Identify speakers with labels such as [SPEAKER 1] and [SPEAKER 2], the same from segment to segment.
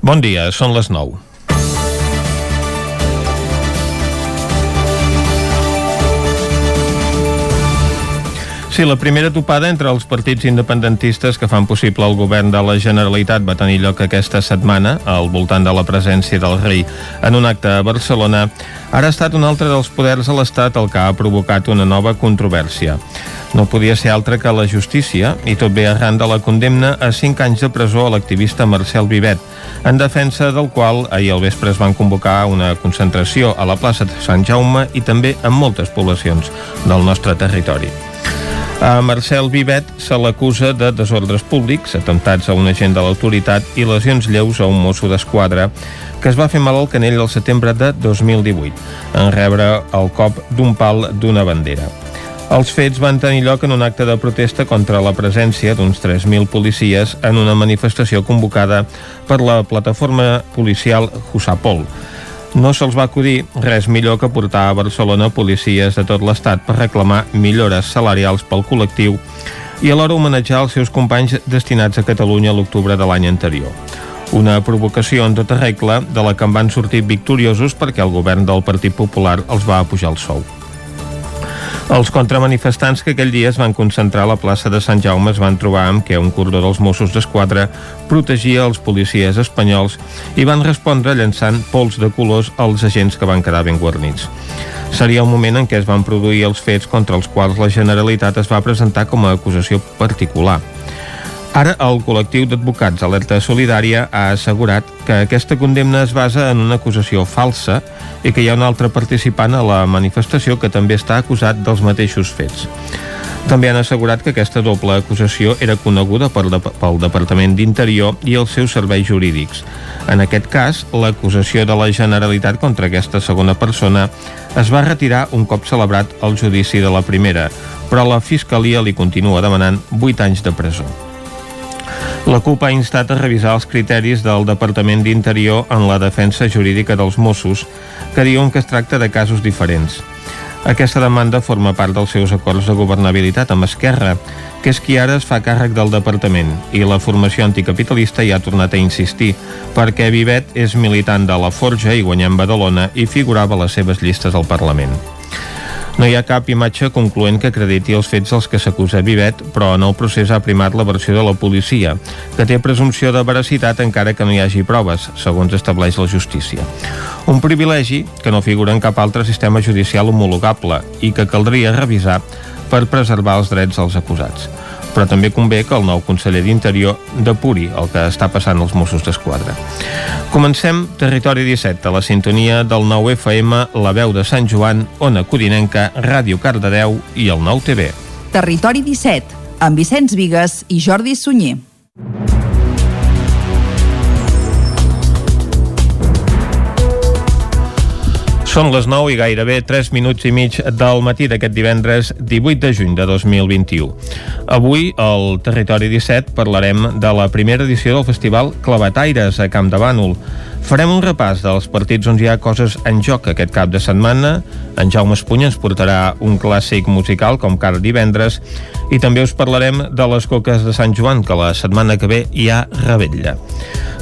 [SPEAKER 1] Bon dia, són les 9. Sí, la primera topada entre els partits independentistes que fan possible el govern de la Generalitat va tenir lloc aquesta setmana al voltant de la presència del rei en un acte a Barcelona. Ara ha estat un altre dels poders a l'Estat el que ha provocat una nova controvèrsia. No podia ser altra que la justícia, i tot ve arran de la condemna a 5 anys de presó a l'activista Marcel Vivet, en defensa del qual ahir al vespre es van convocar una concentració a la plaça de Sant Jaume i també en moltes poblacions del nostre territori. A Marcel Vivet se l'acusa de desordres públics, atemptats a un agent de l'autoritat i lesions lleus a un mosso d'esquadra que es va fer mal al canell el setembre de 2018 en rebre el cop d'un pal d'una bandera. Els fets van tenir lloc en un acte de protesta contra la presència d'uns 3.000 policies en una manifestació convocada per la plataforma policial Jusapol, no se'ls va acudir res millor que portar a Barcelona policies de tot l'estat per reclamar millores salarials pel col·lectiu i alhora homenatjar els seus companys destinats a Catalunya l'octubre de l'any anterior. Una provocació en tota regla de la que en van sortir victoriosos perquè el govern del Partit Popular els va apujar el sou. Els contramanifestants que aquell dia es van concentrar a la plaça de Sant Jaume es van trobar amb que un cordó dels Mossos d'Esquadra protegia els policies espanyols i van respondre llançant pols de colors als agents que van quedar ben guarnits. Seria el moment en què es van produir els fets contra els quals la Generalitat es va presentar com a acusació particular. Ara, el col·lectiu d'advocats Alerta Solidària ha assegurat que aquesta condemna es basa en una acusació falsa i que hi ha un altre participant a la manifestació que també està acusat dels mateixos fets. També han assegurat que aquesta doble acusació era coneguda pel, de, pel Departament d'Interior i els seus serveis jurídics. En aquest cas, l'acusació de la Generalitat contra aquesta segona persona es va retirar un cop celebrat el judici de la primera, però la Fiscalia li continua demanant 8 anys de presó. La CUP ha instat a revisar els criteris del Departament d'Interior en la defensa jurídica dels Mossos, que diuen que es tracta de casos diferents. Aquesta demanda forma part dels seus acords de governabilitat amb Esquerra, que és qui ara es fa càrrec del departament, i la formació anticapitalista ja ha tornat a insistir, perquè Vivet és militant de la Forja i guanyant Badalona i figurava a les seves llistes al Parlament. No hi ha cap imatge concloent que acrediti els fets als que s'acusa Vivet, però en el procés ha primat la versió de la policia, que té presumpció de veracitat encara que no hi hagi proves, segons estableix la justícia. Un privilegi que no figura en cap altre sistema judicial homologable i que caldria revisar per preservar els drets dels acusats però també convé que el nou conseller d'Interior depuri el que està passant als Mossos d'Esquadra. Comencem Territori 17, a la sintonia del 9 FM, la veu de Sant Joan, Ona Codinenca, Ràdio Cardedeu i el 9 TV.
[SPEAKER 2] Territori 17, amb Vicenç Vigues i Jordi Sunyer.
[SPEAKER 1] Són les 9 i gairebé 3 minuts i mig del matí d'aquest divendres 18 de juny de 2021. Avui, al Territori 17, parlarem de la primera edició del Festival Clavataires a Camp de Bànol. Farem un repàs dels partits on hi ha coses en joc aquest cap de setmana. En Jaume Espunya ens portarà un clàssic musical com cada divendres i també us parlarem de les coques de Sant Joan, que la setmana que ve hi ha rebetlla.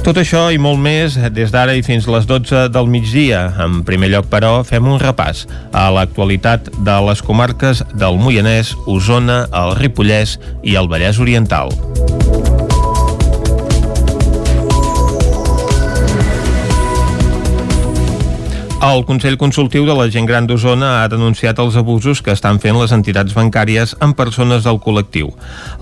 [SPEAKER 1] Tot això i molt més des d'ara i fins les 12 del migdia. En primer lloc, però, fem un repàs a l'actualitat de les comarques del Moianès, Osona, el Ripollès i el Vallès Oriental. El Consell Consultiu de la Gent Gran d'Osona ha denunciat els abusos que estan fent les entitats bancàries amb persones del col·lectiu.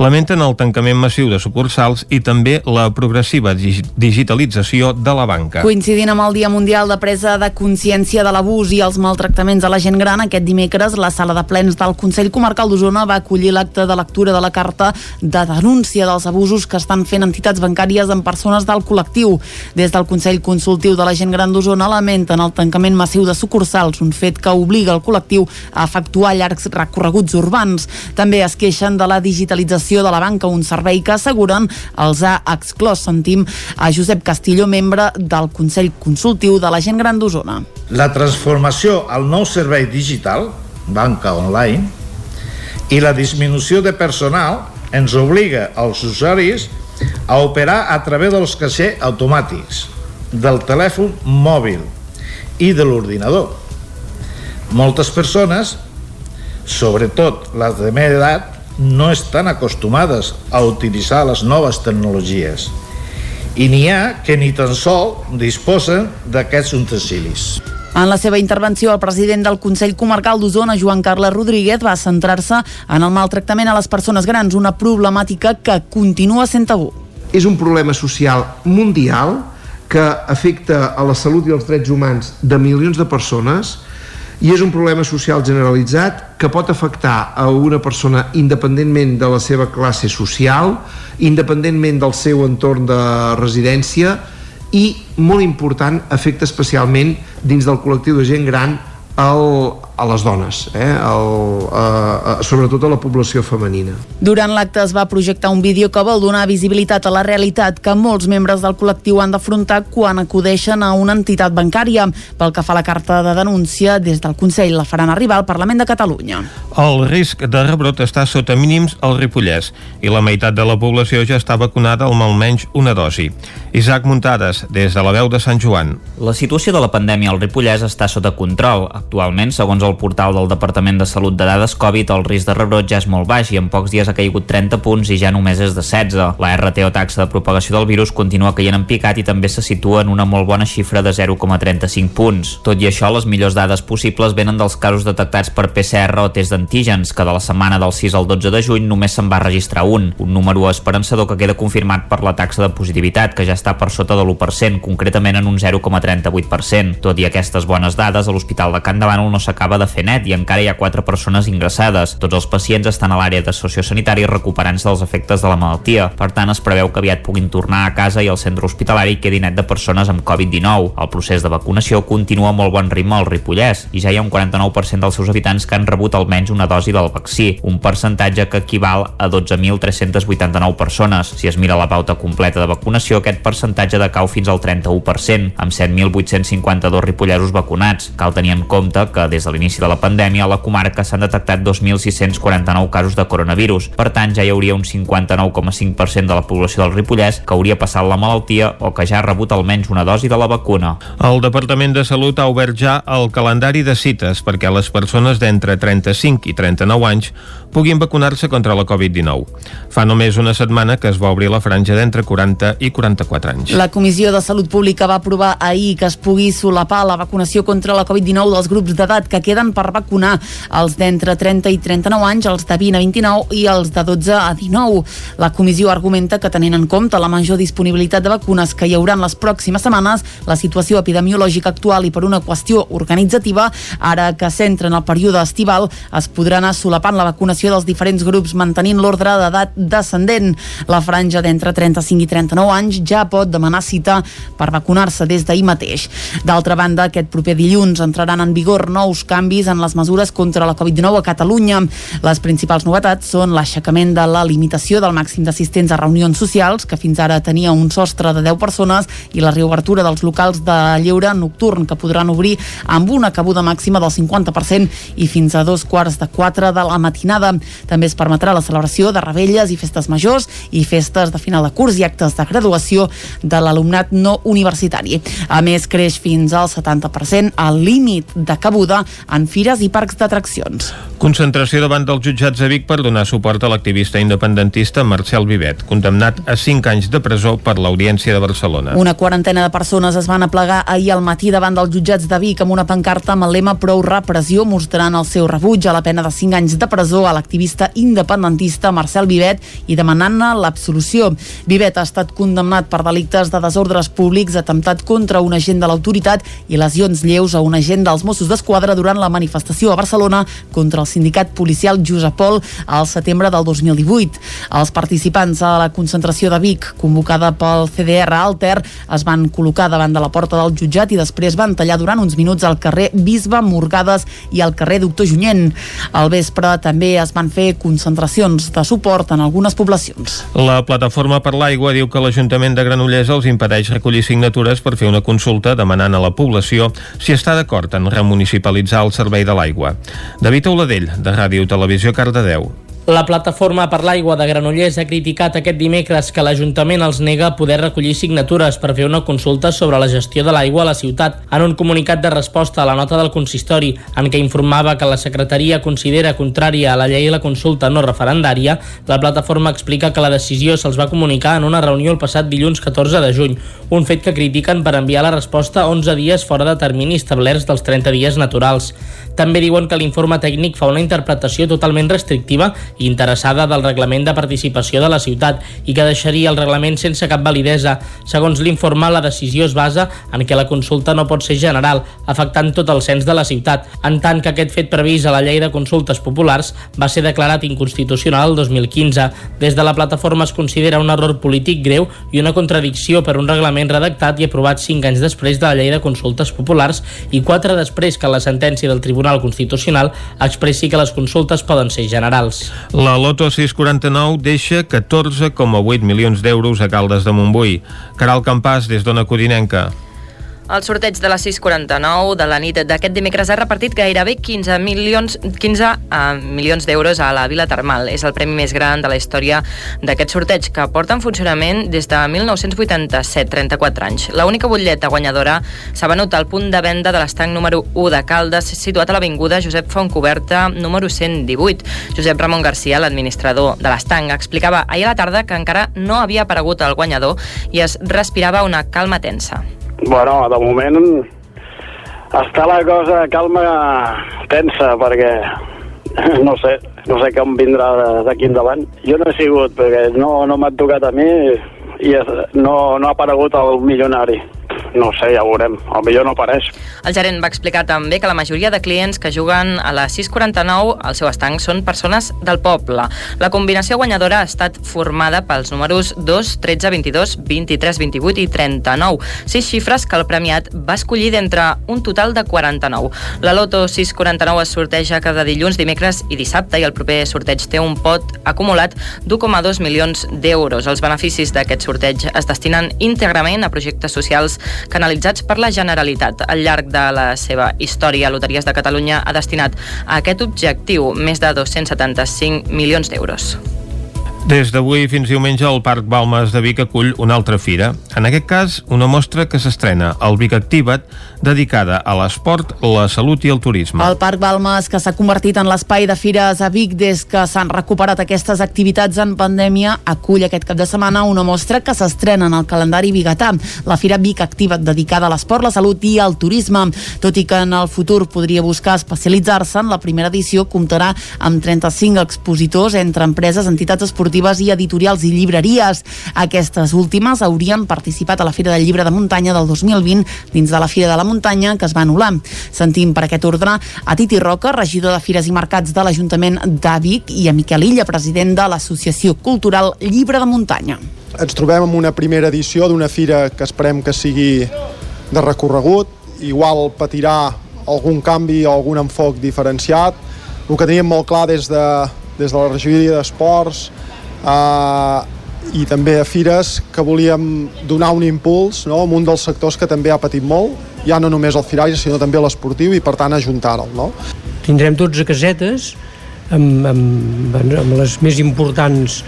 [SPEAKER 1] Lamenten el tancament massiu de sucursals i també la progressiva digitalització de la banca.
[SPEAKER 3] Coincidint amb el Dia Mundial de Presa de Consciència de l'Abús i els maltractaments a la gent gran, aquest dimecres la sala de plens del Consell Comarcal d'Osona va acollir l'acte de lectura de la carta de denúncia dels abusos que estan fent entitats bancàries amb persones del col·lectiu. Des del Consell Consultiu de la Gent Gran d'Osona lamenten el tancament tancament massiu de sucursals, un fet que obliga el col·lectiu a efectuar llargs recorreguts urbans. També es queixen de la digitalització de la banca, un servei que asseguren els ha exclòs. Sentim a Josep Castillo, membre del Consell Consultiu de la Gent Gran d'Osona.
[SPEAKER 4] La transformació al nou servei digital, banca online, i la disminució de personal ens obliga als usuaris a operar a través dels caixers automàtics del telèfon mòbil i de l'ordinador. Moltes persones, sobretot les de meva edat, no estan acostumades a utilitzar les noves tecnologies i n'hi ha que ni tan sol disposen d'aquests utensilis.
[SPEAKER 3] En la seva intervenció, el president del Consell Comarcal d'Osona, Joan Carles Rodríguez, va centrar-se en el maltractament a les persones grans, una problemàtica que continua sent tabú.
[SPEAKER 5] És un problema social mundial que afecta a la salut i els drets humans de milions de persones i és un problema social generalitzat que pot afectar a una persona independentment de la seva classe social, independentment del seu entorn de residència i, molt important, afecta especialment dins del col·lectiu de gent gran el, a les dones, eh? el, a, a, sobretot a la població femenina.
[SPEAKER 3] Durant l'acte es va projectar un vídeo que vol donar visibilitat a la realitat que molts membres del col·lectiu han d'afrontar quan acudeixen a una entitat bancària. Pel que fa a la carta de denúncia, des del Consell la faran arribar al Parlament de Catalunya.
[SPEAKER 1] El risc de rebrot està sota mínims al Ripollès i la meitat de la població ja està vacunada amb almenys una dosi. Isaac Muntades, des de la veu de Sant Joan.
[SPEAKER 6] La situació de la pandèmia al Ripollès està sota control. Actualment, segons el portal del Departament de Salut de Dades Covid, el risc de rebrot ja és molt baix i en pocs dies ha caigut 30 punts i ja només és de 16. La RT o taxa de propagació del virus continua caient en picat i també se situa en una molt bona xifra de 0,35 punts. Tot i això, les millors dades possibles venen dels casos detectats per PCR o test d'antígens, que de la setmana del 6 al 12 de juny només se'n va registrar un, un número esperançador que queda confirmat per la taxa de positivitat, que ja està per sota de l'1%, concretament en un 0,38%. Tot i aquestes bones dades, a l'Hospital de Can Davant no s'acaba de fer net i encara hi ha quatre persones ingressades. Tots els pacients estan a l'àrea de sociosanitari recuperant-se dels efectes de la malaltia. Per tant, es preveu que aviat puguin tornar a casa i el centre hospitalari quedi net de persones amb Covid-19. El procés de vacunació continua molt bon ritme al Ripollès i ja hi ha un 49% dels seus habitants que han rebut almenys una dosi del vaccí, un percentatge que equival a 12.389 persones. Si es mira la pauta completa de vacunació, aquest percentatge decau fins al 31%, amb 7.852 ripollesos vacunats. Cal tenir en compte que des de l'inici de la pandèmia a la comarca s'han detectat 2.649 casos de coronavirus. Per tant, ja hi hauria un 59,5% de la població del Ripollès que hauria passat la malaltia o que ja ha rebut almenys una dosi de la vacuna.
[SPEAKER 1] El Departament de Salut ha obert ja el calendari de cites perquè les persones d'entre 35 i 39 anys puguin vacunar-se contra la Covid-19. Fa només una setmana que es va obrir la franja d'entre 40 i 44 anys.
[SPEAKER 3] La Comissió de Salut Pública va aprovar ahir que es pugui solapar la vacunació contra la Covid-19 dels grups d'edat que queden per vacunar els d'entre 30 i 39 anys, els de 20 a 29 i els de 12 a 19. La comissió argumenta que tenint en compte la major disponibilitat de vacunes que hi haurà en les pròximes setmanes, la situació epidemiològica actual i per una qüestió organitzativa, ara que s'entra en el període estival, es podrà anar solapant la vacunació vacunació dels diferents grups mantenint l'ordre d'edat descendent. La franja d'entre 35 i 39 anys ja pot demanar cita per vacunar-se des d'ahir mateix. D'altra banda, aquest proper dilluns entraran en vigor nous canvis en les mesures contra la Covid-19 a Catalunya. Les principals novetats són l'aixecament de la limitació del màxim d'assistents a reunions socials, que fins ara tenia un sostre de 10 persones, i la reobertura dels locals de lleure nocturn, que podran obrir amb una cabuda màxima del 50% i fins a dos quarts de quatre de la matinada jornada. També es permetrà la celebració de rebelles i festes majors i festes de final de curs i actes de graduació de l'alumnat no universitari. A més, creix fins al 70% el límit de cabuda en fires i parcs d'atraccions.
[SPEAKER 1] Concentració davant dels jutjats de Vic per donar suport a l'activista independentista Marcel Vivet, condemnat a 5 anys de presó per l'Audiència de Barcelona.
[SPEAKER 3] Una quarantena de persones es van aplegar ahir al matí davant dels jutjats de Vic amb una pancarta amb el lema Prou repressió mostrant el seu rebuig a la pena de 5 anys de presó a l'activista independentista Marcel Vivet i demanant-ne l'absolució. Vivet ha estat condemnat per delictes de desordres públics, atemptat contra un agent de l'autoritat i lesions lleus a un agent dels Mossos d'Esquadra durant la manifestació a Barcelona contra el sindicat policial Josep Pol al setembre del 2018. Els participants a la concentració de Vic, convocada pel CDR Alter, es van col·locar davant de la porta del jutjat i després van tallar durant uns minuts al carrer Bisbe Morgades i al carrer Doctor Junyent. Al vespre també es es van fer concentracions de suport en algunes poblacions.
[SPEAKER 1] La Plataforma per l'Aigua diu que l'Ajuntament de Granollers els impedeix recollir signatures per fer una consulta demanant a la població si està d'acord en remunicipalitzar el servei de l'aigua. David Oladell, de Ràdio Televisió Cardedeu.
[SPEAKER 7] La plataforma per l'aigua de Granollers ha criticat aquest dimecres que l'Ajuntament els nega poder recollir signatures per fer una consulta sobre la gestió de l'aigua a la ciutat. En un comunicat de resposta a la nota del consistori, en què informava que la secretaria considera contrària a la llei la consulta no referendària, la plataforma explica que la decisió se'ls va comunicar en una reunió el passat dilluns 14 de juny, un fet que critiquen per enviar la resposta 11 dies fora de termini establerts dels 30 dies naturals. També diuen que l'informe tècnic fa una interpretació totalment restrictiva interessada del reglament de participació de la ciutat i que deixaria el reglament sense cap validesa. Segons l'informe, la decisió es basa en que la consulta no pot ser general, afectant tot el cens de la ciutat, en tant que aquest fet previst a la llei de consultes populars va ser declarat inconstitucional el 2015. Des de la plataforma es considera un error polític greu i una contradicció per un reglament redactat i aprovat cinc anys després de la llei de consultes populars i quatre després que la sentència del Tribunal Constitucional expressi que les consultes poden ser generals.
[SPEAKER 1] La Loto 649 deixa 14,8 milions d'euros a Caldes de Montbui. Caral Campàs, des d'Ona Codinenca.
[SPEAKER 8] El sorteig de la 649 de la nit d'aquest dimecres ha repartit gairebé 15 milions, 15 uh, milions d'euros a la Vila Termal. És el premi més gran de la història d'aquest sorteig, que porta en funcionament des de 1987, 34 anys. L'única butlleta guanyadora s'ha venut al punt de venda de l'estanc número 1 de Caldes, situat a l'Avinguda Josep Fontcoberta, número 118. Josep Ramon Garcia, l'administrador de l'estanc, explicava ahir a la tarda que encara no havia aparegut el guanyador i es respirava una calma tensa.
[SPEAKER 9] Bueno, de moment està la cosa calma tensa perquè no sé, no sé com vindrà d'aquí endavant. Jo no he sigut perquè no, no m'ha tocat a mi i no, no ha aparegut el milionari no sé, ja ho veurem. El millor no apareix.
[SPEAKER 8] El gerent va explicar també que la majoria de clients que juguen a la 649 al seu estanc són persones del poble. La combinació guanyadora ha estat formada pels números 2, 13, 22, 23, 28 i 39. Sis xifres que el premiat va escollir d'entre un total de 49. La Loto 649 es sorteja cada dilluns, dimecres i dissabte i el proper sorteig té un pot acumulat d'1,2 milions d'euros. Els beneficis d'aquest sorteig es destinen íntegrament a projectes socials canalitzats per la Generalitat. Al llarg de la seva història, Loteries de Catalunya ha destinat a aquest objectiu més de 275 milions d'euros.
[SPEAKER 1] Des d'avui fins diumenge el Parc Balmes de Vic acull una altra fira. En aquest cas, una mostra que s'estrena, el Vic Activa't, dedicada a l'esport, la salut i el turisme.
[SPEAKER 3] El Parc Balmes, que s'ha convertit en l'espai de fires a Vic des que s'han recuperat aquestes activitats en pandèmia, acull aquest cap de setmana una mostra que s'estrena en el calendari bigatà, la Fira Vic Activa't, dedicada a l'esport, la salut i al turisme. Tot i que en el futur podria buscar especialitzar-se, en la primera edició comptarà amb 35 expositors entre empreses, entitats esportives esportives i editorials i llibreries. Aquestes últimes haurien participat a la Fira del Llibre de Muntanya del 2020 dins de la Fira de la Muntanya que es va anul·lar. Sentim per aquest ordre a Titi Roca, regidor de Fires i Mercats de l'Ajuntament de Vic i a Miquel Illa, president de l'Associació Cultural Llibre de Muntanya.
[SPEAKER 10] Ens trobem amb una primera edició d'una fira que esperem que sigui de recorregut, igual patirà algun canvi o algun enfoc diferenciat. El que teníem molt clar des de, des de la regidoria d'Esports eh, i també a Fires que volíem donar un impuls no, a un dels sectors que també ha patit molt, ja no només el firatge sinó també l'esportiu i per tant ajuntar-lo. No?
[SPEAKER 11] Tindrem 12 casetes amb, amb, amb les més importants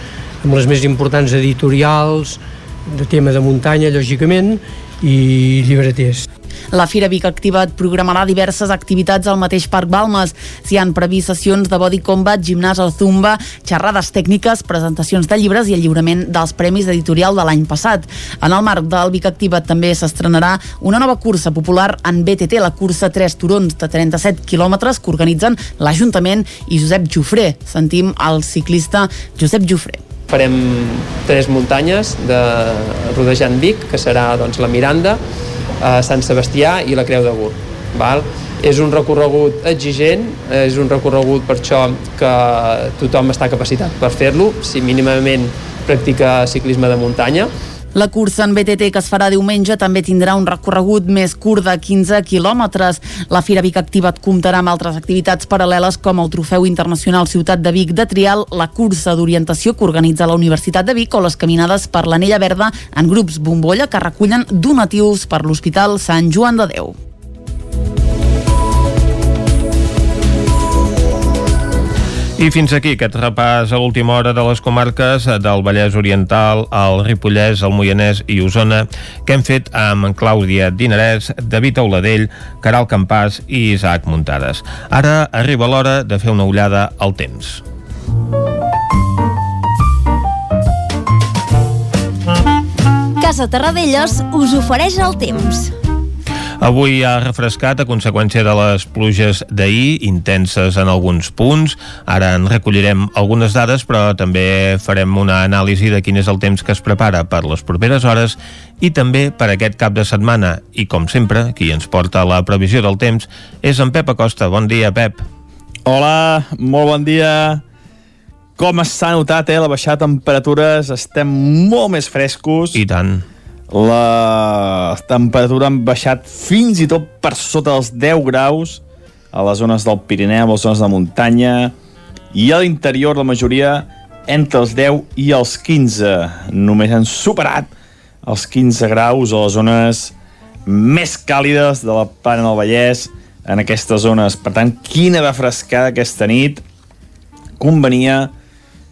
[SPEAKER 11] amb les més importants editorials de tema de muntanya, lògicament, i llibreters.
[SPEAKER 3] La Fira Vic Activa't programarà diverses activitats al mateix Parc Balmes. S'hi han previst sessions de body combat, gimnàs o zumba, xerrades tècniques, presentacions de llibres i el lliurament dels premis editorial de l'any passat. En el marc del Vic Activa't també s'estrenarà una nova cursa popular en BTT, la cursa 3 turons de 37 quilòmetres que organitzen l'Ajuntament i Josep Jofré. Sentim el ciclista Josep Jofré
[SPEAKER 12] farem tres muntanyes de rodejant Vic, que serà doncs, la Miranda, a Sant Sebastià i la Creu de Gur. Val? És un recorregut exigent, és un recorregut per això que tothom està capacitat per fer-lo, si mínimament practica ciclisme de muntanya,
[SPEAKER 3] la cursa en BTT que es farà diumenge també tindrà un recorregut més curt de 15 quilòmetres. La Fira Vic Activa't comptarà amb altres activitats paral·leles com el Trofeu Internacional Ciutat de Vic de Trial, la cursa d'orientació que organitza la Universitat de Vic o les caminades per l'Anella Verda en grups bombolla que recullen donatius per l'Hospital Sant Joan de Déu.
[SPEAKER 1] I fins aquí aquest repàs a l'última hora de les comarques del Vallès Oriental, el Ripollès, el Moianès i Osona, que hem fet amb Clàudia Dinarès, David Auladell, Caral Campàs i Isaac Muntades. Ara arriba l'hora de fer una ullada al temps.
[SPEAKER 13] Casa Terradellos us ofereix el temps.
[SPEAKER 1] Avui ha refrescat a conseqüència de les pluges d'ahir, intenses en alguns punts. Ara en recollirem algunes dades, però també farem una anàlisi de quin és el temps que es prepara per les properes hores i també per aquest cap de setmana. I, com sempre, qui ens porta la previsió del temps és en Pep Acosta. Bon dia, Pep.
[SPEAKER 14] Hola, molt bon dia. Com s'ha notat, eh, la baixada de temperatures, estem molt més frescos.
[SPEAKER 1] I tant
[SPEAKER 14] la temperatura han baixat fins i tot per sota dels 10 graus a les zones del Pirineu, a les zones de muntanya, i a l'interior la majoria entre els 10 i els 15. Només han superat els 15 graus a les zones més càlides de la Plana del Vallès en aquestes zones. Per tant, quina refrescada aquesta nit convenia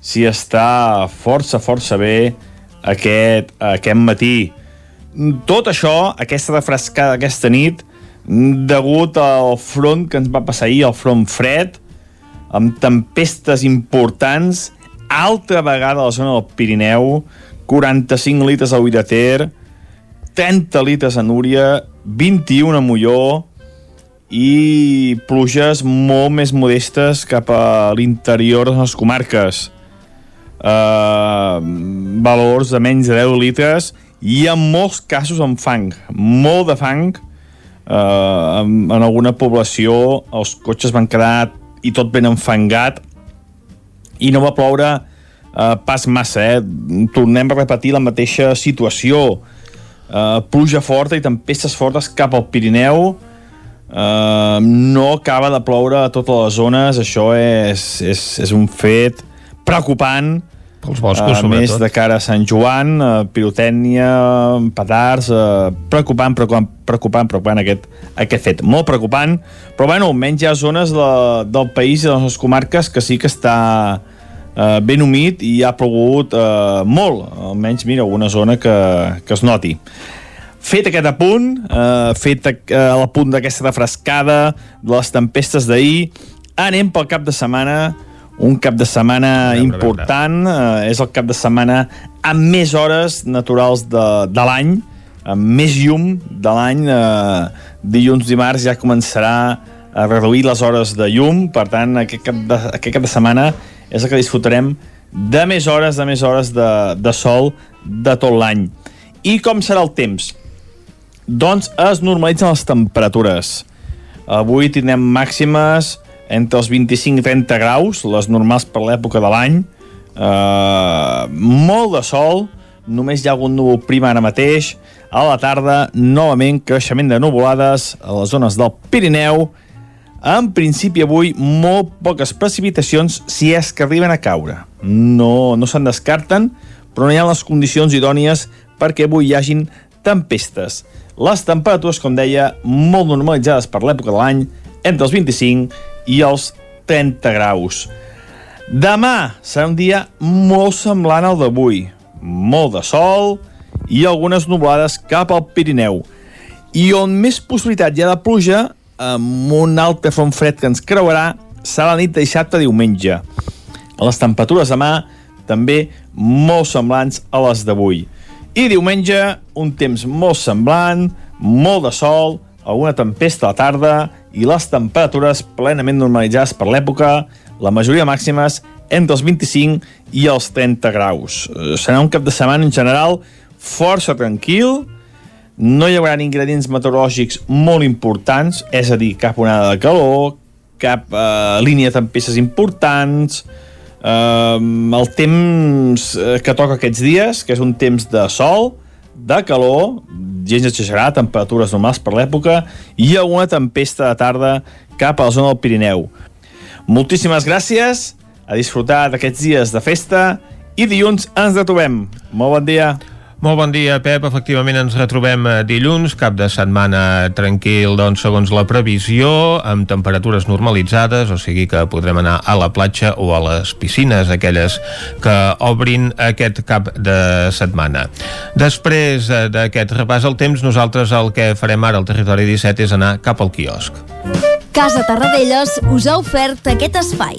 [SPEAKER 14] si està força, força bé aquest, aquest matí. Tot això, aquesta refrescada aquesta nit, degut al front que ens va passar ahir, el front fred, amb tempestes importants, altra vegada a la zona del Pirineu, 45 litres a Ull de Ter, 30 litres a Núria, 21 a Molló, i pluges molt més modestes cap a l'interior de les comarques. Uh, valors de menys de 10 litres i en molts casos amb fang, molt de fang, eh, en, en alguna població els cotxes van quedar i tot ben enfangat i no va ploure eh, pas massa, eh? tornem a repetir la mateixa situació, eh, pluja forta i tempestes fortes cap al Pirineu, eh, no acaba de ploure a totes les zones, això és, és, és un fet preocupant,
[SPEAKER 1] pels boscos, uh,
[SPEAKER 14] sobretot. Més de cara a Sant Joan, uh, pirotècnia, petards, uh, preocupant, preocupant, preocupant, preocupant aquest, aquest fet. Molt preocupant, però bueno, almenys hi ha zones de, del país i de les comarques que sí que està uh, ben humit i ha plogut uh, molt. Almenys, mira, alguna zona que, que es noti. Fet aquest apunt, uh, fet uh, l'apunt d'aquesta refrescada, de les tempestes d'ahir, anem pel cap de setmana un cap de setmana veure, important. Eh, és el cap de setmana amb més hores naturals de, de l'any, amb més llum de l'any. Eh, dilluns, dimarts ja començarà a reduir les hores de llum, per tant, aquest cap de, aquest cap de setmana és el que disfrutarem de més hores, de més hores de, de sol de tot l'any. I com serà el temps? Doncs es normalitzen les temperatures. Avui tindrem màximes entre els 25 i 30 graus, les normals per l'època de l'any, eh, molt de sol, només hi ha algun núvol prim ara mateix, a la tarda, novament creixement de nuvolades a les zones del Pirineu, en principi avui molt poques precipitacions si és que arriben a caure. No, no se'n descarten, però no hi ha les condicions idònies perquè avui hi hagin tempestes. Les temperatures, com deia, molt normalitzades per l'època de l'any, entre els 25 i els 30 graus. Demà serà un dia molt semblant al d'avui. Molt de sol i algunes nublades cap al Pirineu. I on més possibilitat hi ha de pluja, amb un altre front fred que ens creuarà, serà la nit de dissabte diumenge. Les temperatures demà també molt semblants a les d'avui. I diumenge, un temps molt semblant, molt de sol, alguna tempesta a la tarda i les temperatures plenament normalitzades per l'època, la majoria màximes entre els 25 i els 30 graus. Eh, serà un cap de setmana en general força tranquil, no hi haurà ingredients meteorològics molt importants, és a dir, cap onada de calor, cap eh, línia de tempestes importants, eh, el temps eh, que toca aquests dies, que és un temps de sol, de calor, gens exagerat, temperatures normals per l'època, i alguna tempesta de tarda cap a la zona del Pirineu. Moltíssimes gràcies, a disfrutar d'aquests dies de festa, i dilluns ens retrobem. Molt bon dia.
[SPEAKER 1] Molt bon dia, Pep. Efectivament ens retrobem eh, dilluns, cap de setmana tranquil, doncs, segons la previsió, amb temperatures normalitzades, o sigui que podrem anar a la platja o a les piscines, aquelles que obrin aquest cap de setmana. Després eh, d'aquest repàs al temps, nosaltres el que farem ara al Territori 17 és anar cap al quiosc.
[SPEAKER 13] Casa Tarradellas us ha ofert aquest espai.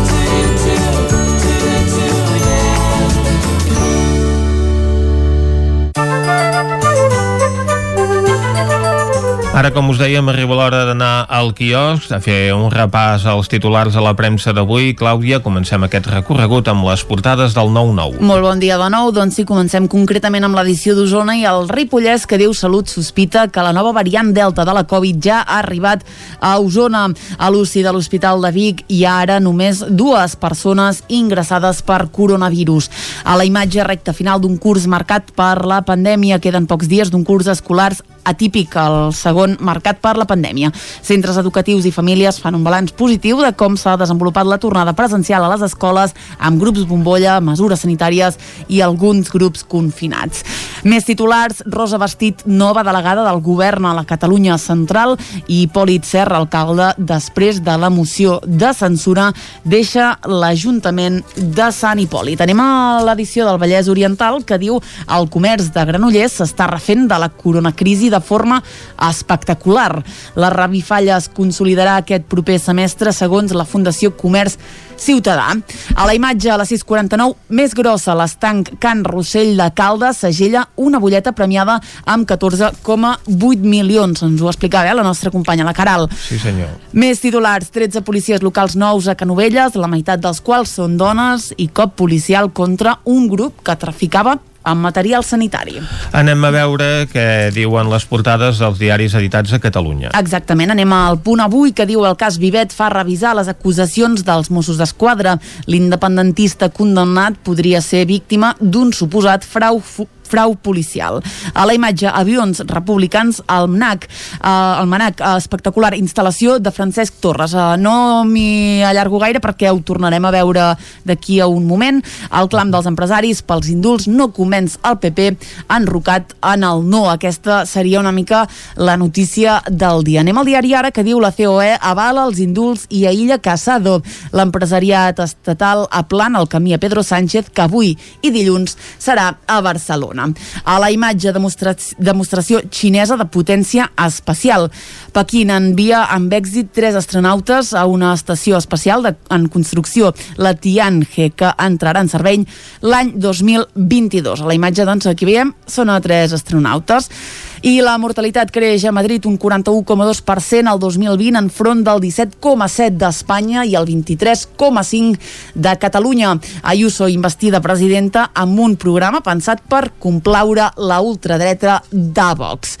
[SPEAKER 1] Ara, com us dèiem, arriba l'hora d'anar al quiosc, a fer un repàs als titulars a la premsa d'avui. Clàudia, comencem aquest recorregut amb les portades del 9-9.
[SPEAKER 3] Molt bon dia de nou, doncs sí, comencem concretament amb l'edició d'Osona i el Ripollès que diu Salut sospita que la nova variant Delta de la Covid ja ha arribat a Osona. A l'UCI de l'Hospital de Vic hi ha ara només dues persones ingressades per coronavirus. A la imatge recta final d'un curs marcat per la pandèmia queden pocs dies d'un curs escolars atípic, el segon marcat per la pandèmia. Centres educatius i famílies fan un balanç positiu de com s'ha desenvolupat la tornada presencial a les escoles amb grups bombolla, mesures sanitàries i alguns grups confinats. Més titulars, Rosa Bastit, nova delegada del govern a la Catalunya Central i Hipòlit Serra, alcalde, després de la moció de censura, deixa l'Ajuntament de Sant Hipòlit. Anem a l'edició del Vallès Oriental que diu el comerç de Granollers s'està refent de la coronacrisi de forma espectacular. La revifalla es consolidarà aquest proper semestre segons la Fundació Comerç Ciutadà. A la imatge, a la 649, més grossa, l'estanc Can Rossell de Caldes segella una bulleta premiada amb 14,8 milions. Ens ho explicava eh, la nostra companya, la Caral.
[SPEAKER 1] Sí, senyor.
[SPEAKER 3] Més titulars, 13 policies locals nous a Canovelles, la meitat dels quals són dones, i cop policial contra un grup que traficava amb material sanitari.
[SPEAKER 1] Anem a veure què diuen les portades dels diaris editats a Catalunya.
[SPEAKER 3] Exactament, anem al punt avui que diu el cas Vivet fa revisar les acusacions dels Mossos d'Esquadra. L'independentista condemnat podria ser víctima d'un suposat frau frau policial. A la imatge, avions republicans al MNAC, eh, el MNAC, eh, espectacular instal·lació de Francesc Torres. Eh, no m'hi allargo gaire perquè ho tornarem a veure d'aquí a un moment. El clam dels empresaris pels indults no convenç el PP enrocat en el no. Aquesta seria una mica la notícia del dia. Anem al diari ara que diu la COE avala els indults i aïlla Casado. L'empresariat estatal aplana el camí a Pedro Sánchez que avui i dilluns serà a Barcelona. A la imatge demostra demostració xinesa de potència espacial. Pequín envia amb èxit tres astronautes a una estació espacial de, en construcció, la Tianhe, que entrarà en servei l'any 2022. A la imatge, doncs, aquí veiem, són a tres astronautes. I la mortalitat creix a Madrid un 41,2% al 2020 enfront del 17,7% d'Espanya i el 23,5% de Catalunya. Ayuso investida presidenta amb un programa pensat per complaure la ultradreta de Vox.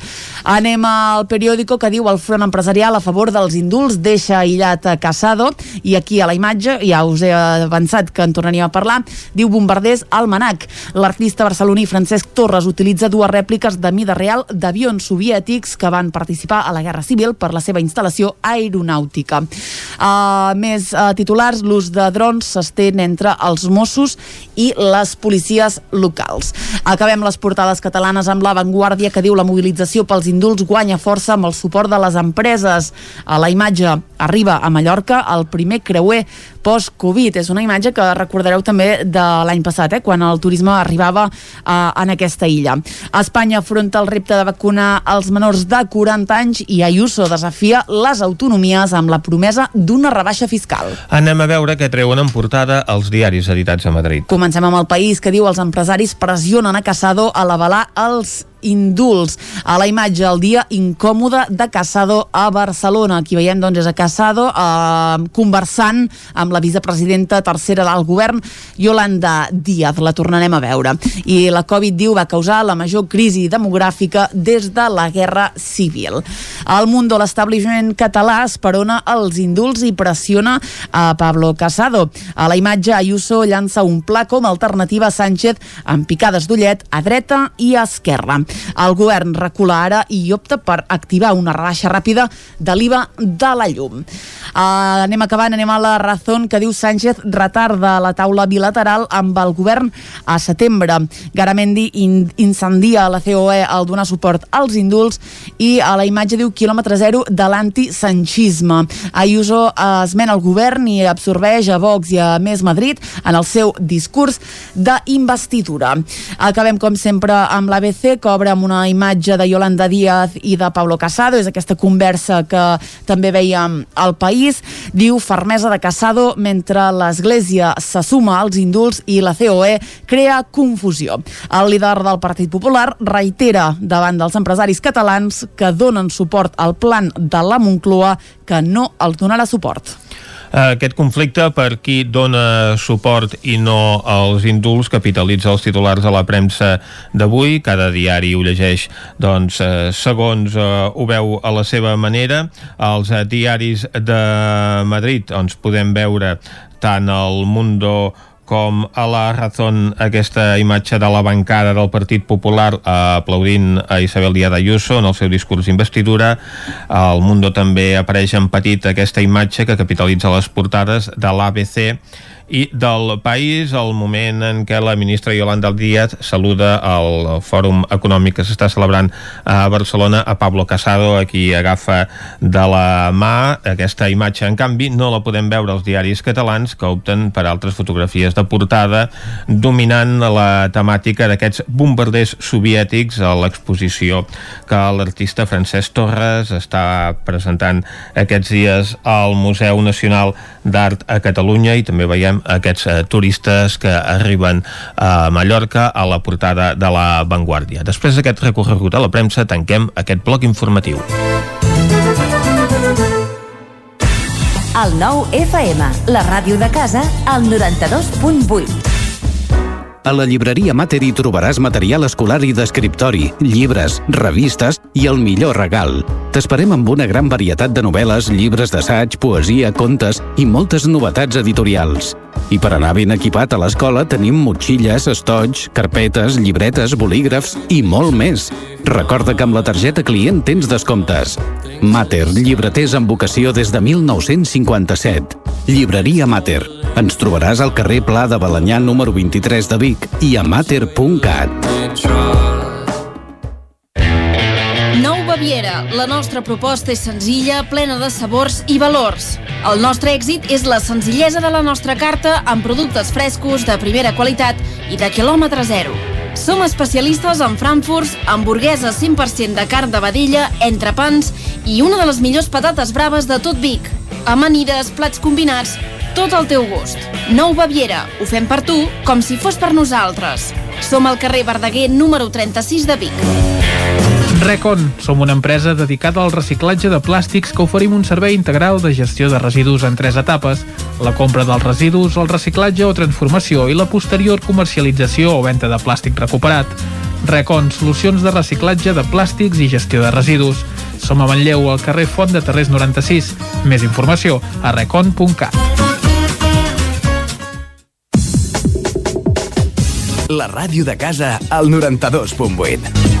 [SPEAKER 3] Anem al periòdico que diu el front empresarial a favor dels indults deixa aïllat a Casado i aquí a la imatge, ja us he avançat que en tornaríem a parlar, diu bombarders al Manac. L'artista barceloní Francesc Torres utilitza dues rèpliques de mida real d'avions soviètics que van participar a la Guerra Civil per la seva instal·lació aeronàutica. Uh, més uh, titulars, l'ús de drons s'estén entre els Mossos i les policies locals. Acabem les portades catalanes amb l'avantguàrdia que diu la mobilització pels indults guanya força amb el suport de les empreses. A la imatge arriba a Mallorca el primer creuer post-Covid. És una imatge que recordareu també de l'any passat, eh, quan el turisme arribava eh, en aquesta illa. Espanya afronta el repte de vacunar els menors de 40 anys i Ayuso desafia les autonomies amb la promesa d'una rebaixa fiscal.
[SPEAKER 1] Anem a veure què treuen en portada els diaris editats a Madrid.
[SPEAKER 3] Comencem amb el país que diu els empresaris pressionen a Casado a l'avalar els indults. A la imatge, el dia incòmode de Casado a Barcelona. Aquí veiem, doncs, és a Casado eh, conversant amb la vicepresidenta tercera del govern, Yolanda Díaz. La tornarem a veure. I la Covid-19 va causar la major crisi demogràfica des de la Guerra Civil. El Mundo, l'establishment català, esperona els indults i pressiona a Pablo Casado. A la imatge, Ayuso llança un pla com a alternativa a Sánchez amb picades d'ullet a dreta i a esquerra. El govern recula ara i opta per activar una rebaixa ràpida de l'IVA de la llum. Uh, anem acabant, anem a la raó que diu Sánchez retarda la taula bilateral amb el govern a setembre. Garamendi in incendia la COE al donar suport als indults i a la imatge diu quilòmetre zero de l'antisanchisme. Ayuso esmena el govern i absorbeix a Vox i a Més Madrid en el seu discurs d'investidura. Acabem, com sempre, amb l'ABC, que obre amb una imatge de Yolanda Díaz i de Pablo Casado. És aquesta conversa que també veiem al país. Diu fermesa de Casado mentre l'Església se suma als indults i la COE crea confusió. El líder del Partit Popular reitera davant dels empresaris catalans que donen suport al plan de la Moncloa que no els donarà suport.
[SPEAKER 1] Aquest conflicte per qui dona suport i no als indults capitalitza els titulars de la premsa d'avui. Cada diari ho llegeix doncs, eh, segons eh, ho veu a la seva manera. Els eh, diaris de Madrid doncs, podem veure tant el Mundo com a la Razón aquesta imatge de la bancada del Partit Popular eh, aplaudint a Isabel Díaz Ayuso en el seu discurs d'investidura. Al Mundo també apareix en petit aquesta imatge que capitalitza les portades de l'ABC i del país, el moment en què la ministra Yolanda Díaz saluda al fòrum econòmic que s'està celebrant a Barcelona a Pablo Casado, a qui agafa de la mà aquesta imatge. En canvi, no la podem veure als diaris catalans que opten per altres fotografies de portada dominant la temàtica d'aquests bombarders soviètics a l'exposició que l'artista Francesc Torres està presentant aquests dies al Museu Nacional d'Art a Catalunya i també veiem aquests eh, turistes que arriben a Mallorca a la portada de la Vanguardia. Després d'aquest recorregut a la premsa, tanquem aquest bloc informatiu.
[SPEAKER 13] El nou FM, la ràdio de casa, al 92.8.
[SPEAKER 15] A la llibreria Mater hi trobaràs material escolar i d'escriptori, llibres, revistes i el millor regal. T'esperem amb una gran varietat de novel·les, llibres d'assaig, poesia, contes i moltes novetats editorials. I per anar ben equipat a l'escola tenim motxilles, estoig, carpetes, llibretes, bolígrafs i molt més. Recorda que amb la targeta client tens descomptes. Mater, llibreters amb vocació des de 1957. Llibreria Mater. Ens trobaràs al carrer Pla de Balanyà número 23 de Vic i a mater.cat.
[SPEAKER 16] Baviera. La nostra proposta és senzilla, plena de sabors i valors. El nostre èxit és la senzillesa de la nostra carta amb productes frescos, de primera qualitat i de quilòmetre zero. Som especialistes en frankfurts, hamburgueses 100% de carn de vedella, entrepans i una de les millors patates braves de tot Vic. Amanides, plats combinats, tot al teu gust. Nou Baviera. Ho fem per tu com si fos per nosaltres. Som al carrer Verdaguer número 36 de Vic.
[SPEAKER 17] Recon. Som una empresa dedicada al reciclatge de plàstics que oferim un servei integral de gestió de residus en tres etapes. La compra dels residus, el reciclatge o transformació i la posterior comercialització o venda de plàstic recuperat. Recon, solucions de reciclatge de plàstics i gestió de residus. Som a Manlleu, al carrer Font de Terrés 96. Més informació a recon.cat.
[SPEAKER 18] La ràdio de casa al 92.8.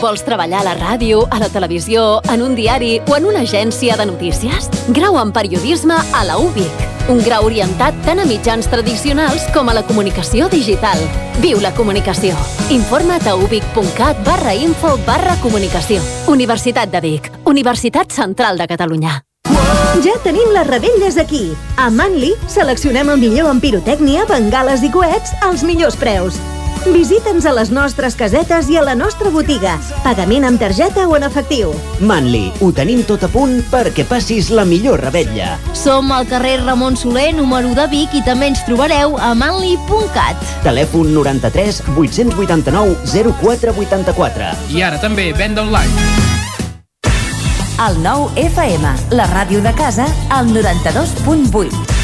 [SPEAKER 19] Vols treballar a la ràdio, a la televisió, en un diari o en una agència de notícies? Grau en periodisme a la UBIC. Un grau orientat tant a mitjans tradicionals com a la comunicació digital. Viu la comunicació. Informa't a ubic.cat barra info barra comunicació. Universitat de Vic. Universitat Central de Catalunya.
[SPEAKER 20] Ja tenim les rebelles aquí. A Manli seleccionem el millor en pirotècnia, bengales i coets als millors preus. Visita'ns a les nostres casetes i a la nostra botiga. Pagament amb targeta o en efectiu.
[SPEAKER 21] Manli, ho tenim tot a punt perquè passis la millor rebetlla.
[SPEAKER 16] Som al carrer Ramon Soler, número de Vic, i també ens trobareu a manli.cat.
[SPEAKER 21] Telèfon 93 889 0484.
[SPEAKER 17] I ara també venda online.
[SPEAKER 13] El nou FM, la ràdio de casa, al 92.8.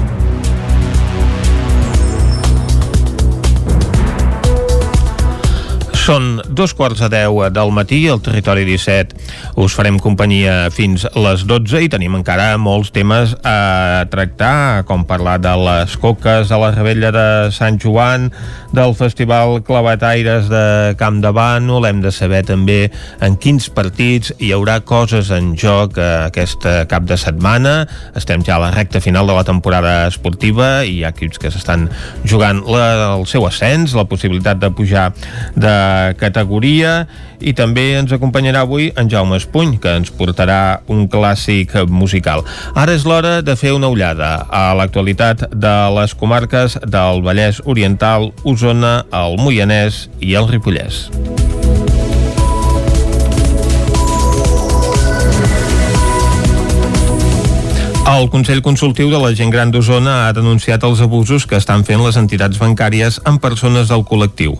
[SPEAKER 1] Són dos quarts de deu del matí al Territori 17. Us farem companyia fins les 12 i tenim encara molts temes a tractar, com parlar de les coques de la Rebella de Sant Joan, del Festival Clavataires de Camp de Bànol, hem de saber també en quins partits hi haurà coses en joc aquest cap de setmana. Estem ja a la recta final de la temporada esportiva i hi ha equips que s'estan jugant la, el seu ascens, la possibilitat de pujar de categoria i també ens acompanyarà avui en Jaume Espuny, que ens portarà un clàssic musical. Ara és l'hora de fer una ullada a l'actualitat de les comarques del Vallès Oriental, Osona, el Moianès i el Ripollès. El Consell Consultiu de la Gent Gran d'Osona ha denunciat els abusos que estan fent les entitats bancàries amb persones del col·lectiu.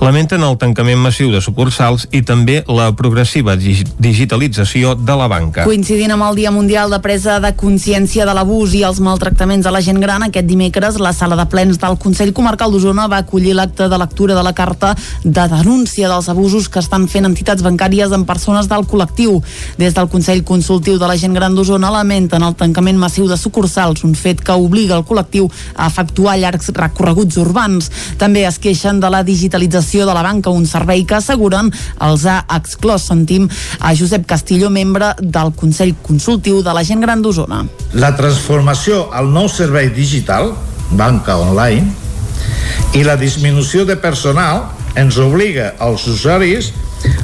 [SPEAKER 1] Lamenten el tancament massiu de sucursals i també la progressiva digitalització de la banca.
[SPEAKER 3] Coincidint amb el Dia Mundial de Presa de Consciència de l'Abús i els maltractaments a la gent gran, aquest dimecres la sala de plens del Consell Comarcal d'Osona va acollir l'acte de lectura de la carta de denúncia dels abusos que estan fent entitats bancàries amb persones del col·lectiu. Des del Consell Consultiu de la Gent Gran d'Osona lamenten el tancament massiu de sucursals, un fet que obliga el col·lectiu a efectuar llargs recorreguts urbans. També es queixen de la digitalització de la banca, un servei que asseguren els ha exclòs. Sentim a Josep Castillo, membre del Consell Consultiu de la Gent Gran d'Osona.
[SPEAKER 4] La transformació al nou servei digital, banca online, i la disminució de personal ens obliga als usuaris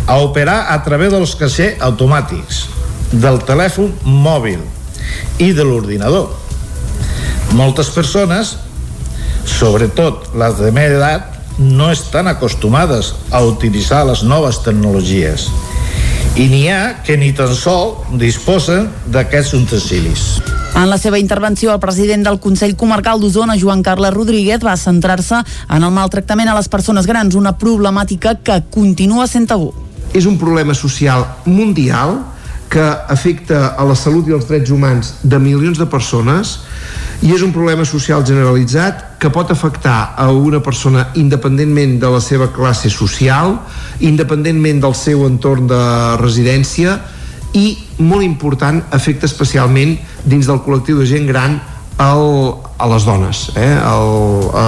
[SPEAKER 4] a operar a través dels caixers automàtics, del telèfon mòbil, i de l'ordinador. Moltes persones, sobretot les de meva edat, no estan acostumades a utilitzar les noves tecnologies i n'hi ha que ni tan sol disposen d'aquests utensílis.
[SPEAKER 3] En la seva intervenció, el president del Consell Comarcal d'Osona, Joan Carles Rodríguez, va centrar-se en el maltractament a les persones grans, una problemàtica que continua sent tabú.
[SPEAKER 5] És un problema social mundial que afecta a la salut i els drets humans de milions de persones i és un problema social generalitzat que pot afectar a una persona independentment de la seva classe social, independentment del seu entorn de residència i, molt important, afecta especialment dins del col·lectiu de gent gran el, a les dones, eh? el, a,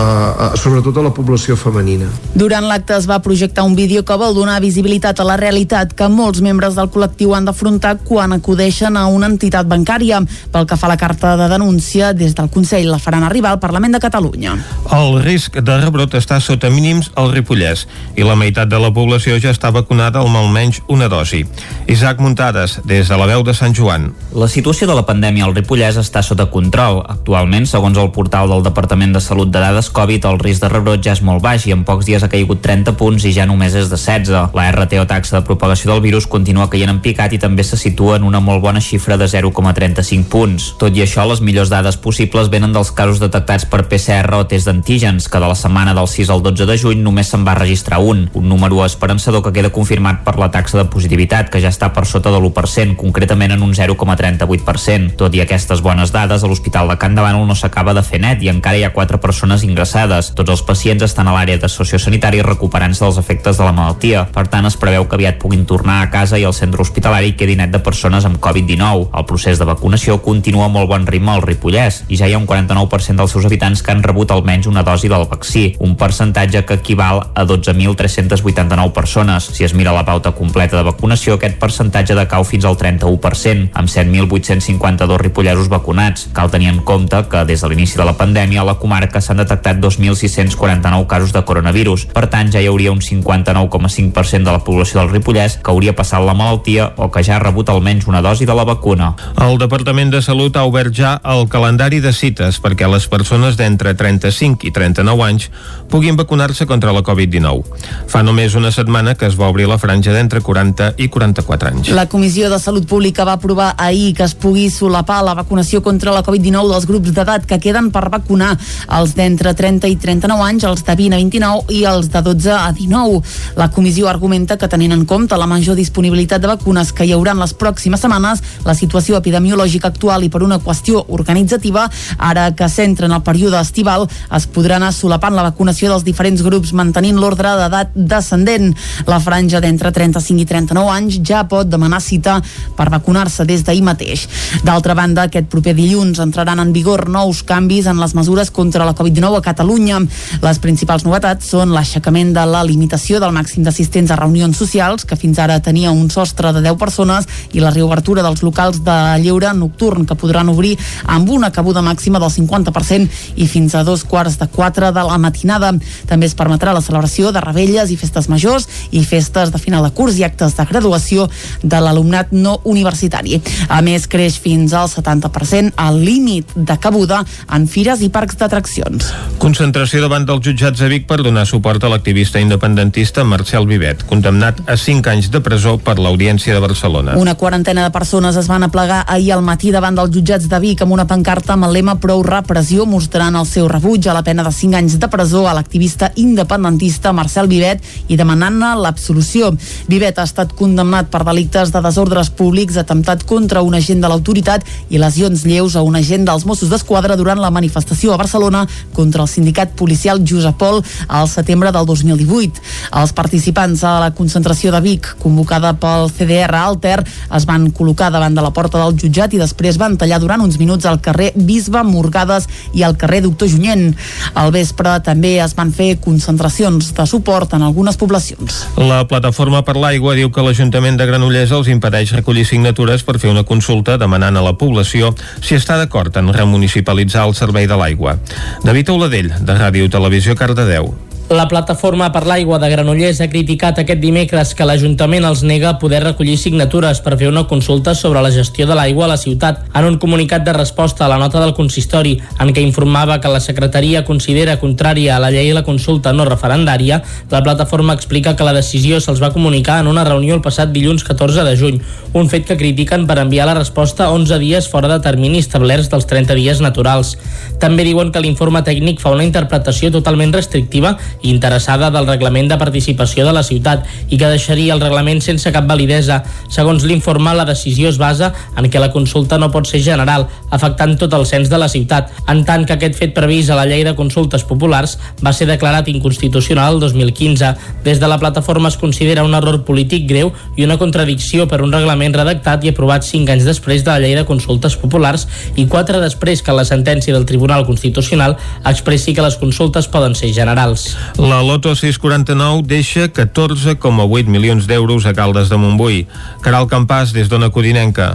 [SPEAKER 5] a, sobretot a la població femenina.
[SPEAKER 3] Durant l'acte es va projectar un vídeo que vol donar visibilitat a la realitat que molts membres del col·lectiu han d'afrontar quan acudeixen a una entitat bancària. Pel que fa a la carta de denúncia, des del Consell la faran arribar al Parlament de Catalunya.
[SPEAKER 1] El risc de rebrot està sota mínims al Ripollès i la meitat de la població ja està vacunada amb almenys una dosi. Isaac Muntades, des de la veu de Sant Joan.
[SPEAKER 6] La situació de la pandèmia al Ripollès està sota control. Actualment, segons el portal del Departament de Salut de Dades Covid, el risc de rebrot ja és molt baix i en pocs dies ha caigut 30 punts i ja només és de 16. La RT o taxa de propagació del virus continua caient en picat i també se situa en una molt bona xifra de 0,35 punts. Tot i això, les millors dades possibles venen dels casos detectats per PCR o test d'antígens, que de la setmana del 6 al 12 de juny només se'n va registrar un, un número esperançador que queda confirmat per la taxa de positivitat, que ja està per sota de l'1%, concretament en un 0,38%. Tot i aquestes bones dades, a l'Hospital de Can Bànol no s'acaba de fer net i encara hi ha quatre persones ingressades. Tots els pacients estan a l'àrea de sociosanitari recuperant-se dels efectes de la malaltia. Per tant, es preveu que aviat puguin tornar a casa i el centre hospitalari quedi net de persones amb Covid-19. El procés de vacunació continua molt bon ritme al Ripollès i ja hi ha un 49% dels seus habitants que han rebut almenys una dosi del vaccí, un percentatge que equival a 12.389 persones. Si es mira la pauta completa de vacunació, aquest percentatge decau fins al 31%, amb 7.852 ripollesos vacunats. Cal tenir en compte que des de l'inici de la pandèmia, a la comarca s'han detectat 2.649 casos de coronavirus. Per tant, ja hi hauria un 59,5% de la població del Ripollès que hauria passat la malaltia o que ja ha rebut almenys una dosi de la vacuna.
[SPEAKER 1] El Departament de Salut ha obert ja el calendari de cites perquè les persones d'entre 35 i 39 anys puguin vacunar-se contra la Covid-19. Fa només una setmana que es va obrir la franja d'entre 40 i 44 anys.
[SPEAKER 3] La Comissió de Salut Pública va aprovar ahir que es pugui solapar la vacunació contra la Covid-19 dels grups d'edat que queden per vacunar els d'entre 30 i 39 anys, els de 20 a 29 i els de 12 a 19. La comissió argumenta que tenint en compte la major disponibilitat de vacunes que hi haurà en les pròximes setmanes, la situació epidemiològica actual i per una qüestió organitzativa, ara que s'entra en el període estival, es podrà anar solapant la vacunació dels diferents grups mantenint l'ordre d'edat descendent. La franja d'entre 35 i 39 anys ja pot demanar cita per vacunar-se des d'ahir mateix. D'altra banda, aquest proper dilluns entraran en vigor nous canvis en les mesures contra la Covid-19 a Catalunya. Les principals novetats són l'aixecament de la limitació del màxim d'assistents a reunions socials, que fins ara tenia un sostre de 10 persones, i la reobertura dels locals de lleure nocturn, que podran obrir amb una cabuda màxima del 50% i fins a dos quarts de 4 de la matinada. També es permetrà la celebració de rebelles i festes majors i festes de final de curs i actes de graduació de l'alumnat no universitari. A més, creix fins al 70% el límit de cabuda en fires i parcs d'atraccions.
[SPEAKER 1] Concentració davant dels jutjats de Vic per donar suport a l'activista independentista Marcel Vivet, condemnat a 5 anys de presó per l'Audiència de Barcelona.
[SPEAKER 3] Una quarantena de persones es van aplegar ahir al matí davant dels jutjats de Vic amb una pancarta amb el lema Prou repressió mostrant el seu rebuig a la pena de 5 anys de presó a l'activista independentista Marcel Vivet i demanant-ne l'absolució. Vivet ha estat condemnat per delictes de desordres públics, atemptat contra un agent de l'autoritat i lesions lleus a un agent dels Mossos d'Esquadra durant la manifestació a Barcelona contra el sindicat policial Josep Pol al setembre del 2018. Els participants a la concentració de Vic, convocada pel CDR Alter, es van col·locar davant de la porta del jutjat i després van tallar durant uns minuts al carrer Bisbe Morgades i al carrer Doctor Junyent. Al vespre també es van fer concentracions de suport en algunes poblacions.
[SPEAKER 1] La Plataforma per l'Aigua diu que l'Ajuntament de Granollers els impedeix recollir signatures per fer una consulta demanant a la població si està d'acord en remunicipalitzar el servei de l'aigua. David Auladell, de Ràdio Televisió Cardedeu.
[SPEAKER 7] La plataforma per l'aigua de Granollers ha criticat aquest dimecres que l'Ajuntament els nega poder recollir signatures per fer una consulta sobre la gestió de l'aigua a la ciutat. En un comunicat de resposta a la nota del consistori, en què informava que la secretaria considera contrària a la llei la consulta no referendària, la plataforma explica que la decisió se'ls va comunicar en una reunió el passat dilluns 14 de juny, un fet que critiquen per enviar la resposta 11 dies fora de termini establerts dels 30 dies naturals. També diuen que l'informe tècnic fa una interpretació totalment restrictiva interessada del reglament de participació de la ciutat i que deixaria el reglament sense cap validesa. Segons l'informe, la decisió es basa en que la consulta no pot ser general, afectant tot el cens de la ciutat, en tant que aquest fet previst a la llei de consultes populars va ser declarat inconstitucional el 2015. Des de la plataforma es considera un error polític greu i una contradicció per un reglament redactat i aprovat cinc anys després de la llei de consultes populars i quatre després que la sentència del Tribunal Constitucional expressi que les consultes poden ser generals.
[SPEAKER 1] La Loto 649 deixa 14,8 milions d'euros a Caldes de Montbui. Caral Campàs, des d'Ona Codinenca.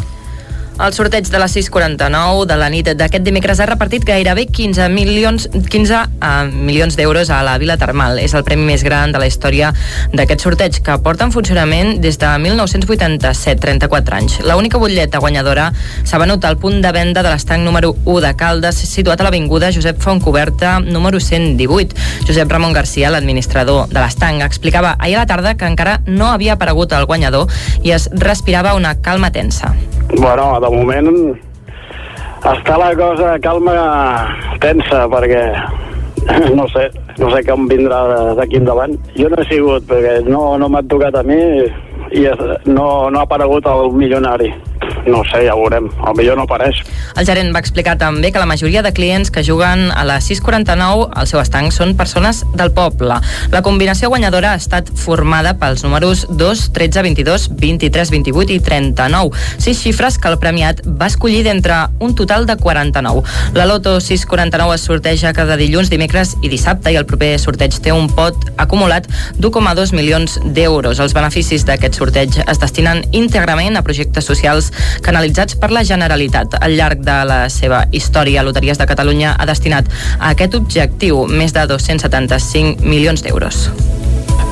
[SPEAKER 8] El sorteig de la 649 de la nit d'aquest dimecres ha repartit gairebé 15 milions, 15 uh, milions d'euros a la Vila Termal. És el premi més gran de la història d'aquest sorteig, que porta en funcionament des de 1987, 34 anys. L'única butlleta guanyadora s'ha venut al punt de venda de l'estanc número 1 de Caldes, situat a l'Avinguda Josep Fontcoberta, número 118. Josep Ramon Garcia, l'administrador de l'estanc, explicava ahir a la tarda que encara no havia aparegut el guanyador i es respirava una calma tensa.
[SPEAKER 9] Bueno, de moment està la cosa calma tensa perquè no sé, no sé com vindrà d'aquí endavant. Jo no he sigut perquè no, no m'ha tocat a mi i no, no ha aparegut el milionari. No sé, ja ho veurem. El millor no apareix.
[SPEAKER 8] El gerent va explicar també que la majoria de clients que juguen a la 649 al seu estanc són persones del poble. La combinació guanyadora ha estat formada pels números 2, 13, 22, 23, 28 i 39. Sis xifres que el premiat va escollir d'entre un total de 49. La Loto 649 es sorteja cada dilluns, dimecres i dissabte i el proper sorteig té un pot acumulat d'1,2 milions d'euros. Els beneficis d'aquest sorteig es destinen íntegrament a projectes socials canalitzats per la Generalitat. Al llarg de la seva història, Loteries de Catalunya ha destinat a aquest objectiu més de 275 milions d'euros.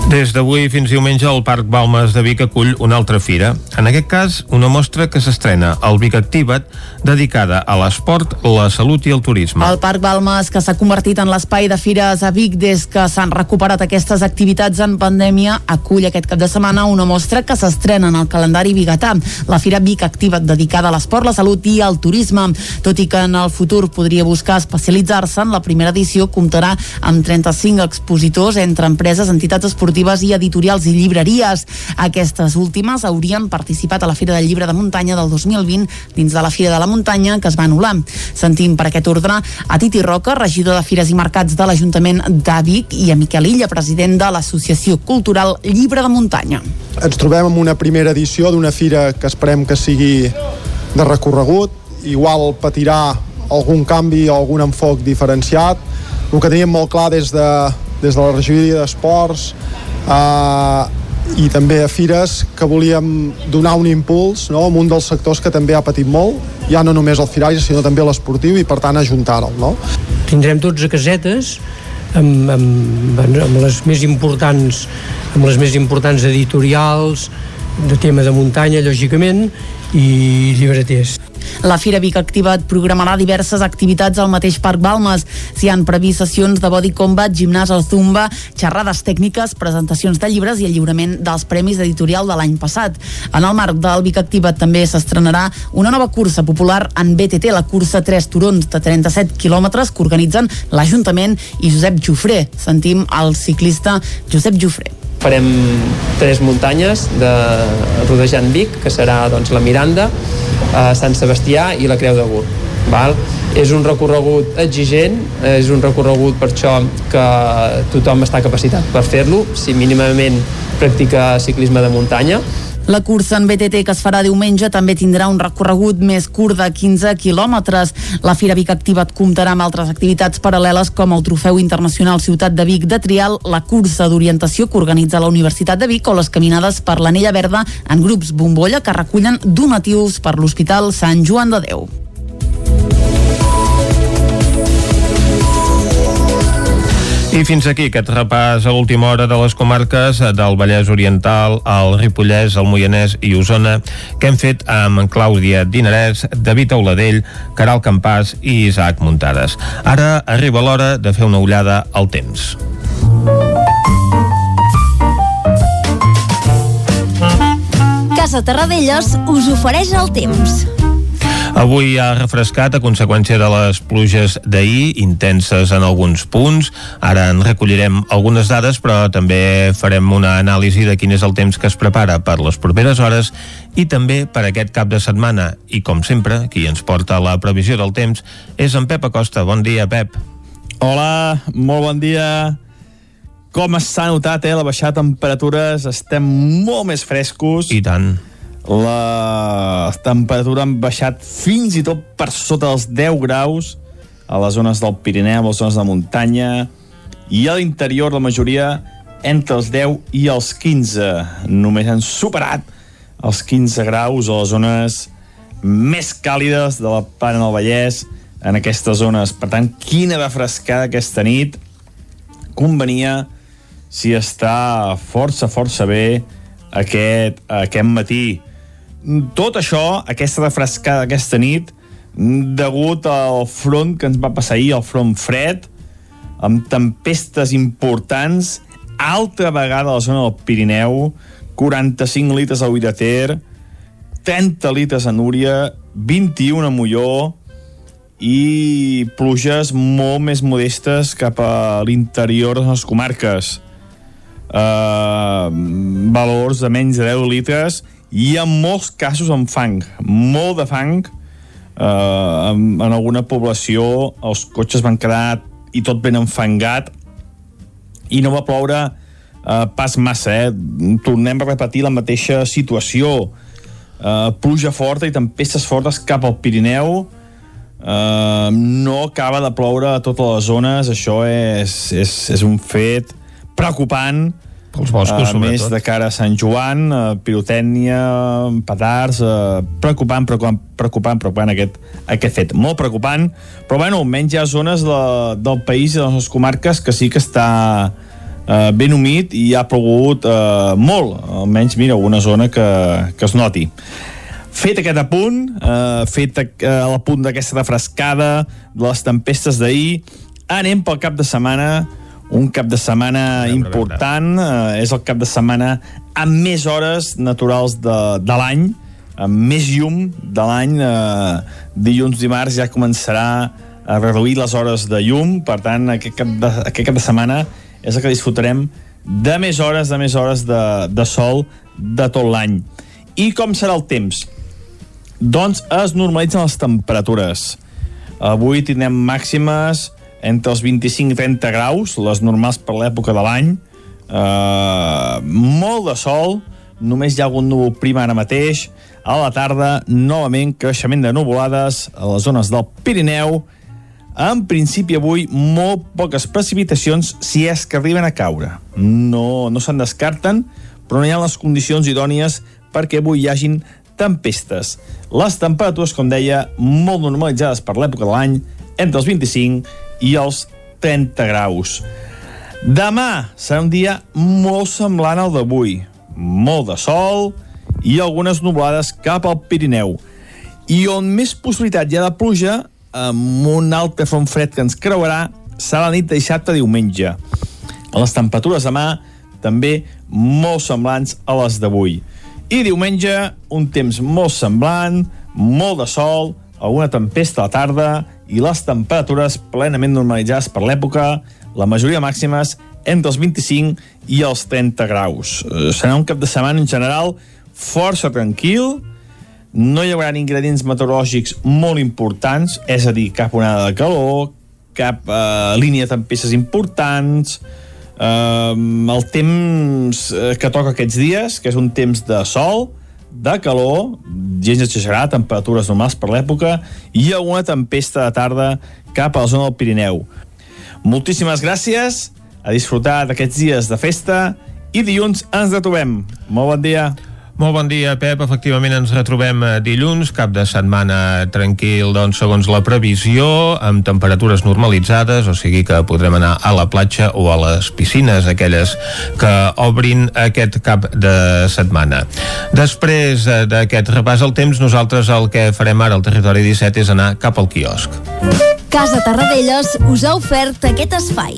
[SPEAKER 1] Des d'avui fins diumenge el Parc Balmes de Vic acull una altra fira. En aquest cas, una mostra que s'estrena al Vic Activat dedicada a l'esport, la salut i el turisme.
[SPEAKER 3] El Parc Balmes, que s'ha convertit en l'espai de fires a Vic des que s'han recuperat aquestes activitats en pandèmia, acull aquest cap de setmana una mostra que s'estrena en el calendari bigatà, la Fira Vic Activat dedicada a l'esport, la salut i al turisme. Tot i que en el futur podria buscar especialitzar-se, en la primera edició comptarà amb 35 expositors entre empreses, entitats esportives esportives i editorials i llibreries. Aquestes últimes haurien participat a la Fira del Llibre de Muntanya del 2020 dins de la Fira de la Muntanya que es va anul·lar. Sentim per aquest ordre a Titi Roca, regidor de Fires i Mercats de l'Ajuntament de Vic i a Miquel Illa, president de l'Associació Cultural Llibre de Muntanya.
[SPEAKER 10] Ens trobem en una primera edició d'una fira que esperem que sigui de recorregut, igual patirà algun canvi o algun enfoc diferenciat. El que teníem molt clar des de, des de la regidoria d'Esports eh, i també a Fires que volíem donar un impuls no, en un dels sectors que també ha patit molt, ja no només el firatge sinó també l'esportiu i per tant ajuntar-lo. No?
[SPEAKER 11] Tindrem 12 casetes amb, amb, amb les més importants amb les més importants editorials de tema de muntanya, lògicament, i llibreters.
[SPEAKER 3] La Fira Vic Activat programarà diverses activitats al mateix Parc Balmes. S'hi han previst sessions de body combat, gimnàs al zumba, xerrades tècniques, presentacions de llibres i el lliurament dels premis editorial de l'any passat. En el marc del Vic Activat també s'estrenarà una nova cursa popular en BTT, la cursa 3 turons de 37 quilòmetres que organitzen l'Ajuntament i Josep Jofré. Sentim el ciclista Josep Jofré
[SPEAKER 12] farem tres muntanyes de rodejant Vic, que serà doncs, la Miranda, eh, Sant Sebastià i la Creu de Gur. Val? És un recorregut exigent, és un recorregut per això que tothom està capacitat per fer-lo, si mínimament practica ciclisme de muntanya,
[SPEAKER 3] la cursa en BTT que es farà diumenge també tindrà un recorregut més curt de 15 quilòmetres. La Fira Vic Activat comptarà amb altres activitats paral·leles com el Trofeu Internacional Ciutat de Vic de Trial, la cursa d'orientació que organitza la Universitat de Vic o les caminades per l'Anella Verda en grups bombolla que recullen donatius per l'Hospital Sant Joan de Déu.
[SPEAKER 1] I fins aquí aquest repàs a l'última hora de les comarques del Vallès Oriental, el Ripollès, el Moianès i Osona, que hem fet amb Clàudia Dinarès, David Auladell, Caral Campàs i Isaac Muntades. Ara arriba l'hora de fer una ullada al temps.
[SPEAKER 16] Casa Terradellos us ofereix el temps.
[SPEAKER 1] Avui ha refrescat a conseqüència de les pluges d'ahir, intenses en alguns punts. Ara en recollirem algunes dades, però també farem una anàlisi de quin és el temps que es prepara per les properes hores i també per aquest cap de setmana. I com sempre, qui ens porta la previsió del temps és en Pep Acosta. Bon dia, Pep.
[SPEAKER 14] Hola, molt bon dia. Com s'ha notat, eh, la baixada de temperatures, estem molt més frescos.
[SPEAKER 1] I tant
[SPEAKER 14] la temperatura han baixat fins i tot per sota dels 10 graus a les zones del Pirineu, a les zones de muntanya i a l'interior la majoria entre els 10 i els 15 només han superat els 15 graus a les zones més càlides de la Plana del Vallès en aquestes zones. Per tant, quina refrescada aquesta nit. Convenia si està força, força bé aquest, aquest matí tot això, aquesta refrescada aquesta nit, degut al front que ens va passar ahir, el front fred, amb tempestes importants, altra vegada a la zona del Pirineu, 45 litres a de Ter, 30 litres a Núria, 21 a Molló, i pluges molt més modestes cap a l'interior de les comarques. Uh, valors de menys de 10 litres hi ha molts casos amb fang, molt de fang. Uh, en, en alguna població els cotxes van quedar i tot ben enfangat i no va ploure uh, pas massa, eh? Tornem a repetir la mateixa situació. Uh, pluja forta i tempestes fortes cap al Pirineu. Uh, no acaba de ploure a totes les zones, això és, és, és un fet preocupant
[SPEAKER 1] Pels boscos,
[SPEAKER 14] uh, més
[SPEAKER 1] sobretot.
[SPEAKER 14] de cara a Sant Joan, uh, pirotècnia, petards, uh, preocupant, preocupant, preocupant, preocupant aquest, aquest fet. Molt preocupant, però bueno, almenys hi ha zones de, del país i de les nostres comarques que sí que està uh, ben humit i ha plogut uh, molt, almenys, mira, una zona que, que es noti. Fet aquest apunt, eh, fet uh, l'apunt d'aquesta refrescada, de les tempestes d'ahir, anem pel cap de setmana, un cap de setmana important, eh, és el cap de setmana amb més hores naturals de, de l'any, amb més llum de l'any, eh, dilluns, dimarts ja començarà a reduir les hores de llum, per tant, aquest cap de, aquest cap de setmana és el que disfrutarem de més hores, de més hores de, de sol de tot l'any. I com serà el temps? Doncs es normalitzen les temperatures. Avui tindrem màximes entre els 25 i 30 graus, les normals per l'època de l'any. Uh, molt de sol, només hi ha algun núvol prim ara mateix. A la tarda, novament, creixement de nuvolades a les zones del Pirineu. En principi, avui, molt poques precipitacions si és que arriben a caure. No, no se'n descarten, però no hi ha les condicions idònies perquè avui hi hagin tempestes. Les temperatures, com deia, molt normalitzades per l'època de l'any, entre els 25 i els 30 graus. Demà serà un dia molt semblant al d'avui. Molt de sol i algunes nublades cap al Pirineu. I on més possibilitat hi ha de pluja, amb un altre front fred que ens creuarà, serà la nit de a diumenge. Les temperatures demà també molt semblants a les d'avui. I diumenge, un temps molt semblant, molt de sol, alguna tempesta a la tarda i les temperatures plenament normalitzades per l'època, la majoria màximes entre els 25 i els 30 graus. Eh, Serà un cap de setmana en general força tranquil, no hi haurà ingredients meteorològics molt importants, és a dir, cap onada de calor, cap eh, línia de tempestes importants, eh, el temps eh, que toca aquests dies, que és un temps de sol, de calor, gens exagerat, temperatures normals per l'època, i alguna tempesta de tarda cap a la zona del Pirineu. Moltíssimes gràcies, a disfrutar d'aquests dies de festa, i dilluns ens retrobem. Molt bon dia.
[SPEAKER 1] Molt bon dia, Pep. Efectivament ens retrobem eh, dilluns, cap de setmana tranquil, doncs, segons la previsió, amb temperatures normalitzades, o sigui que podrem anar a la platja o a les piscines, aquelles que obrin aquest cap de setmana. Després eh, d'aquest repàs al temps, nosaltres el que farem ara al Territori 17 és anar cap al quiosc.
[SPEAKER 16] Casa Tarradellas us ha ofert aquest espai.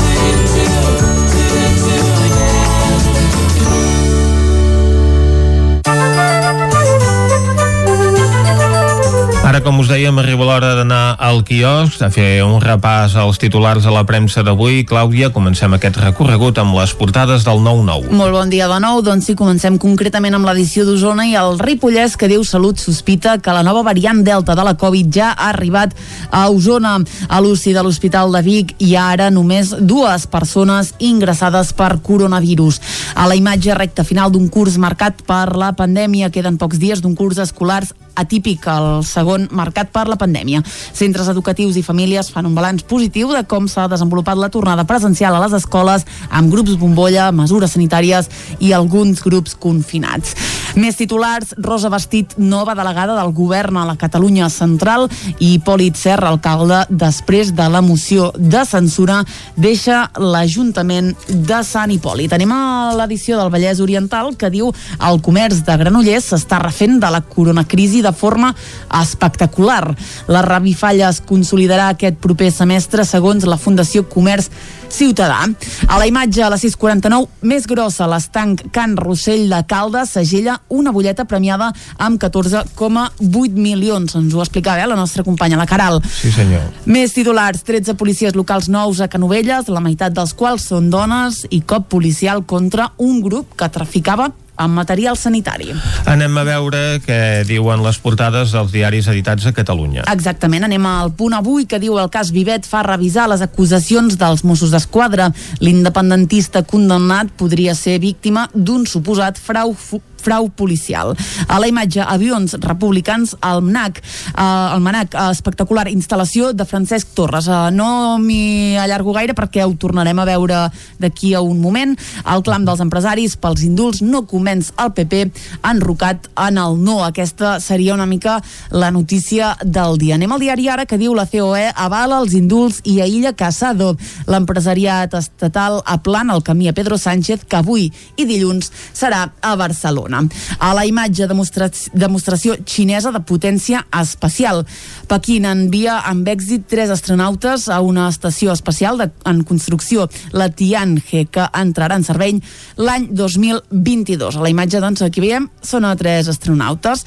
[SPEAKER 1] Ara, com us dèiem, arriba l'hora d'anar al quiosc, a fer un repàs als titulars de la premsa d'avui. Clàudia, comencem aquest recorregut amb les portades del 9-9.
[SPEAKER 3] Molt bon dia de nou, doncs sí, comencem concretament amb l'edició d'Osona i el Ripollès que diu Salut sospita que la nova variant Delta de la Covid ja ha arribat a Osona. A l'UCI de l'Hospital de Vic hi ha ara només dues persones ingressades per coronavirus. A la imatge recta final d'un curs marcat per la pandèmia queden pocs dies d'un curs escolars atípic, el segon marcat per la pandèmia. Centres educatius i famílies fan un balanç positiu de com s'ha desenvolupat la tornada presencial a les escoles amb grups bombolla, mesures sanitàries i alguns grups confinats. Més titulars, Rosa Bastit, nova delegada del govern a la Catalunya Central i Hipòlit Serra, alcalde, després de la moció de censura, deixa l'Ajuntament de Sant Hipòlit. Anem a l'edició del Vallès Oriental que diu el comerç de Granollers s'està refent de la coronacrisi de forma espectacular. La Revifalla es consolidarà aquest proper semestre segons la Fundació Comerç Ciutadà. A la imatge a la 649, més grossa, l'estanc Can Rossell de Caldes segella una butlleta premiada amb 14,8 milions. Ens ho explicava eh, la nostra companya, la Caral.
[SPEAKER 1] Sí, senyor.
[SPEAKER 3] Més titulars, 13 policies locals nous a Canovelles, la meitat dels quals són dones i cop policial contra un grup que traficava amb material sanitari.
[SPEAKER 1] Anem a veure què diuen les portades dels diaris editats a Catalunya.
[SPEAKER 3] Exactament, anem al punt avui que diu el cas Vivet fa revisar les acusacions dels Mossos d'Esquadra. L'independentista condemnat podria ser víctima d'un suposat frau frau policial. A la imatge, avions republicans al MNAC, eh, el MNAC, eh, espectacular instal·lació de Francesc Torres. Eh, no m'hi allargo gaire perquè ho tornarem a veure d'aquí a un moment. El clam dels empresaris pels indults no convenç el PP enrocat en el no. Aquesta seria una mica la notícia del dia. Anem al diari ara que diu la COE avala els indults i aïlla Casado. L'empresariat estatal aplana el camí a Pedro Sánchez que avui i dilluns serà a Barcelona. Barcelona. A la imatge demostra demostració xinesa de potència espacial. Pequín envia amb èxit tres astronautes a una estació espacial de, en construcció, la Tianhe, que entrarà en servei l'any 2022. A la imatge, doncs, aquí veiem, són tres astronautes.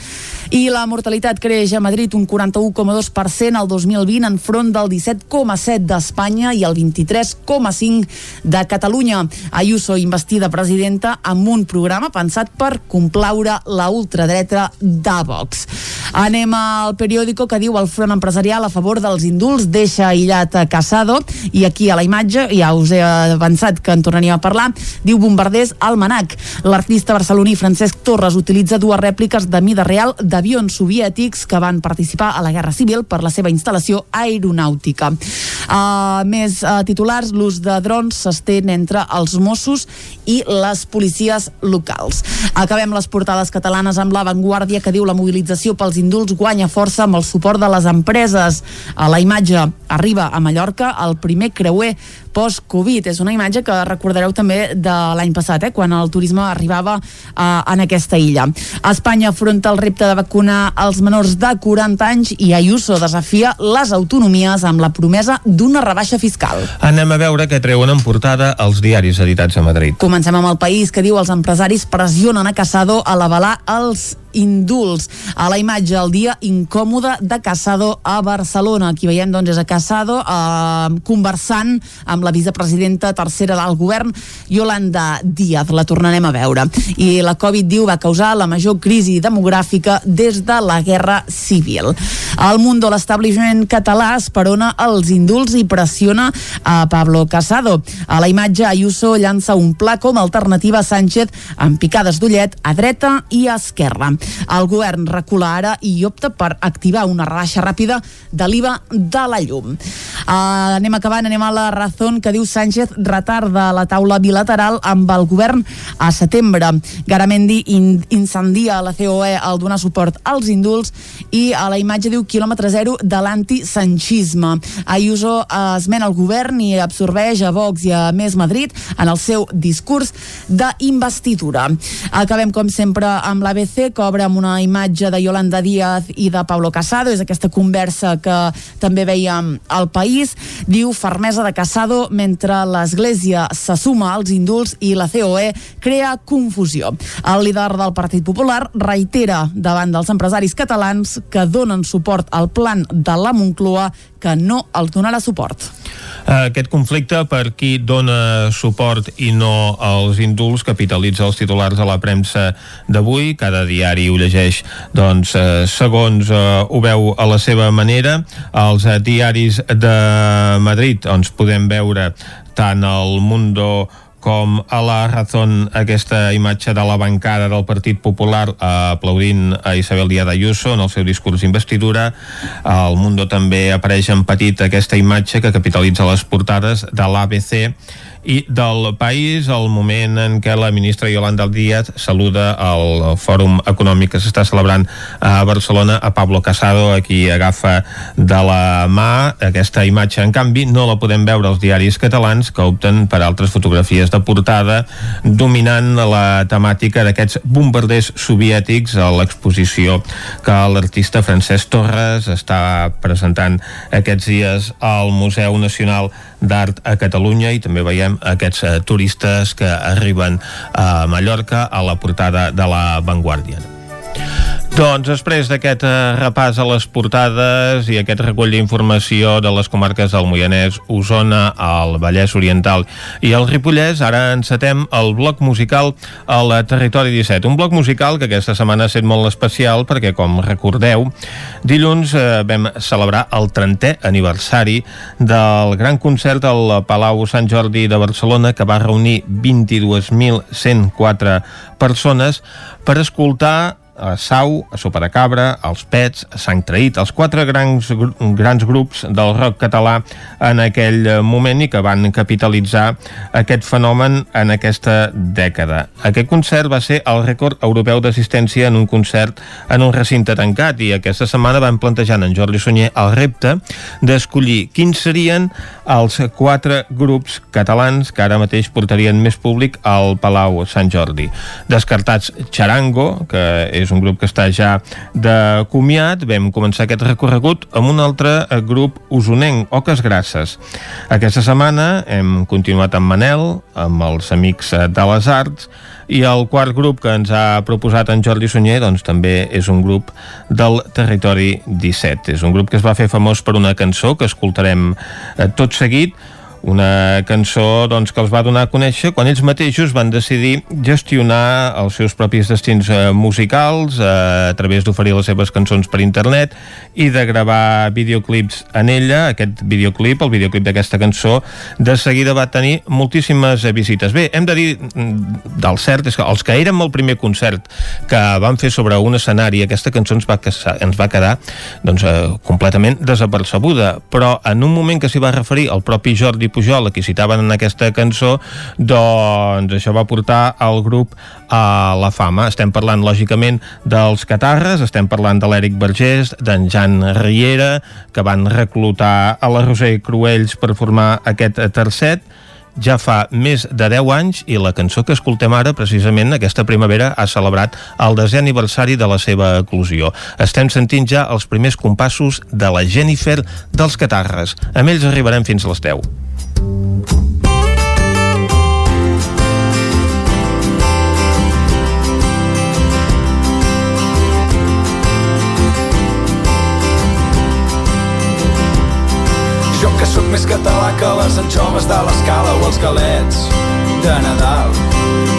[SPEAKER 3] I la mortalitat creix a Madrid un 41,2% al 2020 enfront del 17,7% d'Espanya i el 23,5% de Catalunya. Ayuso investida presidenta amb un programa pensat per complaure la ultradreta de Vox. Anem al periòdico que diu el Front Empresarial a favor dels indults deixa aïllat a Casado i aquí a la imatge, ja us he avançat que en tornaríem a parlar, diu bombarders al Manac. L'artista barceloní Francesc Torres utilitza dues rèpliques de mida real d'avions soviètics que van participar a la Guerra Civil per la seva instal·lació aeronàutica. Uh, més uh, titulars, l'ús de drons s'estén entre els Mossos i les policies locals. Acabem les portades catalanes amb l'avantguàrdia que diu la mobilització pels indults guanya força amb el suport de les empreses. A la imatge arriba a Mallorca el primer creuer post-Covid. És una imatge que recordareu també de l'any passat, eh, quan el turisme arribava eh, en aquesta illa. Espanya afronta el repte de vacunar els menors de 40 anys i Ayuso desafia les autonomies amb la promesa d'una rebaixa fiscal.
[SPEAKER 1] Anem a veure què treuen en portada els diaris editats a Madrid.
[SPEAKER 3] Comencem amb el país que diu els empresaris pressionen a Casado a l'avalar els indults. A la imatge, el dia incòmode de Casado a Barcelona. Aquí veiem, doncs, és a Casado eh, conversant amb la vicepresidenta tercera del govern, Yolanda Díaz. La tornarem a veure. I la Covid, diu, va causar la major crisi demogràfica des de la Guerra Civil. El Mundo, l'establishment català, esperona els indults i pressiona a Pablo Casado. A la imatge, Ayuso llança un pla com a alternativa a Sánchez amb picades d'ullet a dreta i a esquerra. El govern recula ara i opta per activar una rebaixa ràpida de l'IVA de la llum. Uh, anem acabant, anem a la raó que diu Sánchez retarda la taula bilateral amb el govern a setembre. Garamendi in incendia la COE al donar suport als indults i a la imatge diu quilòmetre zero de l'antisanchisme. Ayuso esmena el govern i absorbeix a Vox i a Més Madrid en el seu discurs d'investidura. Acabem, com sempre, amb l'ABC, que obre amb una imatge de Yolanda Díaz i de Pablo Casado. És aquesta conversa que també veiem al país. Diu fermesa de Casado mentre l'Església se suma als indults i la COE crea confusió. El líder del Partit Popular reitera davant dels empresaris catalans que donen suport al plan de la Moncloa que no els donarà suport.
[SPEAKER 1] Aquest conflicte per qui dona suport i no als indults capitalitza els titulars de la premsa d'avui. Cada diari ho llegeix doncs, eh, segons eh, ho veu a la seva manera. Els eh, diaris de Madrid doncs, podem veure tant el Mundo com a la Razón aquesta imatge de la bancada del Partit Popular eh, aplaudint a Isabel Díaz Ayuso en el seu discurs d'investidura. Al Mundo també apareix en petit aquesta imatge que capitalitza les portades de l'ABC i del país el moment en què la ministra Yolanda Díaz saluda al fòrum econòmic que s'està celebrant a Barcelona a Pablo Casado, a qui agafa de la mà aquesta imatge. En canvi, no la podem veure als diaris catalans que opten per altres fotografies de portada dominant la temàtica d'aquests bombarders soviètics a l'exposició que l'artista Francesc Torres està presentant aquests dies al Museu Nacional d'Art a Catalunya i també veiem aquests eh, turistes que arriben a Mallorca a la portada de la Vanguardia. Doncs després d'aquest eh, repàs a les portades i aquest recull d'informació de les comarques del Moianès, Osona, el Vallès Oriental i el Ripollès, ara encetem el bloc musical al Territori 17. Un bloc musical que aquesta setmana ha estat molt especial perquè, com recordeu, dilluns eh, vam celebrar el 30è aniversari del gran concert al Palau Sant Jordi de Barcelona que va reunir 22.104 persones per escoltar a Sau, a Sopa de Cabra, als Pets, a Sant Traït, els quatre grans, grans grups del rock català en aquell moment i que van capitalitzar aquest fenomen en aquesta dècada. Aquest concert va ser el rècord europeu d'assistència en un concert en un recinte tancat i aquesta setmana van plantejant en Jordi Sunyer el repte d'escollir quins serien els quatre grups catalans que ara mateix portarien més públic al Palau Sant Jordi. Descartats Charango, que és és un grup que està ja de comiat. Vam començar aquest recorregut amb un altre eh, grup usonenc, Oques Grasses. Aquesta setmana hem continuat amb Manel, amb els amics eh, de les arts, i el quart grup que ens ha proposat en Jordi Sunyer doncs, també és un grup del Territori 17. És un grup que es va fer famós per una cançó que escoltarem eh, tot seguit, una cançó doncs, que els va donar a conèixer quan ells mateixos van decidir gestionar els seus propis destins eh, musicals eh, a través d'oferir les seves cançons per internet i de gravar videoclips en ella. Aquest videoclip, el videoclip d'aquesta cançó, de seguida va tenir moltíssimes visites. Bé, hem de dir mm, del cert és que els que érem el primer concert que van fer sobre un escenari, aquesta cançó ens va, ens va quedar doncs, eh, completament desapercebuda, però en un moment que s'hi va referir el propi Jordi Pujol, a qui citaven en aquesta cançó, doncs això va portar el grup a la fama. Estem parlant, lògicament, dels Catarres, estem parlant de l'Èric Vergés, d'en Jan Riera, que van reclutar a la Roser Cruells per formar aquest tercet, ja fa més de 10 anys i la cançó que escoltem ara, precisament aquesta primavera, ha celebrat el desè aniversari de la seva eclosió. Estem sentint ja els primers compassos de la Jennifer dels Catarres. Amb ells arribarem fins a les 10.
[SPEAKER 22] Jo que sóc més català que les anxoves de l'escala o els galets de Nadal.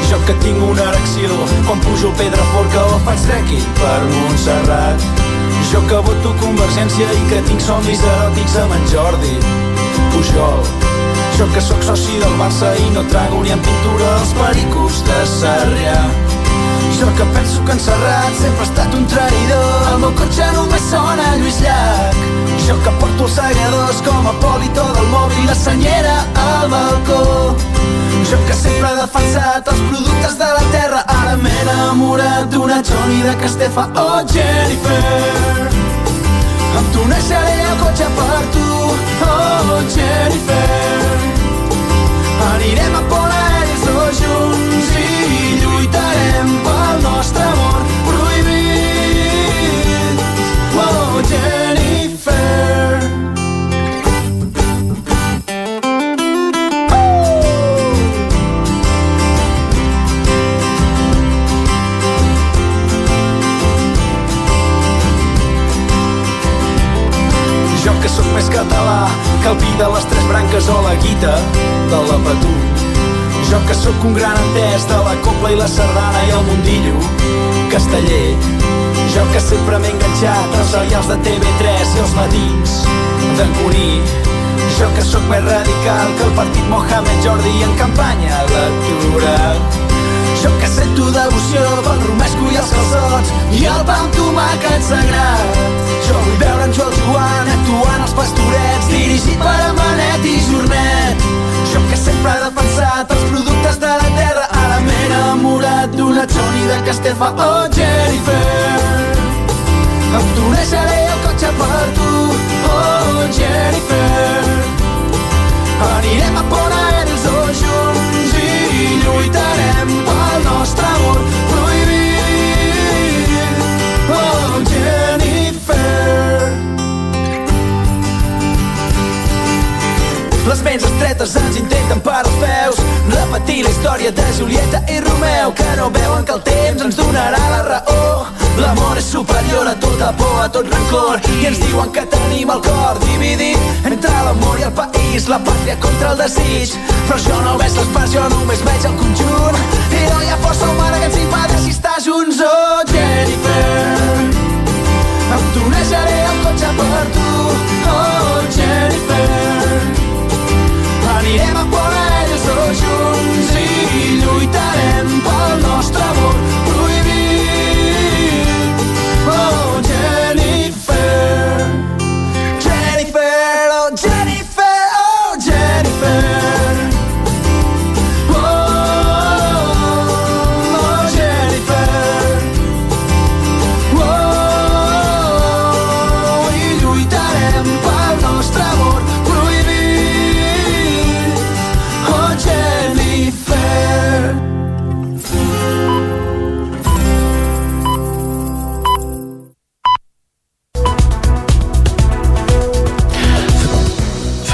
[SPEAKER 22] Jo que tinc una erecció quan pujo el Pedraforca o faig trekking per Montserrat. Jo que voto Convergència i que tinc somnis eròtics amb en Jordi Pujol. Jo que sóc soci del Barça i no trago ni en pintura els pericos de Sarrià. Jo que penso que en Serrat sempre ha estat un traïdor. El meu cotxe només sona Lluís Llach. Jo que porto els segadors com a polito del mòbil la senyera al balcó. Jo que sempre he defensat els productes de la terra. Ara m'he enamorat d'una Johnny de Castefa. Oh Jennifer Amb tu deixaré el cotxe per tu. Oh Jennifer Anirem a Pont Aèries dos junts i lluitarem pel nostre amor prohibit. Oh Jennifer més català que el vi de les tres branques o la guita de la Patú. Jo que sóc un gran entès de la copla i la sardana i el mundillo casteller. Jo que sempre m'he enganxat als serials de TV3 i els matins d'en Cuní. Jo que sóc més radical que el partit Mohamed Jordi en campanya electoral. Jo que sento devoció pel romesco i els calçots i el pa amb tomàquet sagrat. Jo vull veure en Joel Joan actuant als pastorets dirigit per Amanet i Jornet. Jo que sempre he defensat els productes de la terra ara m'he enamorat d'una Johnny de Castefa oh Jennifer. Tu deixaré el cotxe per tu oh Jennifer. Anirem a Pont Aèries dos junts i lluitarem pel nostre amor Les ments estretes ens intenten per als peus. repetir la història de Julieta i Romeu que no veuen que el temps ens donarà la raó. L'amor és superior a tota por, a tot rancor i ens diuen que tenim el cor dividit entre l'amor i el país, la pàtria contra el desig. Però jo no veig les parts, jo només veig el conjunt i no hi ha força humana que ens impedeixi estar junts. Oh, Jennifer, em tonejaré el cotxe per tu. Anirem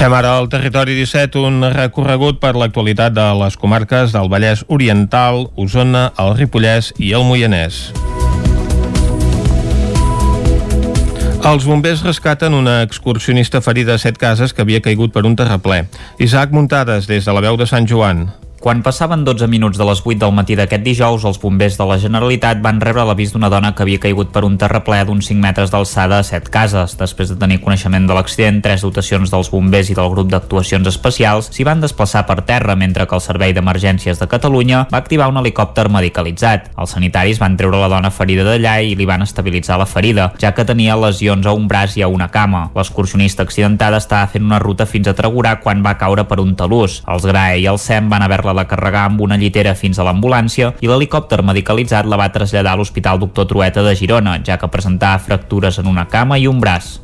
[SPEAKER 1] Fem ara al territori 17 un recorregut per l'actualitat de les comarques del Vallès Oriental, Osona, el Ripollès i el Moianès. Els bombers rescaten una excursionista ferida a set cases que havia caigut per un terraplè. Isaac Muntades, des de la veu de Sant Joan.
[SPEAKER 6] Quan passaven 12 minuts de les 8 del matí d'aquest dijous, els bombers de la Generalitat van rebre l'avís d'una dona que havia caigut per un terraplè d'uns 5 metres d'alçada a 7 cases. Després de tenir coneixement de l'accident, tres dotacions dels bombers i del grup d'actuacions especials s'hi van desplaçar per terra, mentre que el Servei d'Emergències de Catalunya va activar un helicòpter medicalitzat. Els sanitaris van treure la dona ferida d'allà i li van estabilitzar la ferida, ja que tenia lesions a un braç i a una cama. L'excursionista accidentada estava fent una ruta fins a Tregurà quan va caure per un talús. Els GRAE i el SEM van haver-la de carregar amb una llitera fins a l'ambulància i l'helicòpter medicalitzat la va traslladar a l'Hospital Doctor Trueta de Girona, ja que presentava fractures en una cama i un braç.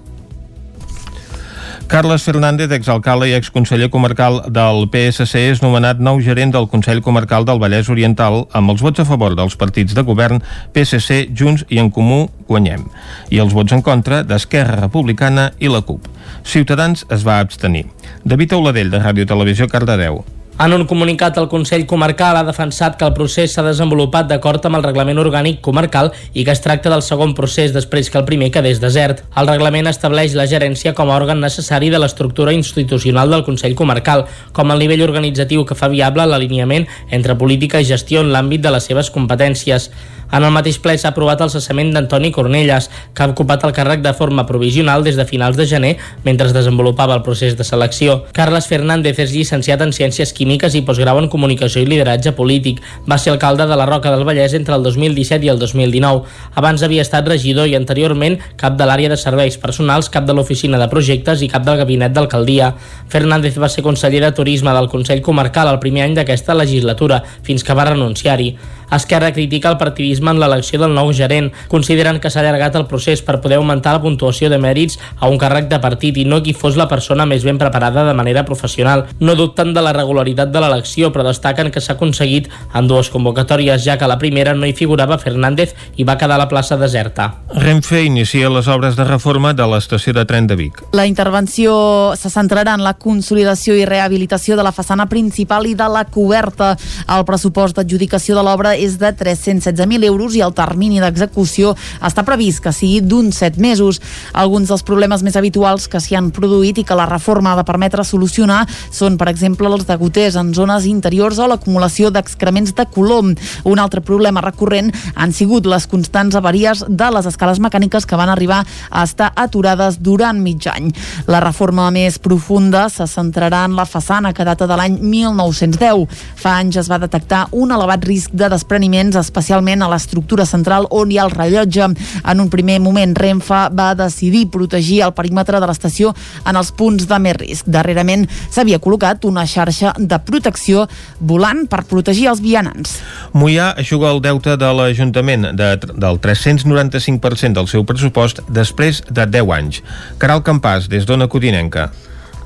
[SPEAKER 1] Carles Fernández, exalcalde i exconseller comarcal del PSC, és nomenat nou gerent del Consell Comarcal del Vallès Oriental amb els vots a favor dels partits de govern PSC, Junts i En Comú Guanyem i els vots en contra d'Esquerra Republicana i la CUP. Ciutadans es va abstenir. David Auladell, de Ràdio Televisió, Cardedeu.
[SPEAKER 7] En un comunicat, el Consell Comarcal ha defensat que el procés s'ha desenvolupat d'acord amb el reglament orgànic comarcal i que es tracta del segon procés després que el primer quedés desert. El reglament estableix la gerència com a òrgan necessari de l'estructura institucional del Consell Comarcal, com el nivell organitzatiu que fa viable l'alineament entre política i gestió en l'àmbit de les seves competències. En el mateix ple s'ha aprovat el cessament d'Antoni Cornelles, que ha ocupat el càrrec de forma provisional des de finals de gener mentre es desenvolupava el procés de selecció. Carles Fernández és llicenciat en Ciències Químiques i postgrau en Comunicació i Lideratge Polític. Va ser alcalde de la Roca del Vallès entre el 2017 i el 2019. Abans havia estat regidor i anteriorment cap de l'àrea de serveis personals, cap de l'oficina de projectes i cap del gabinet d'alcaldia. Fernández va ser conseller de Turisme del Consell Comarcal el primer any d'aquesta legislatura, fins que va renunciar-hi. Esquerra critica el partidisme en l'elecció del nou gerent, consideren que s'ha allargat el procés per poder augmentar la puntuació de mèrits a un càrrec de partit i no qui fos la persona més ben preparada de manera professional. No dubten de la regularitat de l'elecció, però destaquen que s'ha aconseguit en dues convocatòries, ja que a la primera no hi figurava Fernández i va quedar la plaça deserta.
[SPEAKER 1] Renfe inicia les obres de reforma de l'estació de tren de Vic.
[SPEAKER 3] La intervenció se centrarà en la consolidació i rehabilitació de la façana principal i de la coberta. El pressupost d'adjudicació de l'obra és de 316.000 euros i el termini d'execució està previst que sigui d'uns 7 mesos. Alguns dels problemes més habituals que s'hi han produït i que la reforma ha de permetre solucionar són, per exemple, els degoters en zones interiors o l'acumulació d'excrements de colom. Un altre problema recurrent han sigut les constants avaries de les escales mecàniques que van arribar a estar aturades durant mig any. La reforma més profunda se centrarà en la façana que data de l'any 1910. Fa anys es va detectar un elevat risc de despreniments, especialment a l'estructura central on hi ha el rellotge. En un primer moment, Renfe va decidir protegir el perímetre de l'estació en els punts de més risc. Darrerament s'havia col·locat una xarxa de protecció volant per protegir els vianants.
[SPEAKER 1] Mollà aixuga el deute de l'Ajuntament de, del 395% del seu pressupost després de 10 anys. Caral Campàs, des d'Ona Codinenca.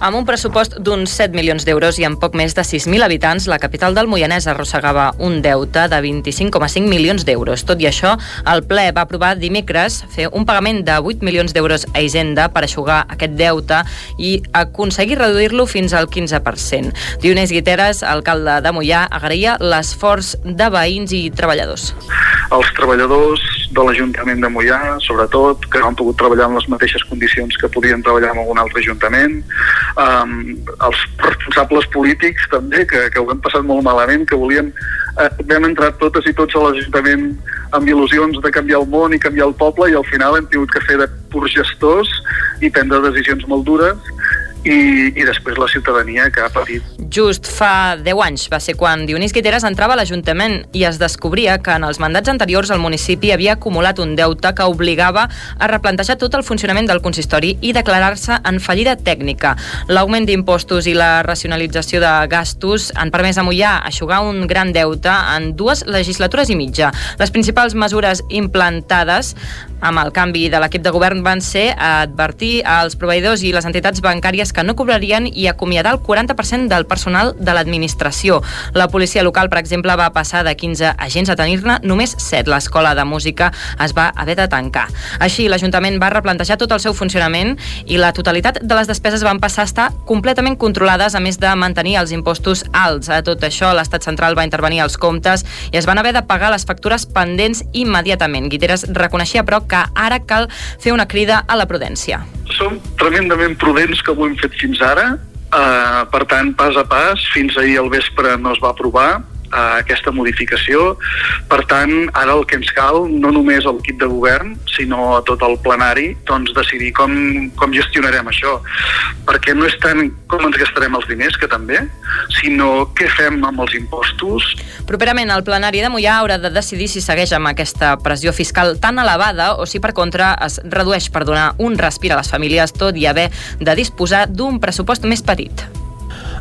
[SPEAKER 8] Amb un pressupost d'uns 7 milions d'euros i amb poc més de 6.000 habitants, la capital del Moianès arrossegava un deute de 25,5 milions d'euros. Tot i això, el ple va aprovar dimecres fer un pagament de 8 milions d'euros a Hisenda per aixugar aquest deute i aconseguir reduir-lo fins al 15%. Dionís Guiteres, alcalde de Mollà, agraïa l'esforç de veïns i treballadors.
[SPEAKER 23] Els treballadors de l'Ajuntament de Mollà, sobretot, que no han pogut treballar en les mateixes condicions que podien treballar en algun altre ajuntament, um, els responsables polítics també, que, que ho hem passat molt malament, que volien eh, vam entrar totes i tots a l'Ajuntament amb il·lusions de canviar el món i canviar el poble i al final hem tingut que fer de purs gestors i prendre decisions molt dures i, i després la ciutadania que ha patit.
[SPEAKER 8] Just fa 10 anys va ser quan Dionís Guiteres entrava a l'Ajuntament i es descobria que en els mandats anteriors el municipi havia acumulat un deute que obligava a replantejar tot el funcionament del consistori i declarar-se en fallida tècnica. L'augment d'impostos i la racionalització de gastos han permès a Mollà aixugar un gran deute en dues legislatures i mitja. Les principals mesures implantades amb el canvi de l'equip de govern van ser advertir als proveïdors i les entitats bancàries que no cobrarien i acomiadar el 40% del personal de l'administració. La policia local, per exemple, va passar de 15 agents a tenir-ne només 7. L'escola de música es va haver de tancar. Així, l'Ajuntament va replantejar tot el seu funcionament i la totalitat de les despeses van passar a estar completament controlades, a més de mantenir els impostos alts. A tot això, l'Estat central va intervenir als comptes i es van haver de pagar les factures pendents immediatament. Guiteres reconeixia, però, que ara cal fer una crida a la prudència.
[SPEAKER 23] Som tremendament prudents que ho hem fet fins ara, uh, per tant, pas a pas, fins ahir al vespre no es va aprovar, a aquesta modificació. Per tant, ara el que ens cal, no només al l'equip de govern, sinó a tot el plenari, doncs decidir com, com gestionarem això. Perquè no és tant com ens gastarem els diners, que també, sinó què fem amb els impostos.
[SPEAKER 8] Properament, el plenari de Mollà haurà de decidir si segueix amb aquesta pressió fiscal tan elevada o si, per contra, es redueix per donar un respir a les famílies, tot i haver de disposar d'un pressupost més petit.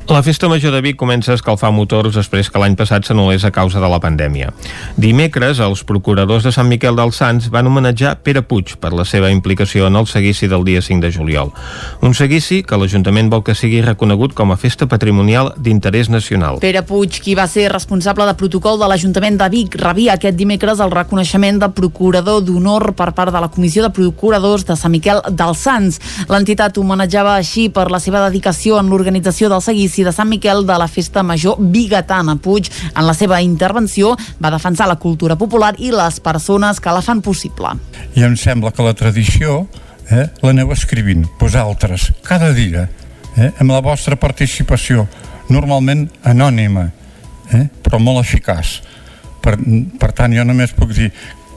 [SPEAKER 1] La festa major de Vic comença a escalfar motors després que l'any passat s'anul·lés a causa de la pandèmia. Dimecres, els procuradors de Sant Miquel dels Sants van homenatjar Pere Puig per la seva implicació en el seguici del dia 5 de juliol. Un seguici que l'Ajuntament vol que sigui reconegut com a festa patrimonial d'interès nacional.
[SPEAKER 3] Pere Puig, qui va ser responsable de protocol de l'Ajuntament de Vic, rebia aquest dimecres el reconeixement de procurador d'honor per part de la Comissió de Procuradors de Sant Miquel dels Sants. L'entitat homenatjava així per la seva dedicació en l'organització del seguici l'inici de Sant Miquel de la Festa Major Bigatana. Puig, en la seva intervenció, va defensar la cultura popular i les persones que la fan possible.
[SPEAKER 24] I em sembla que la tradició eh, l'aneu escrivint vosaltres cada dia eh, amb la vostra participació normalment anònima eh, però molt eficaç per, per tant jo només puc dir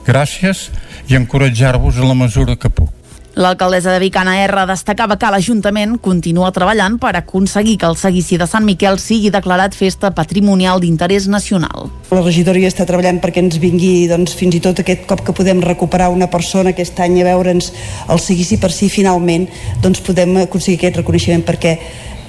[SPEAKER 24] gràcies i encoratjar-vos a la mesura que puc
[SPEAKER 3] L'alcaldessa de Vic, Anna R, destacava que l'Ajuntament continua treballant per aconseguir que el seguici de Sant Miquel sigui declarat festa patrimonial d'interès nacional.
[SPEAKER 25] La regidoria està treballant perquè ens vingui doncs, fins i tot aquest cop que podem recuperar una persona aquest any a veure'ns el seguici per si finalment doncs, podem aconseguir aquest reconeixement perquè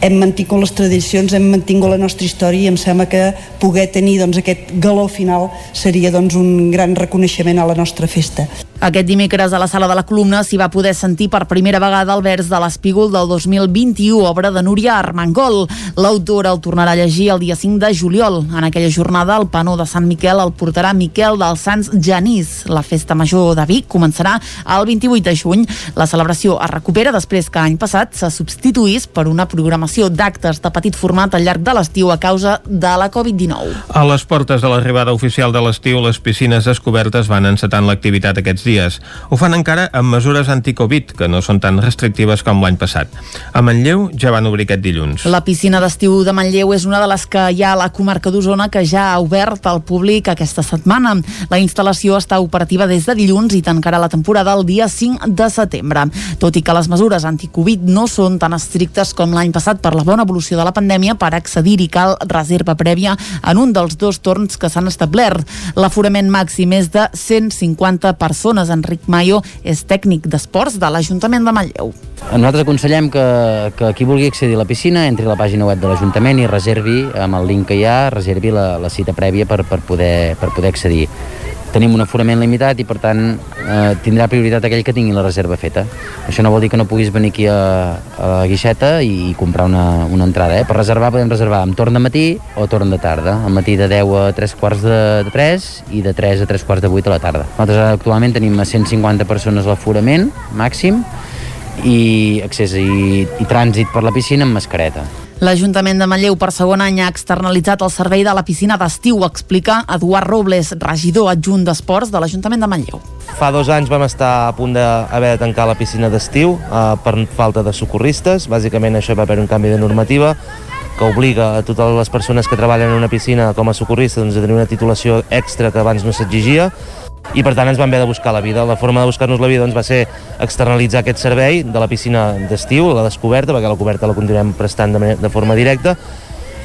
[SPEAKER 25] hem mantingut les tradicions, hem mantingut la nostra història i em sembla que poder tenir doncs, aquest galó final seria doncs, un gran reconeixement a la nostra festa.
[SPEAKER 3] Aquest dimecres a la sala de la columna s'hi va poder sentir per primera vegada el vers de l'Espígol del 2021, obra de Núria Armengol. L'autora el tornarà a llegir el dia 5 de juliol. En aquella jornada, el panó de Sant Miquel el portarà Miquel dels Sants Genís. La festa major de Vic començarà el 28 de juny. La celebració es recupera després que l'any passat se substituís per una programació d'actes de petit format al llarg de l'estiu a causa de la Covid-19.
[SPEAKER 1] A les portes de l'arribada oficial de l'estiu, les piscines descobertes van encetant l'activitat aquests dies. Ho fan encara amb mesures anti-Covid, que no són tan restrictives com l'any passat. A Manlleu ja van obrir aquest dilluns.
[SPEAKER 3] La piscina d'estiu de Manlleu és una de les que hi ha a la comarca d'Osona que ja ha obert al públic aquesta setmana. La instal·lació està operativa des de dilluns i tancarà la temporada el dia 5 de setembre. Tot i que les mesures anti-Covid no són tan estrictes com l'any passat per la bona evolució de la pandèmia, per accedir-hi cal reserva prèvia en un dels dos torns que s'han establert. L'aforament màxim és de 150 persones persones. Enric Mayo és tècnic d'esports de l'Ajuntament de Manlleu.
[SPEAKER 26] Nosaltres aconsellem que, que qui vulgui accedir a la piscina entri a la pàgina web de l'Ajuntament i reservi, amb el link que hi ha, reservi la, la cita prèvia per, per, poder, per poder accedir tenim un aforament limitat i per tant eh, tindrà prioritat aquell que tingui la reserva feta. Això no vol dir que no puguis venir aquí a, a la guixeta i, comprar una, una entrada. Eh? Per reservar podem reservar amb torn de matí o torn de tarda. Al matí de 10 a 3 quarts de, de 3 i de 3 a 3 quarts de 8 a la tarda. Nosaltres actualment tenim a 150 persones l'aforament màxim i accés i, i trànsit per la piscina amb mascareta.
[SPEAKER 3] L'Ajuntament de Manlleu per segon any ha externalitzat el servei de la piscina d'estiu, explica Eduard Robles, regidor adjunt d'Esports de l'Ajuntament de Manlleu.
[SPEAKER 27] Fa dos anys vam estar a punt d'haver de tancar la piscina d'estiu eh, per falta de socorristes. Bàsicament això va haver un canvi de normativa que obliga a totes les persones que treballen en una piscina com a socorristes doncs, a tenir una titulació extra que abans no s'exigia i per tant ens vam haver de buscar la vida. La forma de buscar-nos la vida doncs, va ser externalitzar aquest servei de la piscina d'estiu, la descoberta, perquè la coberta la continuem prestant de, manera, de forma directa,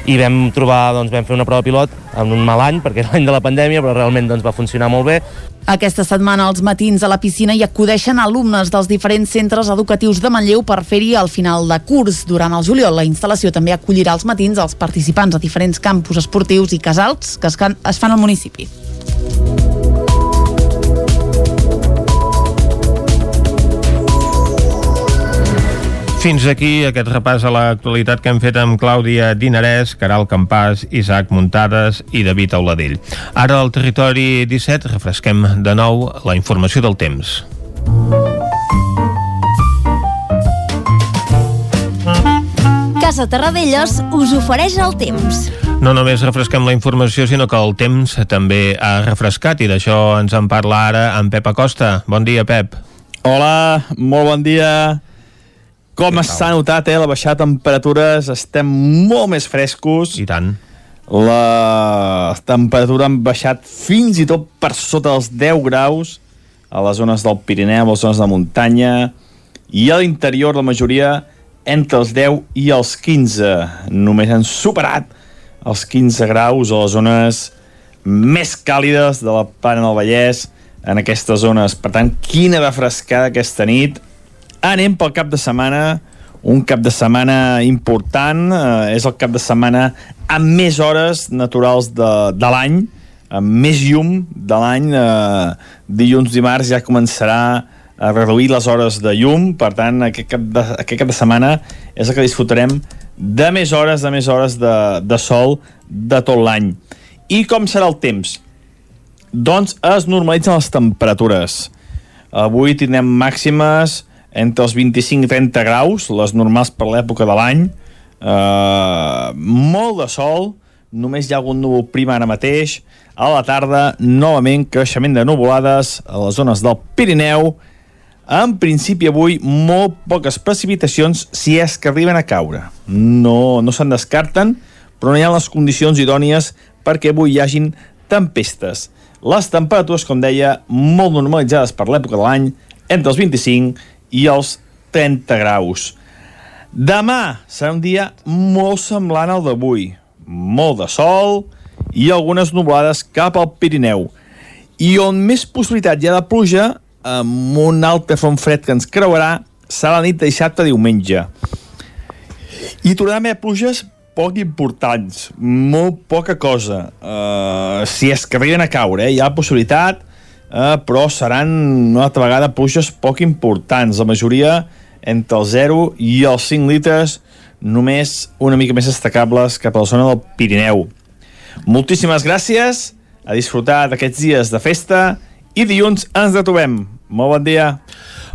[SPEAKER 27] i vam trobar, doncs, vam fer una prova pilot en un mal any, perquè era l'any de la pandèmia, però realment doncs, va funcionar molt bé.
[SPEAKER 3] Aquesta setmana als matins a la piscina hi acudeixen alumnes dels diferents centres educatius de Manlleu per fer-hi al final de curs. Durant el juliol la instal·lació també acollirà als matins els participants a diferents campus esportius i casals que es fan al municipi.
[SPEAKER 1] Fins aquí aquest repàs a l'actualitat que hem fet amb Clàudia Dinarès, Caral Campàs, Isaac Muntades i David Auladell. Ara al territori 17 refresquem de nou la informació del temps.
[SPEAKER 16] Casa Terradellos us ofereix el temps.
[SPEAKER 1] No només refresquem la informació, sinó que el temps també ha refrescat i d'això ens en parla ara en Pep Acosta. Bon dia, Pep.
[SPEAKER 14] Hola, molt bon dia. Com s'ha notat, eh, la baixada de temperatures, estem molt més frescos.
[SPEAKER 1] I tant.
[SPEAKER 14] La temperatura han baixat fins i tot per sota dels 10 graus a les zones del Pirineu, a les zones de muntanya, i a l'interior la majoria entre els 10 i els 15. Només han superat els 15 graus a les zones més càlides de la Plana del Vallès en aquestes zones. Per tant, quina refrescada aquesta nit Anem pel cap de setmana, un cap de setmana important, eh, és el cap de setmana amb més hores naturals de, de l'any, amb més llum de l'any. Eh, dilluns, dimarts ja començarà a reduir les hores de llum, per tant, aquest cap de, aquest cap de setmana és el que disfrutarem de més hores, de més hores de, de sol de tot l'any. I com serà el temps? Doncs es normalitzen les temperatures. Avui tindrem màximes entre els 25 i 30 graus, les normals per l'època de l'any, eh, molt de sol, només hi ha algun núvol prim ara mateix, a la tarda, novament, creixement de nuvolades a les zones del Pirineu, en principi avui molt poques precipitacions si és que arriben a caure. No, no se'n descarten, però no hi ha les condicions idònies perquè avui hi hagin tempestes. Les temperatures, com deia, molt normalitzades per l'època de l'any, entre els 25 i els 30 graus. Demà serà un dia molt semblant al d'avui. Molt de sol i algunes nublades cap al Pirineu. I on més possibilitat hi ha de pluja, amb un altre front fred que ens creuarà, serà la nit de dissabte a diumenge. I tornarà a pluges poc importants, molt poca cosa. Uh, si és que arriben a caure, eh? hi ha possibilitat, eh, però seran una altra vegada pluges poc importants. La majoria entre el 0 i els 5 litres, només una mica més destacables cap a la zona del Pirineu. Moltíssimes gràcies, a disfrutar d'aquests dies de festa i dilluns ens retrobem. Molt bon dia.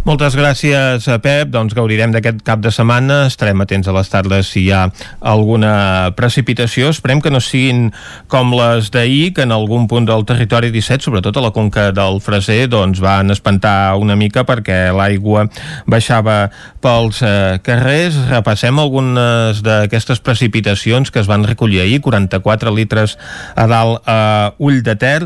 [SPEAKER 1] Moltes gràcies, a Pep. Doncs gaudirem d'aquest cap de setmana. Estarem atents a les tardes si hi ha alguna precipitació. Esperem que no siguin com les d'ahir, que en algun punt del territori 17, sobretot a la conca del Freser, doncs van espantar una mica perquè l'aigua baixava pels eh, carrers. Repassem algunes d'aquestes precipitacions que es van recollir ahir, 44 litres a dalt a Ull de Ter,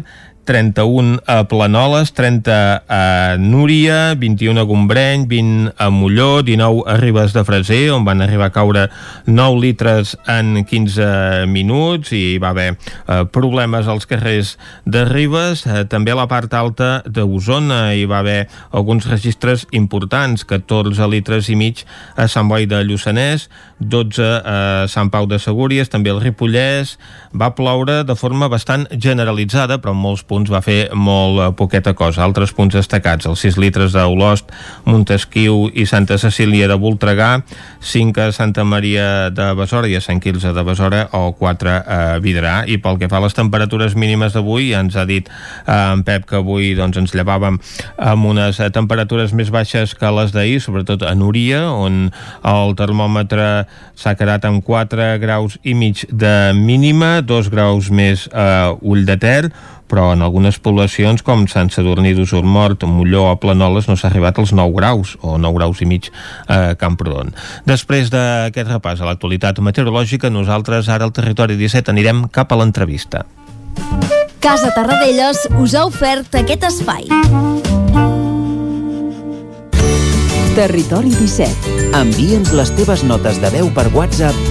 [SPEAKER 1] 31 a Planoles, 30 a Núria, 21 a Gombreny, 20 a Molló, 19 a Ribes de Freser, on van arribar a caure 9 litres en 15 minuts i va haver eh, problemes als carrers de Ribes. Eh, també a la part alta d'Osona hi va haver alguns registres importants, 14 litres i mig a Sant Boi de Lluçanès, 12 a Sant Pau de Segúries, també al Ripollès. Va ploure de forma bastant generalitzada, però en molts punts va fer molt eh, poqueta cosa. Altres punts destacats, els 6 litres d'Olost, Montesquieu i Santa Cecília de Voltregà, 5 a Santa Maria de Besora i a Sant Quilze de Besora o 4 a Vidrà. I pel que fa a les temperatures mínimes d'avui, ja ens ha dit eh, en Pep que avui doncs, ens llevàvem amb unes temperatures més baixes que les d'ahir, sobretot a Núria, on el termòmetre s'ha quedat amb 4 graus i mig de mínima, 2 graus més a Ull de Ter, però en algunes poblacions com Sant Sadurní d'Usurmort, Molló o Planoles no s'ha arribat als 9 graus o 9 graus i mig a Camprodon. Després d'aquest repàs a l'actualitat meteorològica, nosaltres ara al Territori 17 anirem cap a l'entrevista.
[SPEAKER 16] Casa Tarradellas us ha ofert aquest espai.
[SPEAKER 28] Territori 17.
[SPEAKER 21] Envia'ns les teves notes de veu per WhatsApp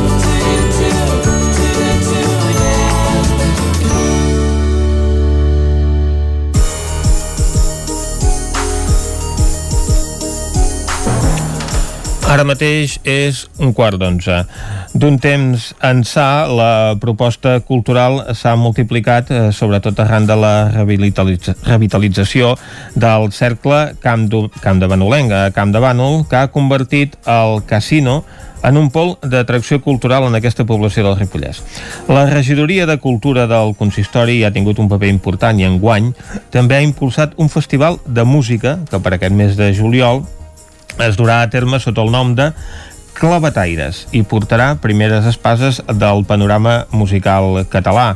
[SPEAKER 1] Ara mateix és un quart d'onze. D'un temps ençà, la proposta cultural s'ha multiplicat, eh, sobretot arran de la revitalitza revitalització del cercle Camp, du Camp de Banolenc, a Camp de Bànol, que ha convertit el casino en un pol d'atracció cultural en aquesta població del Ripollès. La regidoria de cultura del consistori ha tingut un paper important i enguany també ha impulsat un festival de música que per aquest mes de juliol es durà a terme sota el nom de Clavataires i portarà primeres espases del panorama musical català.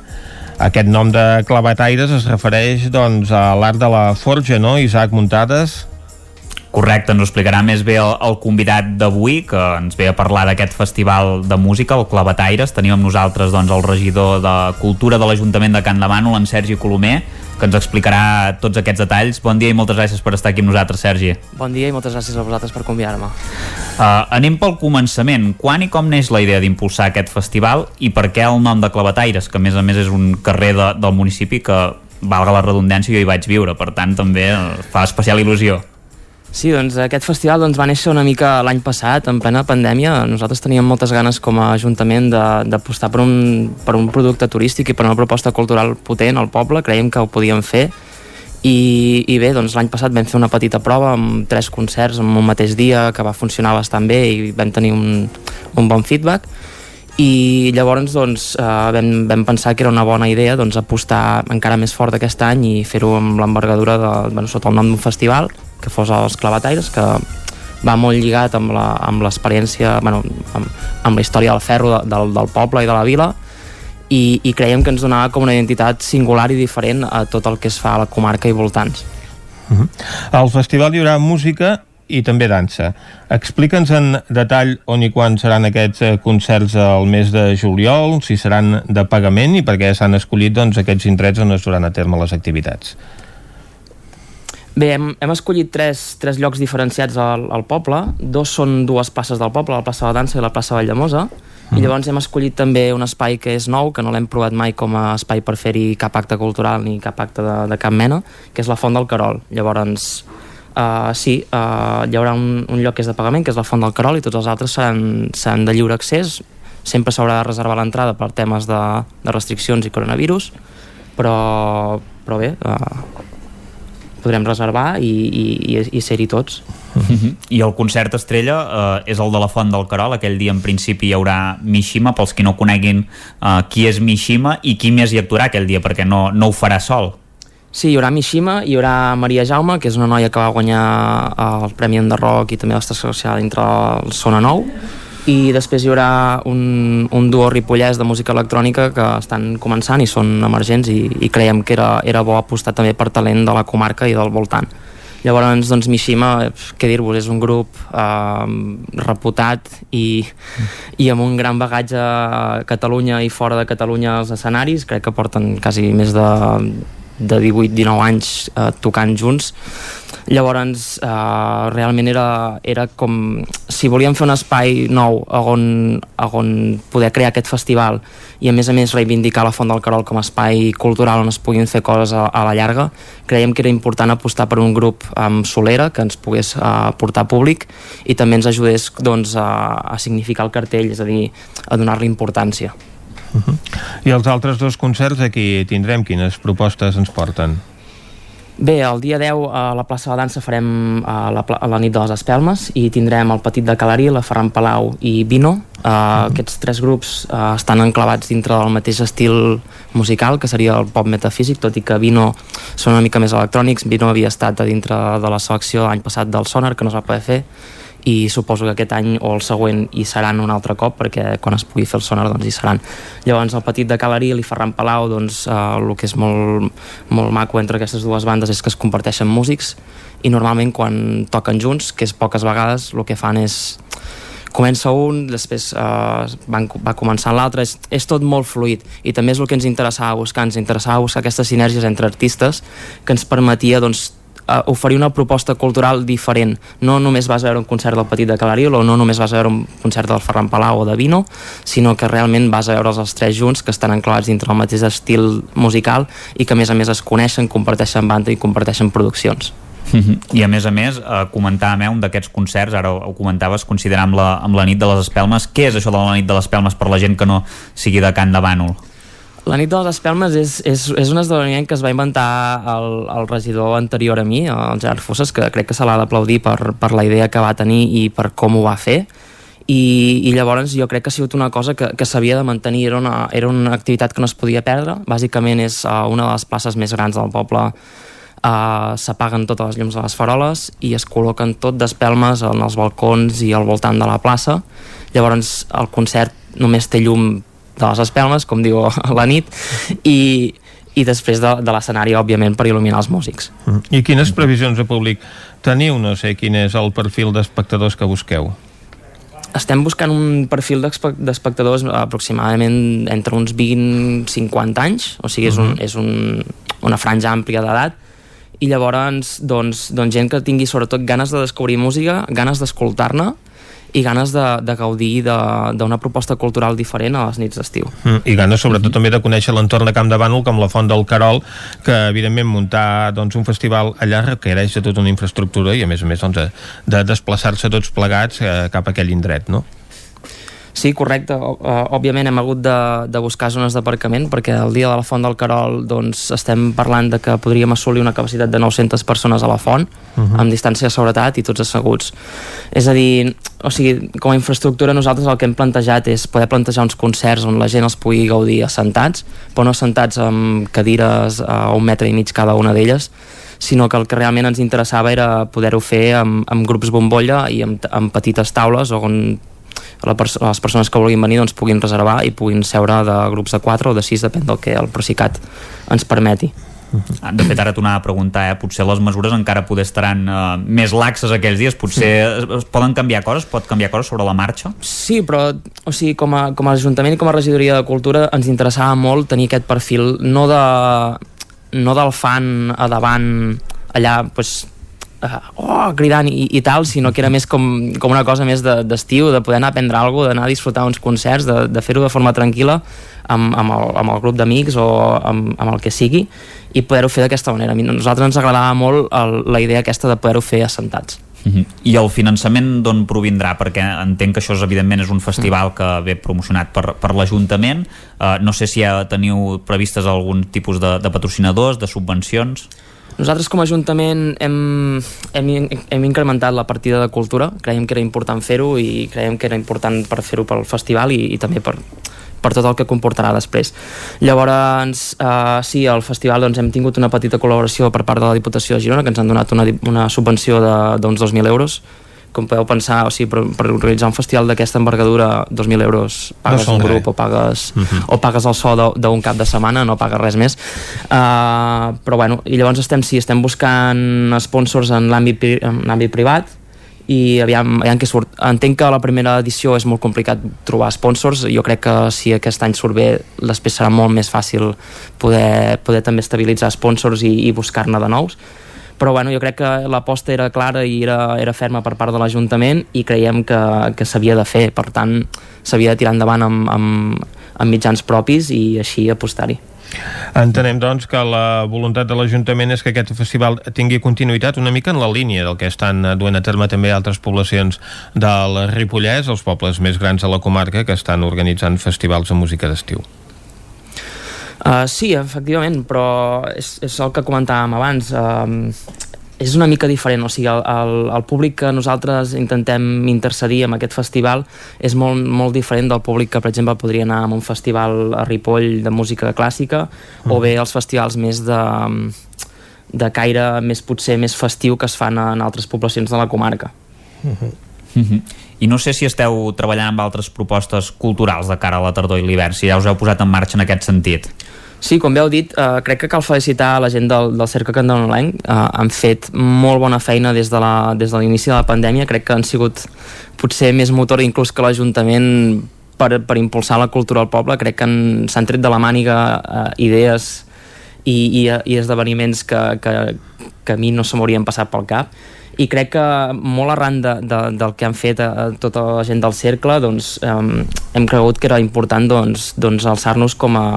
[SPEAKER 1] Aquest nom de Clavataires es refereix doncs, a l'art de la forja, no, Isaac Muntades?
[SPEAKER 6] Correcte, ens ho explicarà més bé el, el convidat d'avui, que ens ve a parlar d'aquest festival de música, el Clavataires. Tenim amb nosaltres doncs, el regidor de Cultura de l'Ajuntament de Can Demano, en Sergi Colomer, que ens explicarà tots aquests detalls. Bon dia i moltes gràcies per estar aquí amb nosaltres, Sergi.
[SPEAKER 29] Bon dia i moltes gràcies a vosaltres per convidar-me.
[SPEAKER 6] Uh, anem pel començament. Quan i com neix la idea d'impulsar aquest festival i per què el nom de Clavataires, que a més a més és un carrer de, del municipi que, valga la redundància, jo hi vaig viure, per tant també fa especial il·lusió.
[SPEAKER 29] Sí, doncs aquest festival doncs, va néixer una mica l'any passat, en plena pandèmia. Nosaltres teníem moltes ganes com a Ajuntament d'apostar per, un, per un producte turístic i per una proposta cultural potent al poble. Creiem que ho podíem fer. I, i bé, doncs l'any passat vam fer una petita prova amb tres concerts en un mateix dia que va funcionar bastant bé i vam tenir un, un bon feedback i llavors doncs, eh, vam, vam pensar que era una bona idea doncs, apostar encara més fort aquest any i fer-ho amb l'envergadura de, bueno, sota el nom d'un festival que fos els Clavataires que va molt lligat amb l'experiència bueno, amb, amb la història del ferro de, del, del poble i de la vila i, i creiem que ens donava com una identitat singular i diferent a tot el que es fa a la comarca i voltants.
[SPEAKER 1] Uh -huh. Al festival hi haurà música i també dansa. Explica'ns en detall on i quan seran aquests eh, concerts al mes de juliol, si seran de pagament i per què s'han escollit doncs, aquests indrets on es duran a terme les activitats.
[SPEAKER 29] Bé, hem, hem escollit tres, tres llocs diferenciats al, al poble. Dos són dues places del poble, la plaça de la Dansa i la plaça Valldemosa. Mm. I llavors hem escollit també un espai que és nou, que no l'hem provat mai com a espai per fer-hi cap acte cultural ni cap acte de, de cap mena, que és la Font del Carol. Llavors, uh, sí, uh, hi haurà un, un lloc que és de pagament, que és la Font del Carol, i tots els altres seran, seran de lliure accés. Sempre s'haurà de reservar l'entrada per temes de, de restriccions i coronavirus, però, però bé, uh, podrem reservar i, i, i, i ser-hi tots.
[SPEAKER 6] Uh -huh. I el concert estrella eh, és el de la Font del Carol. Aquell dia, en principi, hi haurà Mishima. Pels qui no coneguin eh, qui és Mishima i qui més hi actuarà aquell dia, perquè no, no ho farà sol.
[SPEAKER 29] Sí, hi haurà Mishima, hi haurà Maria Jaume, que és una noia que va guanyar el Premi Enderroc i també l'Estació Social dintre el Sona Nou, i després hi haurà un, un duo ripollès de música electrònica que estan començant i són emergents i, i creiem que era, era bo apostar també per talent de la comarca i del voltant. Llavors, doncs, Mishima, què dir-vos, és un grup eh, reputat i, i amb un gran bagatge a Catalunya i fora de Catalunya als escenaris. Crec que porten quasi més de de 18-19 anys eh, tocant junts llavors eh, realment era, era com si volíem fer un espai nou on, on poder crear aquest festival i a més a més reivindicar la Font del Carol com a espai cultural on es puguin fer coses a, a la llarga creiem que era important apostar per un grup amb solera que ens pogués uh, portar públic i també ens ajudés doncs, a, a significar el cartell, és a dir, a donar-li importància.
[SPEAKER 1] Uh -huh. I els altres dos concerts aquí tindrem quines propostes ens porten?
[SPEAKER 29] Bé, el dia 10 a la plaça de dansa farem a la, a la nit de les Espelmes i tindrem el Petit de Calarí, la Ferran Palau i Vino. Uh, aquests tres grups uh, estan enclavats dintre del mateix estil musical, que seria el pop metafísic, tot i que Vino són una mica més electrònics. Vino havia estat a dintre de la selecció l'any passat del Sonar, que no es va poder fer, i suposo que aquest any o el següent hi seran un altre cop perquè quan es pugui fer el sonar doncs hi seran. Llavors el petit de Calarí i Ferran Palau doncs eh, el que és molt, molt maco entre aquestes dues bandes és que es comparteixen músics i normalment quan toquen junts que és poques vegades el que fan és comença un, després eh, van, va començant l'altre, és, és tot molt fluid. I també és el que ens interessava buscar, ens interessava buscar aquestes sinergies entre artistes que ens permetia doncs, uh, oferir una proposta cultural diferent. No només vas veure un concert del Petit de Calariol o no només vas veure un concert del Ferran Palau o de Vino, sinó que realment vas a veure els tres junts que estan enclavats dintre el mateix estil musical i que a més a més es coneixen, comparteixen banda i comparteixen produccions.
[SPEAKER 6] -huh. I a més a més, eh, comentàvem un d'aquests concerts, ara ho, ho comentaves, considerant amb la, amb la nit de les espelmes. Què és això de la nit de les espelmes per la gent que no sigui de Can de Bànol?
[SPEAKER 29] La nit de les espelmes és, és, és un esdeveniment que es va inventar el, el regidor anterior a mi, el Gerard Fosses, que crec que se l'ha d'aplaudir per, per la idea que va tenir i per com ho va fer. I, i llavors jo crec que ha sigut una cosa que, que s'havia de mantenir, era una, era una activitat que no es podia perdre, bàsicament és uh, una de les places més grans del poble uh, s'apaguen totes les llums de les faroles i es col·loquen tot d'espelmes en els balcons i al voltant de la plaça llavors el concert només té llum de les espelmes, com diu la nit, i, i després de, de l'escenari, òbviament, per il·luminar els músics.
[SPEAKER 1] Mm. I quines previsions de públic teniu? No sé quin és el perfil d'espectadors que busqueu.
[SPEAKER 29] Estem buscant un perfil d'espectadors aproximadament entre uns 20-50 anys, o sigui, és, un, -huh. és un, una franja àmplia d'edat, i llavors doncs, doncs gent que tingui sobretot ganes de descobrir música, ganes d'escoltar-ne, i ganes de, de gaudir d'una proposta cultural diferent a les nits d'estiu.
[SPEAKER 1] Mm, I ganes sobretot mm -hmm. també de conèixer l'entorn de Camp de Bànol com la Font del Carol, que evidentment muntar doncs, un festival allà requereix de tota una infraestructura i a més a més doncs, de, de desplaçar-se tots plegats eh, cap a aquell indret, no?
[SPEAKER 29] Sí, correcte. Uh, òbviament hem hagut de, de buscar zones d'aparcament perquè el dia de la Font del Carol doncs, estem parlant de que podríem assolir una capacitat de 900 persones a la font uh -huh. amb distància de seguretat i tots asseguts. És a dir, o sigui, com a infraestructura nosaltres el que hem plantejat és poder plantejar uns concerts on la gent els pugui gaudir assentats, però no assentats amb cadires a un metre i mig cada una d'elles, sinó que el que realment ens interessava era poder-ho fer amb, amb grups bombolla i amb, amb petites taules on la pers les persones que vulguin venir doncs, puguin reservar i puguin seure de grups de 4 o de 6, depèn del que el Procicat ens permeti.
[SPEAKER 6] Ah, de fet, ara t'ho a preguntar, eh? potser les mesures encara poder estaran uh, més laxes aquells dies, potser sí. es poden canviar coses, pot canviar coses sobre la marxa?
[SPEAKER 29] Sí, però o sigui, com, a, com a Ajuntament i com a Regidoria de Cultura ens interessava molt tenir aquest perfil no, de, no del fan a davant allà pues, uh, oh, cridant i, i tal, sinó que era més com, com una cosa més d'estiu, de, de poder anar a aprendre alguna cosa, d'anar a disfrutar uns concerts, de, de fer-ho de forma tranquil·la amb, amb, el, amb el grup d'amics o amb, amb el que sigui i poder-ho fer d'aquesta manera. A nosaltres ens agradava molt el, la idea aquesta de poder-ho fer assentats.
[SPEAKER 6] -huh. I el finançament d'on provindrà? Perquè entenc que això és, evidentment és un festival que ve promocionat per, per l'Ajuntament. Uh, no sé si ja teniu previstes algun tipus de, de patrocinadors, de subvencions?
[SPEAKER 29] Nosaltres com a Ajuntament hem, hem, hem incrementat la partida de cultura, creiem que era important fer-ho i creiem que era important per fer-ho pel festival i, i també per, per tot el que comportarà després. Llavors, eh, sí, al festival doncs, hem tingut una petita col·laboració per part de la Diputació de Girona, que ens han donat una, una subvenció d'uns 2.000 euros com podeu pensar, o sigui, per, per organitzar un festival d'aquesta envergadura, 2.000 euros pagues no un grup o pagues, uh mhm. -huh. o pagues el so d'un cap de setmana, no pagues res més uh, però bueno, i llavors estem, sí, estem buscant sponsors en l'àmbit privat i aviam, aviam què surt. Entenc que la primera edició és molt complicat trobar sponsors, jo crec que si aquest any surt bé després serà molt més fàcil poder, poder també estabilitzar sponsors i, i buscar-ne de nous però bueno, jo crec que l'aposta era clara i era, era ferma per part de l'Ajuntament i creiem que, que s'havia de fer, per tant s'havia de tirar endavant amb, amb, amb mitjans propis i així apostar-hi.
[SPEAKER 1] Entenem, doncs, que la voluntat de l'Ajuntament és que aquest festival tingui continuïtat una mica en la línia del que estan duent a terme també altres poblacions del Ripollès, els pobles més grans de la comarca, que estan organitzant festivals de música d'estiu.
[SPEAKER 29] Uh, sí, efectivament, però és, és el que comentàvem abans. Uh, és una mica diferent, o sigui, el, el, el públic que nosaltres intentem intercedir en aquest festival és molt, molt diferent del públic que, per exemple, podria anar a un festival a Ripoll de música clàssica mm. o bé els festivals més de, de caire més potser més festiu que es fan en altres poblacions de la comarca.
[SPEAKER 6] Mm -hmm. Mm -hmm. I no sé si esteu treballant amb altres propostes culturals de cara a la tardor i l'hivern, si ja us heu posat en marxa en aquest sentit.
[SPEAKER 29] Sí, com bé heu dit, eh, crec que cal felicitar la gent del, del Cercle Candanolenc. Eh, han fet molt bona feina des de l'inici de, de la pandèmia. Crec que han sigut potser més motor inclús que l'Ajuntament per, per impulsar la cultura al poble. Crec que s'han tret de la màniga eh, idees i, i, i esdeveniments que, que, que a mi no se m'haurien passat pel cap i crec que molt arran de, de, del que han fet a, a tota la gent del cercle doncs, eh, hem cregut que era important doncs, doncs alçar-nos com a,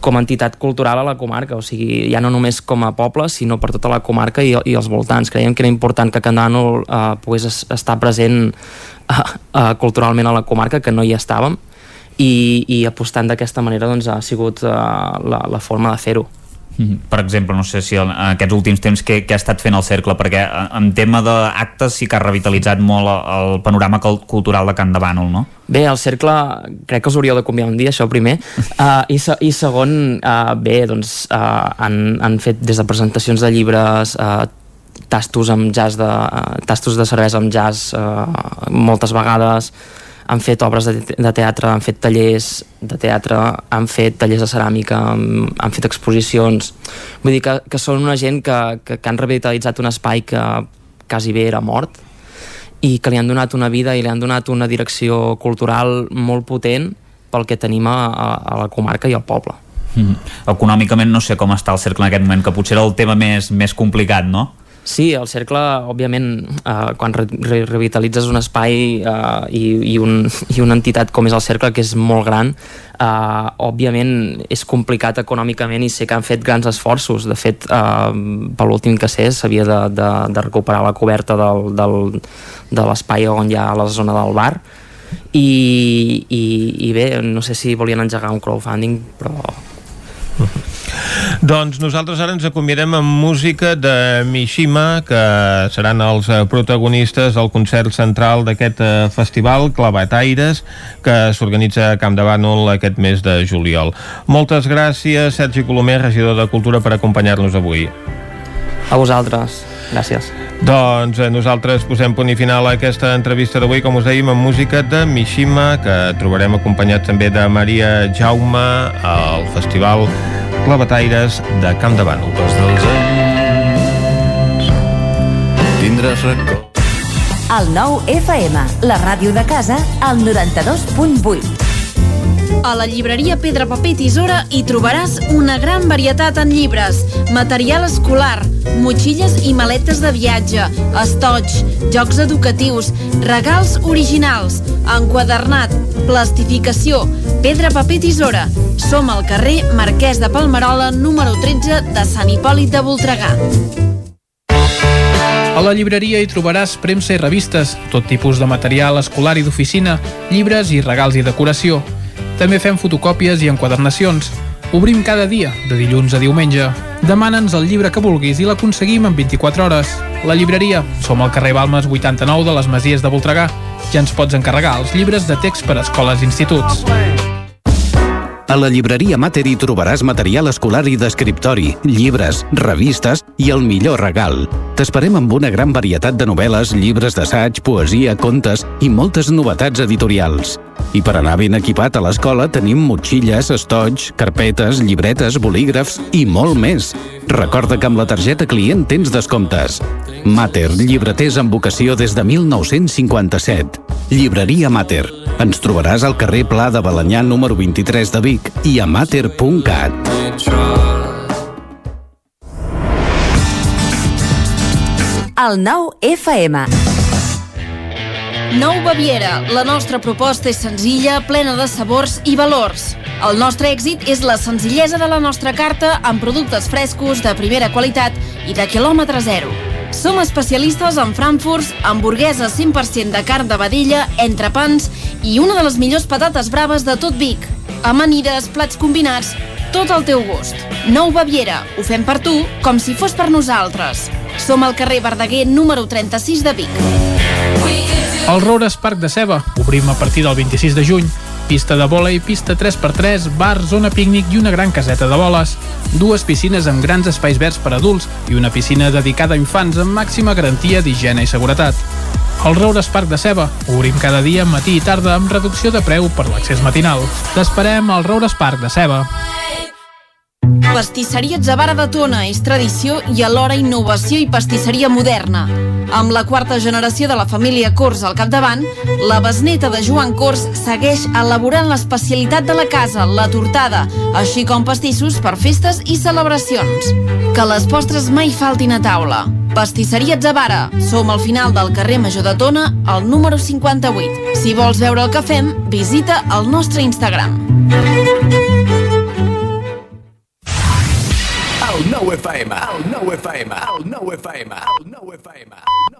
[SPEAKER 29] com a entitat cultural a la comarca, o sigui, ja no només com a poble, sinó per tota la comarca i, i els voltants. Creiem que era important que Candano eh, pogués estar present eh, eh, culturalment a la comarca, que no hi estàvem, i, i apostant d'aquesta manera doncs, ha sigut eh, la, la forma de fer-ho.
[SPEAKER 6] Mhm. Per exemple, no sé si en aquests últims temps què, què ha estat fent el Cercle, perquè eh, en tema d'actes sí que ha revitalitzat molt el panorama cultural de Can de Bànol, no?
[SPEAKER 29] Bé, el Cercle crec que us hauríeu de convidar un dia, això primer, uh, i, se, i segon, uh, bé, doncs uh, han, han fet des de presentacions de llibres, uh, tastos amb jazz de, uh, tastos de cervesa amb jazz uh, moltes vegades han fet obres de, de teatre, han fet tallers de teatre, han fet tallers de ceràmica, han, han fet exposicions. Vull dir que, que són una gent que, que, que han revitalitzat un espai que quasi bé era mort i que li han donat una vida i li han donat una direcció cultural molt potent pel que tenim a, a, la comarca i al poble.
[SPEAKER 6] Mm. Econòmicament no sé com està el cercle en aquest moment, que potser era el tema més, més complicat, no?
[SPEAKER 29] Sí, el cercle, òbviament, eh, quan re revitalitzes un espai eh, i, i, un, i una entitat com és el cercle, que és molt gran, eh, òbviament és complicat econòmicament i sé que han fet grans esforços. De fet, eh, per l'últim que sé, s'havia de, de, de recuperar la coberta del, del, de l'espai on hi ha la zona del bar, i, i, i bé, no sé si volien engegar un crowdfunding, però
[SPEAKER 1] doncs nosaltres ara ens acomiadem amb música de Mishima, que seran els eh, protagonistes del concert central d'aquest eh, festival, Clavataires, que s'organitza a Camp de Bànol aquest mes de juliol. Moltes gràcies, Sergi Colomer, regidor de Cultura, per acompanyar-nos avui.
[SPEAKER 29] A vosaltres. Gràcies.
[SPEAKER 1] Doncs eh, nosaltres posem punt i final a aquesta entrevista d'avui, com us dèiem, amb música de Mishima, que trobarem acompanyat també de Maria Jaume al Festival Clavataires de Camp de Bànol. Pas dels anys
[SPEAKER 28] tindràs record. El nou FM, la ràdio de casa, al 92.8.
[SPEAKER 16] A la llibreria Pedra Paper Tisora hi trobaràs una gran varietat en llibres, material escolar, motxilles i maletes de viatge, estoig, jocs educatius, regals originals, enquadernat, plastificació, Pedra Paper Tisora. Som al carrer Marquès de Palmerola, número 13 de Sant Hipòlit de Voltregà.
[SPEAKER 30] A la llibreria hi trobaràs premsa i revistes, tot tipus de material escolar i d'oficina, llibres i regals i decoració. També fem fotocòpies i enquadernacions. Obrim cada dia, de dilluns a diumenge. Demana'ns el llibre que vulguis i l'aconseguim en 24 hores. La llibreria. Som al carrer Balmes 89 de les Masies de Voltregà. Ja ens pots encarregar els llibres de text per a escoles i instituts.
[SPEAKER 31] A la llibreria Mater hi trobaràs material escolar i d'escriptori, llibres, revistes i el millor regal, T'esperem amb una gran varietat de novel·les, llibres d'assaig, poesia, contes i moltes novetats editorials. I per anar ben equipat a l'escola tenim motxilles, estoig, carpetes, llibretes, bolígrafs i molt més. Recorda que amb la targeta client tens descomptes. Mater, llibreters amb vocació des de 1957. Llibreria Mater. Ens trobaràs al carrer Pla de Balanyà número 23 de Vic i a mater.cat.
[SPEAKER 28] El nou FM.
[SPEAKER 16] Nou Baviera. La nostra proposta és senzilla, plena de sabors i valors. El nostre èxit és la senzillesa de la nostra carta amb productes frescos, de primera qualitat i de quilòmetre zero. Som especialistes en frankfurts, hamburgueses 100% de carn de vedella, entrepans i una de les millors patates braves de tot Vic. Amanides, plats combinats, tot al teu gust. Nou Baviera. Ho fem per tu, com si fos per nosaltres. Som al carrer Verdaguer número 36 de Vic.
[SPEAKER 30] El Roures Parc de Ceba. Obrim a partir del 26 de juny. Pista de vòlei, pista 3x3, bar, zona pícnic i una gran caseta de boles. Dues piscines amb grans espais verds per adults i una piscina dedicada a infants amb màxima garantia d'higiene i seguretat. El Roures Parc de Ceba. Obrim cada dia, matí i tarda, amb reducció de preu per l'accés matinal. T'esperem al Roures Parc de Ceba.
[SPEAKER 16] Pastisseria Zavara de Tona és tradició i alhora innovació i pastisseria moderna. Amb la quarta generació de la família Cors al capdavant, la besneta de Joan Cors segueix elaborant l'especialitat de la casa, la tortada, així com pastissos per festes i celebracions. Que les postres mai faltin a taula. Pastisseria Zavara. Som al final del carrer Major de Tona, al número 58. Si vols veure el que fem, visita el nostre Instagram.
[SPEAKER 22] El nou FM, el nou FM, el nou FM, el nou FM, el nou FM.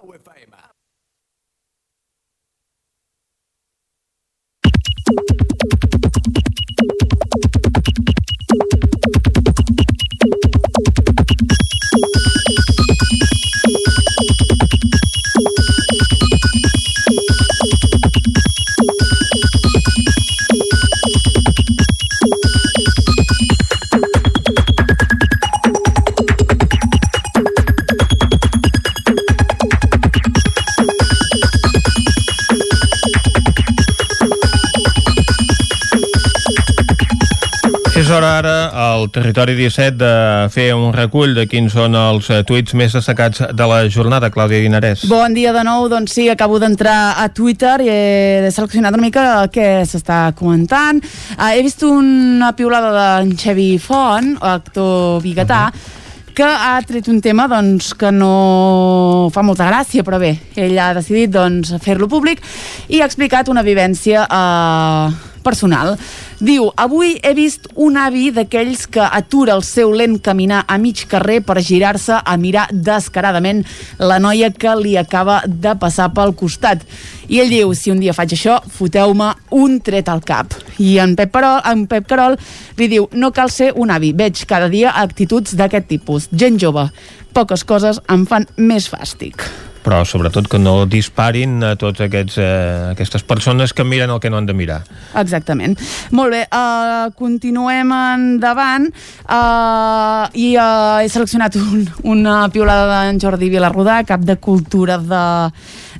[SPEAKER 1] Ara al Territori 17 de fer un recull de quins són els eh, tuits més destacats de la jornada, Clàudia Dinarès.
[SPEAKER 3] Bon dia de nou, doncs sí, acabo d'entrar a Twitter i he seleccionat una mica què s'està comentant. Uh, he vist una piulada d'en Xevi Font, actor biguetà, uh -huh que ha tret un tema doncs, que no fa molta gràcia, però bé, ell ha decidit doncs, fer-lo públic i ha explicat una vivència eh, personal. Diu, avui he vist un avi d'aquells que atura el seu lent caminar a mig carrer per girar-se a mirar descaradament la noia que li acaba de passar pel costat. I ell diu, si un dia faig això, foteu-me un tret al cap. I en Pep, Perol, en Pep Carol li diu, no cal ser un avi, veig cada dia actituds d'aquest tipus. Gent jove, poques coses em fan més fàstic
[SPEAKER 1] però sobretot que no disparin a tots aquests, eh, aquestes persones que miren el que no han de mirar.
[SPEAKER 3] Exactament. Molt bé, uh, continuem endavant uh, i uh, he seleccionat un, una piolada d'en Jordi Vilarrodà, cap de cultura de,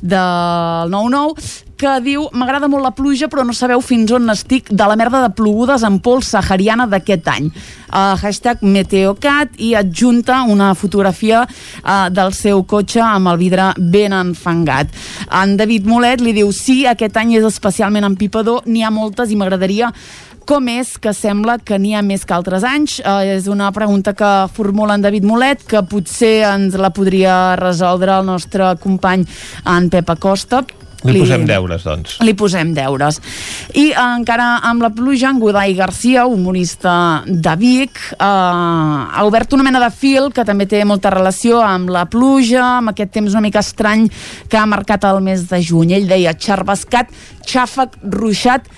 [SPEAKER 3] del 9-9, que diu m'agrada molt la pluja però no sabeu fins on estic de la merda de plogudes en pols sahariana d'aquest any. Uh, hashtag Meteocat i adjunta una fotografia uh, del seu cotxe amb el vidre ben enfangat. En David Molet li diu sí, aquest any és especialment empipador n'hi ha moltes i m'agradaria com és que sembla que n'hi ha més que altres anys? Uh, és una pregunta que formula en David Molet, que potser ens la podria resoldre el nostre company en Pep Acosta,
[SPEAKER 1] li posem deures, doncs.
[SPEAKER 3] Li posem deures. I eh, encara amb la pluja, en Godai Garcia, humorista de Vic, eh, ha obert una mena de fil que també té molta relació amb la pluja, amb aquest temps una mica estrany que ha marcat el mes de juny. Ell deia xarbascat, xàfec, ruixat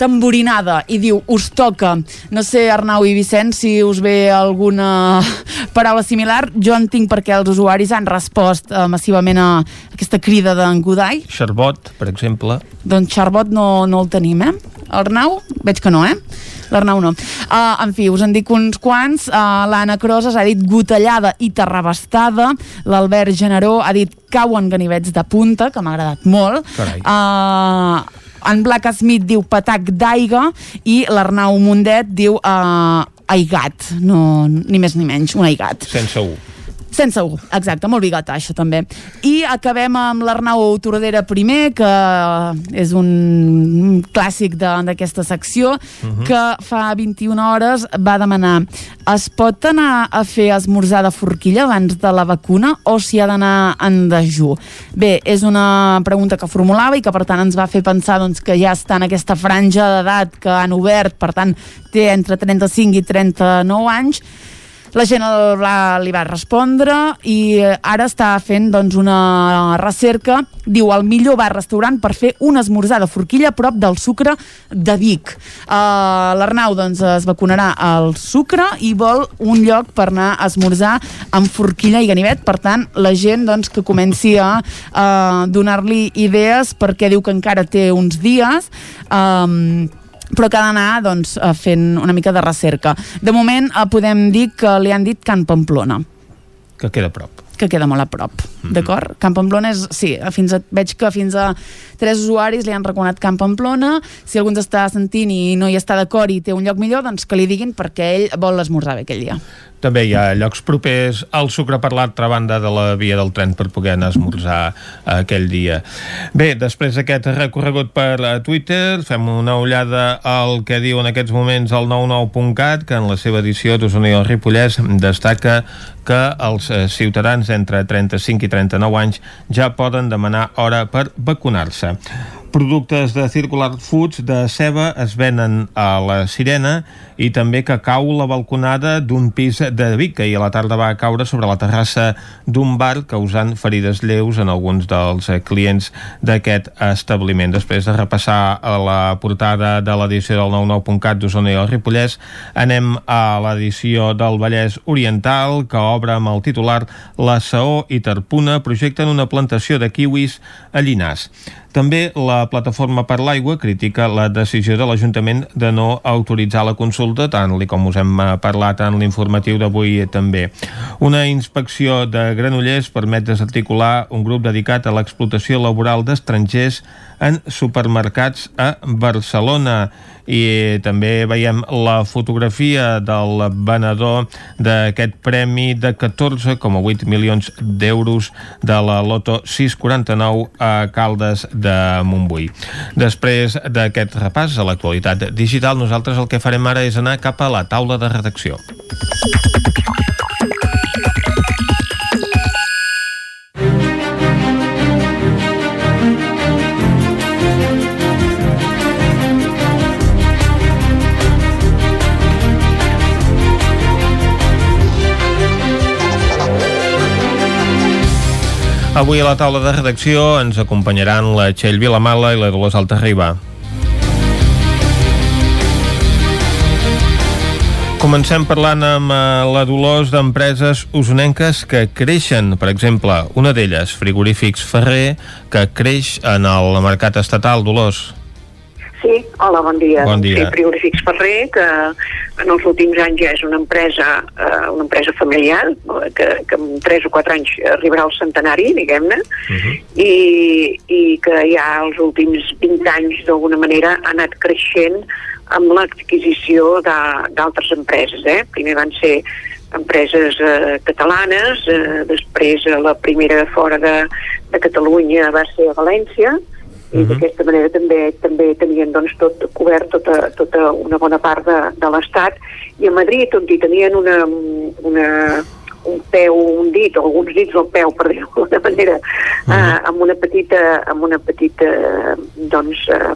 [SPEAKER 3] tamborinada i diu, us toca. No sé, Arnau i Vicenç, si us ve alguna paraula similar. Jo en tinc perquè els usuaris han respost uh, massivament a aquesta crida d'en Godai.
[SPEAKER 1] Xarbot, per exemple.
[SPEAKER 3] Doncs xarbot no, no el tenim, eh? Arnau? Veig que no, eh? l'Arnau no. Uh, en fi, us en dic uns quants. Uh, L'Anna Crosas ha dit gotellada i terrabastada. L'Albert Generó ha dit cauen ganivets de punta, que m'ha agradat molt.
[SPEAKER 1] Carai.
[SPEAKER 3] Uh, en Black Smith diu patac d'aigua i l'Arnau Mundet diu uh, aigat, no, ni més ni menys, un aigat.
[SPEAKER 1] Sense U.
[SPEAKER 3] Sense U, exacte, molt bigota això també. I acabem amb l'Arnau Toradera primer, que és un clàssic de- d'aquesta secció,
[SPEAKER 32] Mhm.
[SPEAKER 3] que fa 21 hores va demanar es pot anar a fer esmorzar de forquilla abans de la vacuna o s'hi ha d'anar en dejú? Bé, és una pregunta que formulava i que per tant ens va fer pensar doncs, que ja està en aquesta franja d'edat que han obert, per tant té entre 35 i 39 anys la gent el va, li va respondre i eh, ara està fent doncs, una recerca, diu el millor bar restaurant per fer un esmorzar de forquilla a prop del sucre de Vic. Uh, L'Arnau doncs, es vacunarà al sucre i vol un lloc per anar a esmorzar amb forquilla i ganivet, per tant la gent doncs, que comenci a uh, donar-li idees perquè diu que encara té uns dies. Um, però que ha d'anar doncs, eh, fent una mica de recerca. De moment eh, podem dir que li han dit Can Pamplona,
[SPEAKER 1] Que queda a prop.
[SPEAKER 3] que queda molt a prop, d'acord? Can Pamplona és, sí, fins a, veig que fins a tres usuaris li han recomanat Can Pamplona, si algú ens està sentint i no hi està d'acord i té un lloc millor, doncs que li diguin perquè ell vol esmorzar bé aquell dia.
[SPEAKER 1] També hi ha llocs propers al sucre per l'altra banda de la via del tren per poder anar a esmorzar aquell dia. Bé, després d'aquest recorregut per eh, Twitter, fem una ullada al que diu en aquests moments el 99.cat, que en la seva edició d'Osona i el Ripollès destaca que els eh, ciutadans entre 35 i 39 anys ja poden demanar hora per vacunar-se. Productes de Circular Foods de ceba es venen a la Sirena i també que cau la balconada d'un pis de Vic que ahir a la tarda va caure sobre la terrassa d'un bar causant ferides lleus en alguns dels clients d'aquest establiment. Després de repassar a la portada de l'edició del 99.cat d'Osona i el Ripollès, anem a l'edició del Vallès Oriental que obre amb el titular La Saó i Tarpuna projecten una plantació de kiwis a Llinars. També la Plataforma per l'Aigua critica la decisió de l'Ajuntament de no autoritzar la consulta, tant li com us hem eh, parlat en l'informatiu d'avui també. Una inspecció de Granollers permet desarticular un grup dedicat a l'explotació laboral d'estrangers en supermercats a Barcelona i també veiem la fotografia del venedor d'aquest premi de 14,8 milions d'euros de la Loto 649 a Caldes de Montbui. Després d'aquest repàs a l'actualitat digital, nosaltres el que farem ara és anar cap a la taula de redacció. Avui a la taula de redacció ens acompanyaran la Txell Vilamala i la Dolors Altarriba. Comencem parlant amb eh, la Dolors d'empreses usonenques que creixen, per exemple, una d'elles, Frigorífics Ferrer, que creix en el mercat estatal. Dolors.
[SPEAKER 33] Sí, hola, bon dia.
[SPEAKER 1] Bon dia.
[SPEAKER 33] Sí, Frigorífics Ferrer, que en els últims anys ja és una empresa, eh, una empresa familiar, que, que en 3 o 4 anys arribarà al centenari, diguem-ne, i, i que ja els últims 20 anys d'alguna manera ha anat creixent amb l'adquisició d'altres empreses. Eh? Primer van ser empreses eh, catalanes, eh, després la primera fora de, de Catalunya va ser a València, i d'aquesta manera també també tenien doncs, tot cobert tota, tota una bona part de, de l'Estat. I a Madrid on hi tenien una, una, un peu, un dit, o alguns dits del peu, per dir-ho d'alguna manera, eh, amb una petita, amb una petita doncs, eh,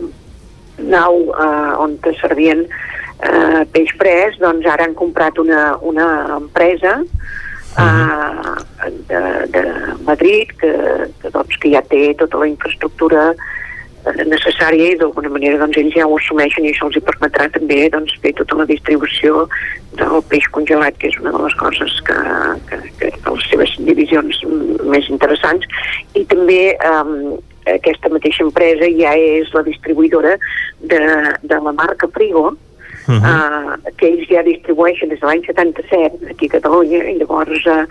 [SPEAKER 33] nau eh, on te servien eh, peix pres, doncs ara han comprat una, una empresa eh, de, de Madrid que, que, doncs, que ja té tota la infraestructura necessària i d'alguna manera doncs, ells ja ho assumeixen i això els hi permetrà també doncs, fer tota la distribució del peix congelat, que és una de les coses que, que, que de les seves divisions més interessants i també eh, aquesta mateixa empresa ja és la distribuïdora de, de la marca Frigo uh -huh. uh, que ells ja distribueixen des de l'any 77 aquí a Catalunya, i llavors uh,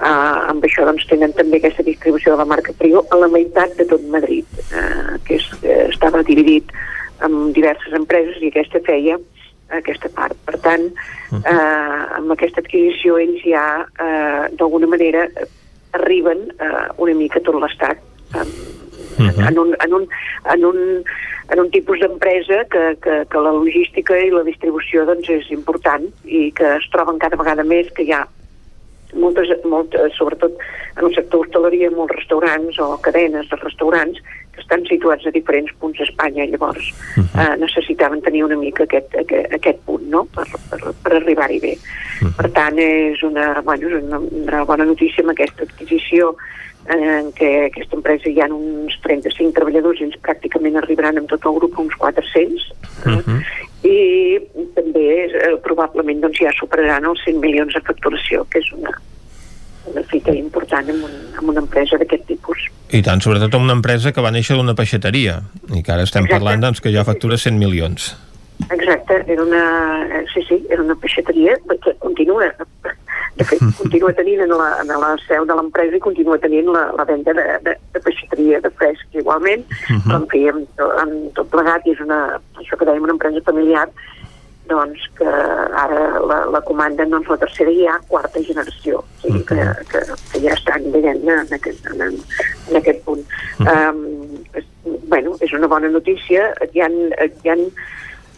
[SPEAKER 33] uh, amb això doncs tenen també aquesta distribució de la marca Prigo a la meitat de tot Madrid, uh, que és, uh, estava dividit en diverses empreses i aquesta feia aquesta part. Per tant, eh, amb aquesta adquisició ells ja, eh, d'alguna manera, arriben eh, una mica a tot l'estat. Eh, uh -huh. en, un, en, un, en, un, en un tipus d'empresa que, que, que la logística i la distribució doncs, és important i que es troben cada vegada més que hi ha moltes, moltes, sobretot en el sector hostaleria, molts restaurants o cadenes de restaurants que estan situats a diferents punts d'Espanya, llavors uh -huh. eh, necessitaven tenir una mica aquest, aquest, aquest punt no? per, per, per arribar-hi bé. Uh -huh. Per tant, és una, bueno, és una, una bona notícia amb aquesta adquisició en què aquesta empresa hi ha uns 35 treballadors i ells pràcticament arribaran amb tot el grup uns 400 uh -huh. i també eh, probablement doncs, ja superaran els 100 milions de facturació que és una, una fita important en, un, en una empresa d'aquest tipus.
[SPEAKER 1] I tant, sobretot en una empresa que va néixer d'una peixateria i que ara estem Exacte. parlant doncs, que ja factura 100 milions.
[SPEAKER 33] Exacte, era una, sí, sí, era una peixateria que continua, de fet, continua tenint en la, en la seu de l'empresa i continua tenint la, la venda de, de, de peixateria de fresc igualment, uh -huh. però en fi, amb, tot plegat, i és una, això que dèiem, una empresa familiar doncs que ara la, la comanda doncs la tercera i ha quarta generació o sigui que, que, que ja estan diguem-ne en, aquest, en, en aquest punt uh -huh. um, bueno, és una bona notícia hi ha, hi ha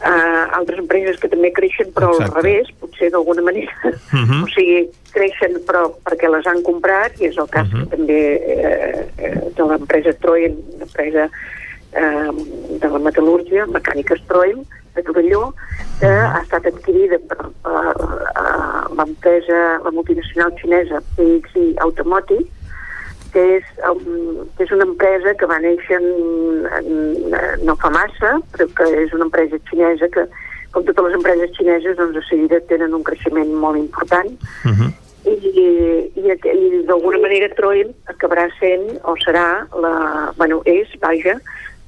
[SPEAKER 33] uh, altres empreses que també creixen però Exacte. al revés, potser d'alguna manera uh -huh. o sigui, creixen però perquè les han comprat i és el cas uh -huh. també eh, de l'empresa Troyen l'empresa eh, de la metal·lúrgia, Mecàniques Troyen de Torelló, que ha estat adquirida per, per l'empresa, la multinacional xinesa PXI Automotive, que és, um, que és una empresa que va néixer en, en, no fa massa, però que és una empresa xinesa que, com totes les empreses xineses, doncs de seguida tenen un creixement molt important. Uh -huh. I, i, i d'alguna manera Troyen acabarà sent, o serà, la, bueno, és, vaja,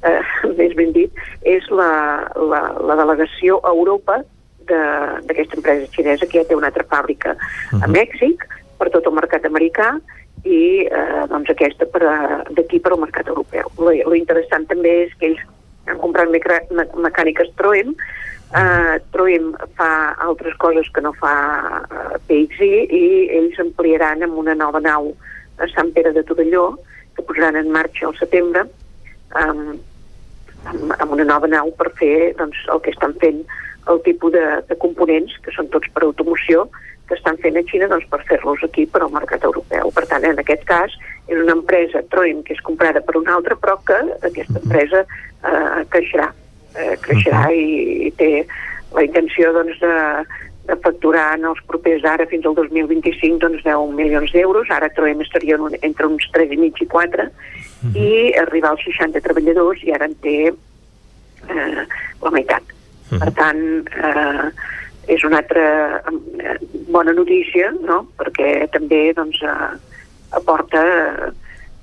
[SPEAKER 33] eh, més ben dit, és la, la, la delegació a Europa d'aquesta empresa xinesa que ja té una altra fàbrica uh -huh. a mhm. Mèxic per tot el mercat americà i eh, doncs aquesta d'aquí per al mercat europeu. Lo, interessant també és que ells han comprat mecàniques Troem, eh, Troem fa altres coses que no fa eh, PXI i ells ampliaran amb una nova nau a Sant Pere de Torelló que posaran en marxa al setembre um, amb, amb una nova nau per fer doncs, el que estan fent el tipus de, de components, que són tots per automoció, que estan fent a Xina doncs, per fer-los aquí per al mercat europeu. Per tant, en aquest cas, és una empresa, Troim, que és comprada per una altra, però que aquesta empresa eh, creixerà, eh, creixerà i, i té la intenció doncs, de, de facturar en els propers ara fins al 2025 doncs, 10 milions d'euros. Ara Troem estaria un, entre uns 3,5 i 4 uh -huh. i arribar als 60 treballadors i ara en té eh, la meitat. Uh -huh. Per tant, eh, és una altra eh, bona notícia, no?, perquè també doncs, eh, aporta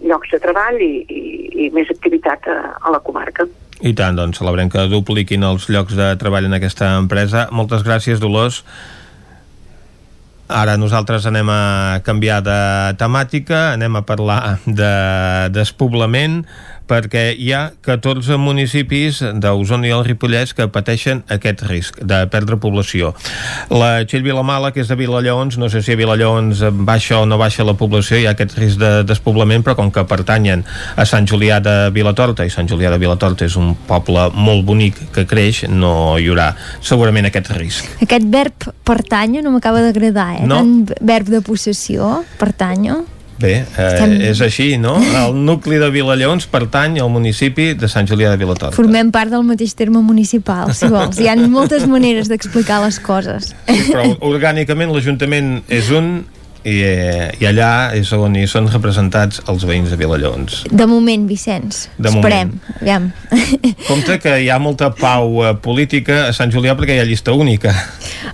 [SPEAKER 33] llocs de treball i, i, i més activitat a, a la comarca.
[SPEAKER 1] I tant, doncs celebrem que dupliquin els llocs de treball en aquesta empresa. Moltes gràcies, Dolors. Ara nosaltres anem a canviar de temàtica, anem a parlar de despoblament, perquè hi ha 14 municipis d'Osona i el Ripollès que pateixen aquest risc de perdre població. La Txell Vilamala, que és de Vilalloons, no sé si a Vilalloons baixa o no baixa la població, hi ha aquest risc de despoblament, però com que pertanyen a Sant Julià de Vilatorta, i Sant Julià de Vilatorta és un poble molt bonic que creix, no hi haurà segurament aquest risc.
[SPEAKER 32] Aquest verb pertanyo no m'acaba d'agradar, eh? No? Tant verb de possessió, pertanyo.
[SPEAKER 1] Bé, eh, és així, no? El nucli de Vilallons pertany al municipi de Sant Julià de Vilatorta.
[SPEAKER 32] Formem part del mateix terme municipal, si vols. Hi ha moltes maneres d'explicar les coses.
[SPEAKER 1] Sí, però orgànicament l'Ajuntament és un i, eh, i allà és on hi són representats els veïns de Vilallons.
[SPEAKER 32] De moment, Vicenç.
[SPEAKER 1] De
[SPEAKER 32] Esperem.
[SPEAKER 1] moment.
[SPEAKER 32] Aviam.
[SPEAKER 1] Compte que hi ha molta pau eh, política a Sant Julià perquè hi ha llista única.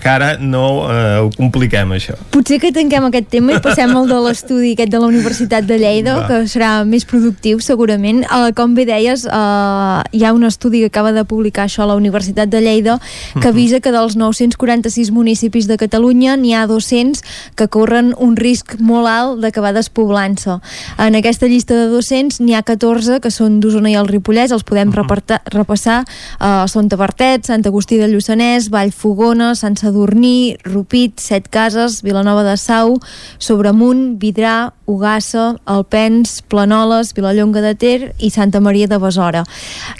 [SPEAKER 1] Que ara no eh, ho compliquem, això.
[SPEAKER 32] Potser que tanquem aquest tema i passem al de l'estudi aquest de la Universitat de Lleida,
[SPEAKER 1] Va.
[SPEAKER 32] que serà més productiu segurament. Uh, com bé deies, uh, hi ha un estudi que acaba de publicar això a la Universitat de Lleida que
[SPEAKER 1] Mhm.
[SPEAKER 32] avisa que dels 946 municipis de Catalunya n'hi ha 200 que corren un risc molt alt d'acabar despoblant-se. En aquesta llista de 200 n'hi ha 14 que són d'Osona i el Ripollès, els podem reparta, repassar. Uh, són Tavertet, Sant Agustí de Lluçanès, Vallfogona, Sant Sadurní, Rupit, Set Cases, Vilanova de Sau, Sobremunt, Vidrà, Ugassa, Alpens, Planoles, Vilallonga de Ter i Santa Maria de Besora.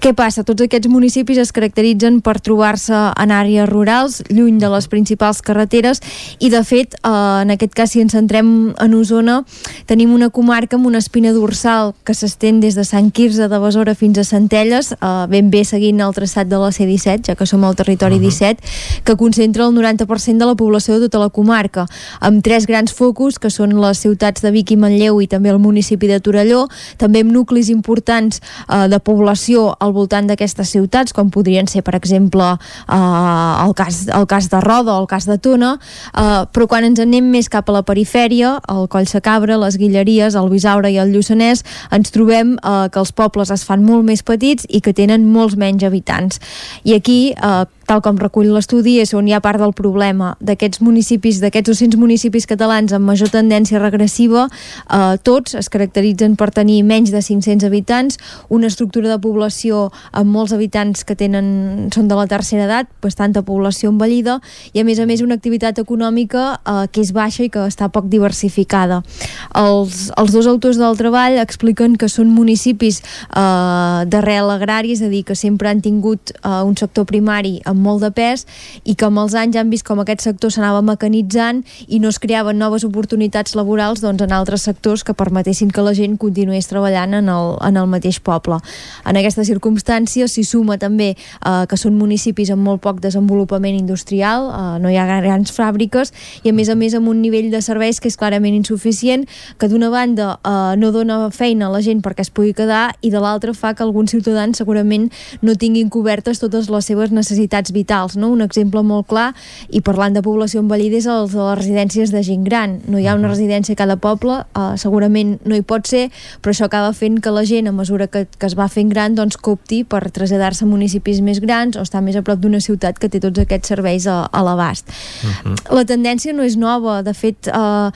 [SPEAKER 32] Què passa? Tots aquests municipis es caracteritzen per trobar-se en àrees rurals, lluny de les principals carreteres i de fet, eh, en aquest cas si ens centrem en Osona, tenim una comarca amb una espina dorsal que s'estén des de Sant Quirze de Besora fins a Centelles, eh, ben bé seguint el traçat de la C-17, ja que som al territori 17, que concentra el 90% de la població de tota la comarca, amb tres grans focus, que són les ciutats de Vic i Manlleu i també el municipi de Torelló, també amb nuclis importants eh, de població al voltant d'aquestes ciutats, com podrien ser, per exemple, eh, el, cas, el cas de Roda o el cas de Tona, eh, però quan ens anem més cap a la perifèria, el Coll Sacabra, les Guilleries, el Bisaure i el Lluçanès, ens trobem eh, que els pobles es fan molt més petits i que tenen molts menys habitants. I aquí, eh, tal com recull l'estudi, és on hi ha part del problema d'aquests municipis, d'aquests 200 municipis catalans amb major tendència regressiva, eh, tots es caracteritzen per tenir menys de 500 habitants, una estructura de població amb molts habitants que tenen són de la tercera edat, bastanta població envellida, i a més a més una activitat econòmica eh, que és baixa i que està poc diversificada. Els, els dos autors del treball expliquen que són municipis eh, d'arrel agrari, és a dir, que sempre han tingut eh, un sector primari amb molt de pes i que amb els anys han vist com aquest sector s'anava mecanitzant i no es creaven noves oportunitats laborals doncs, en altres sectors que permetessin que la gent continués treballant en el, en el mateix poble. En aquesta circumstància s'hi suma també eh, que són municipis amb molt poc desenvolupament industrial, eh, no hi ha grans fàbriques i a més a més amb un nivell de serveis que és clarament insuficient, que d'una banda eh, no dona feina a la gent perquè es pugui quedar i de l'altra fa que alguns ciutadans segurament no tinguin cobertes totes les seves necessitats vitals. No? Un exemple molt clar, i parlant de població envellida, és el de les residències de gent gran. No hi ha una residència a cada poble, eh, segurament no hi pot ser, però això acaba fent que la gent, a mesura que, que es va fent gran, doncs copti per traslladar-se a municipis més grans o estar més a prop d'una ciutat que té tots aquests serveis a, a l'abast. La tendència no és nova, de fet, eh,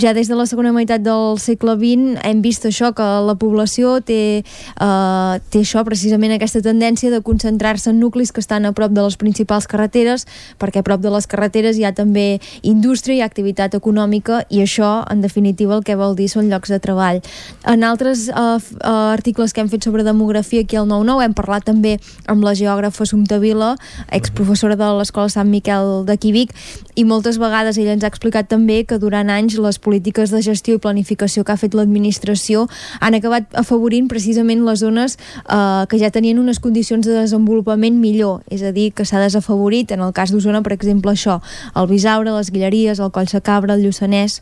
[SPEAKER 32] ja des de la segona meitat del segle XX hem vist això, que la població té, eh, té això, precisament aquesta tendència de concentrar-se en nuclis que estan a prop de les principals carreteres, perquè a prop de les carreteres hi ha també indústria i activitat econòmica i això, en definitiva, el que vol dir són llocs de treball. En altres eh, articles que hem fet sobre demografia aquí al 9-9 hem parlat també amb la geògrafa Sumta Vila, exprofessora de l'Escola Sant Miquel de Quivic, i moltes vegades ella ens ha explicat també que durant anys les polítiques de gestió i planificació que ha fet l'administració han acabat afavorint precisament les zones eh, que ja tenien unes condicions de desenvolupament millor, és a dir, que s'ha desafavorit, en el cas d'Osona, per exemple, això, el Bisaure, les Guilleries, el Coll Sacabra, el Lluçanès,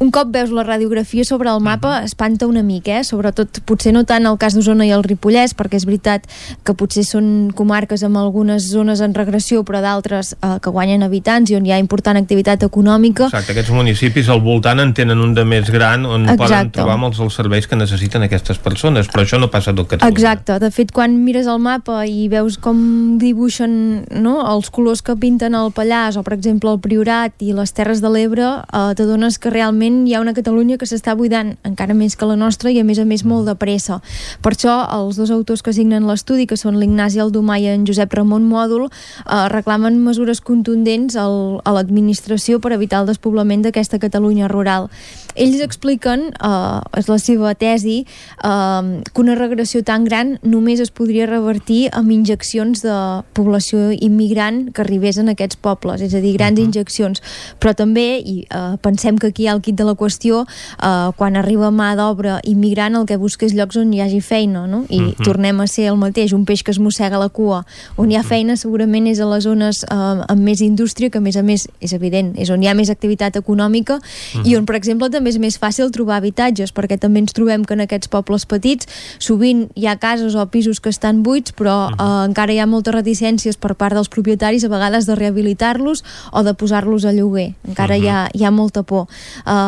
[SPEAKER 32] un cop veus la radiografia sobre el mapa espanta una mica, eh? sobretot potser no tant el cas d'Osona i el Ripollès perquè és veritat que potser són comarques amb algunes zones en regressió però d'altres eh, que guanyen habitants i on hi ha important activitat econòmica
[SPEAKER 1] Exacte, aquests municipis al voltant en tenen un de més gran on
[SPEAKER 32] Exacte.
[SPEAKER 1] poden trobar molts dels serveis que necessiten aquestes persones, però això no passa tot Catalunya.
[SPEAKER 32] Exacte, de fet quan mires el mapa i veus com dibuixen no, els colors que pinten el Pallars o per exemple el Priorat i les Terres de l'Ebre eh, t'adones que realment hi ha una Catalunya que s'està buidant encara més que la nostra i a més a més molt de pressa. Per això els dos autors que signen l'estudi, que són l'Ignasi Aldomà i en Josep Ramon Mòdul, eh, reclamen mesures contundents al, a l'administració per evitar el despoblament d'aquesta Catalunya rural. Ells expliquen, eh, és la seva tesi, eh, que una regressió tan gran només es podria revertir amb injeccions de població immigrant que arribés en aquests pobles, és a dir, grans uh -huh. injeccions. Però també, i eh, pensem que aquí hi ha el quid de la qüestió, eh, quan arriba mà d'obra immigrant el que busca és llocs on hi hagi feina, no? I uh
[SPEAKER 34] Mhm.
[SPEAKER 32] -huh. tornem a ser el mateix, un peix que es mossega la cua. On hi ha feina segurament és a les zones eh, amb més indústria, que a més a més és evident, és on hi ha més activitat econòmica uh -huh. i on, per exemple, també és més fàcil trobar habitatges, perquè també ens trobem que en aquests pobles petits sovint hi ha cases o pisos que estan buits, però eh, encara hi ha moltes reticències per part dels propietaris a vegades de rehabilitar-los o de posar-los a lloguer. Encara hi, ha, hi ha molta por.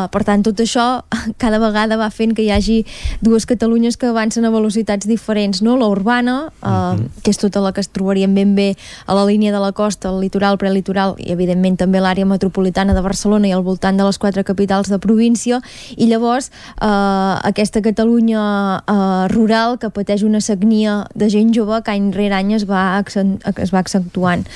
[SPEAKER 32] Uh, per tant, tot això cada vegada va fent que hi hagi dues Catalunyes que avancen a velocitats diferents, no? La urbana, uh, que és tota la que es trobaríem ben bé a la línia de la costa, el litoral, prelitoral i evidentment també l'àrea metropolitana de Barcelona i al voltant de les quatre capitals de província. I llavors uh, aquesta Catalunya uh, rural que pateix una sagnia de gent jove que any rere any es va, es va accentuant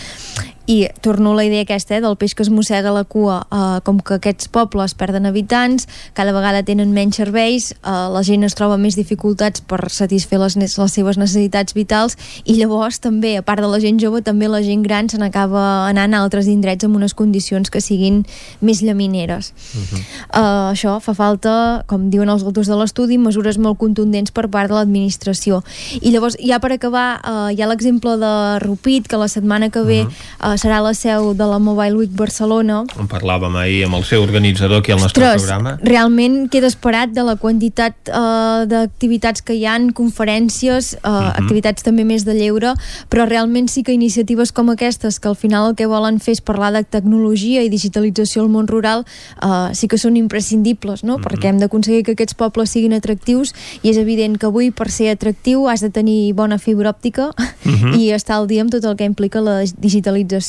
[SPEAKER 32] i torno a la idea aquesta eh, del peix que es mossega la cua eh, com que aquests pobles perden habitants cada vegada tenen menys serveis eh, la gent es troba més dificultats per satisfer les, les seves necessitats vitals i llavors també, a part de la gent jove també la gent gran se n'acaba anant a altres indrets amb unes condicions que siguin més llamineres uh, això fa falta, com diuen els autors de l'estudi, mesures molt contundents per part de l'administració. I llavors, ja per acabar, uh, hi ha l'exemple de Rupit, que la setmana que ve uh -huh. uh, serà la seu de la Mobile Week Barcelona.
[SPEAKER 1] En parlàvem ahir amb el seu organitzador aquí al nostre
[SPEAKER 32] Ostres,
[SPEAKER 1] programa.
[SPEAKER 32] realment queda esperat de la quantitat uh, d'activitats que hi han, conferències, uh, uh -huh. activitats també més de lleure, però realment sí que iniciatives com aquestes, que al final el que volen fer és parlar de tecnologia i digitalització al món rural, uh, sí que són imprescindibles, no? Uh -huh. perquè hem d'aconseguir que aquests pobles siguin atractius i és evident que avui per ser atractiu has de tenir bona fibra òptica uh -huh. i estar al dia amb tot el que implica la digitalització.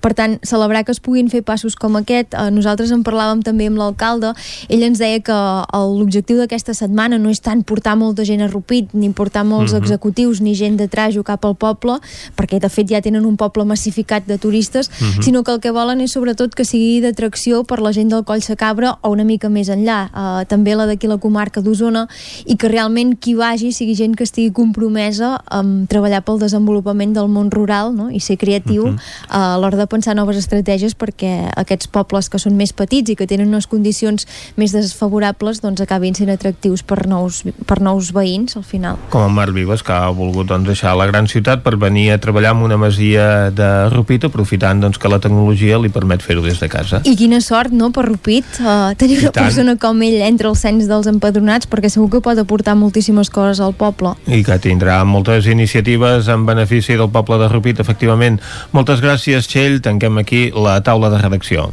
[SPEAKER 32] Per tant, celebrar que es puguin fer passos com aquest, uh, nosaltres en parlàvem també amb l'alcalde, ell ens deia que l'objectiu d'aquesta setmana no és tant portar molta gent a Rupit, ni portar molts
[SPEAKER 34] Mhm.
[SPEAKER 32] -huh. executius ni gent de trajo cap al poble, perquè de fet ja tenen un poble massificat de turistes,
[SPEAKER 34] Mhm.
[SPEAKER 32] -huh. sinó que el que volen és sobretot que sigui d'atracció per la gent del Coll Sacabra o una mica més enllà, uh, també la d'aquí la comarca d'Osona, i que realment qui vagi sigui gent que estigui compromesa amb treballar pel desenvolupament del món rural no? i ser creatiu uh. A l'hora de pensar noves estratègies perquè aquests pobles que són més petits i que tenen unes condicions més desfavorables doncs acabin sent atractius per nous, per nous veïns al final.
[SPEAKER 1] Com en Marc Vives, que ha volgut doncs, deixar la gran ciutat per venir a treballar en una masia de Rupit, aprofitant doncs, que la tecnologia li permet fer-ho des de casa.
[SPEAKER 32] I quina sort, no, per Rupit, uh, tenir una persona com ell entre el cens dels empadronats, perquè segur que pot aportar moltíssimes coses al poble.
[SPEAKER 1] I que tindrà moltes iniciatives en benefici del poble de Rupit, efectivament. Moltes gràcies, Txell. Tanquem aquí la taula de redacció.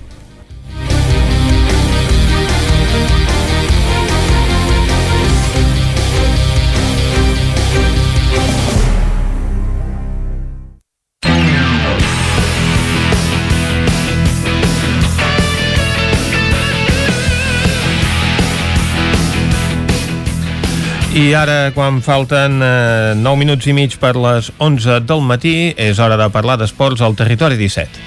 [SPEAKER 1] I ara, quan falten eh, 9 minuts i mig per les 11 del matí, és hora de parlar d'esports al Territori 17.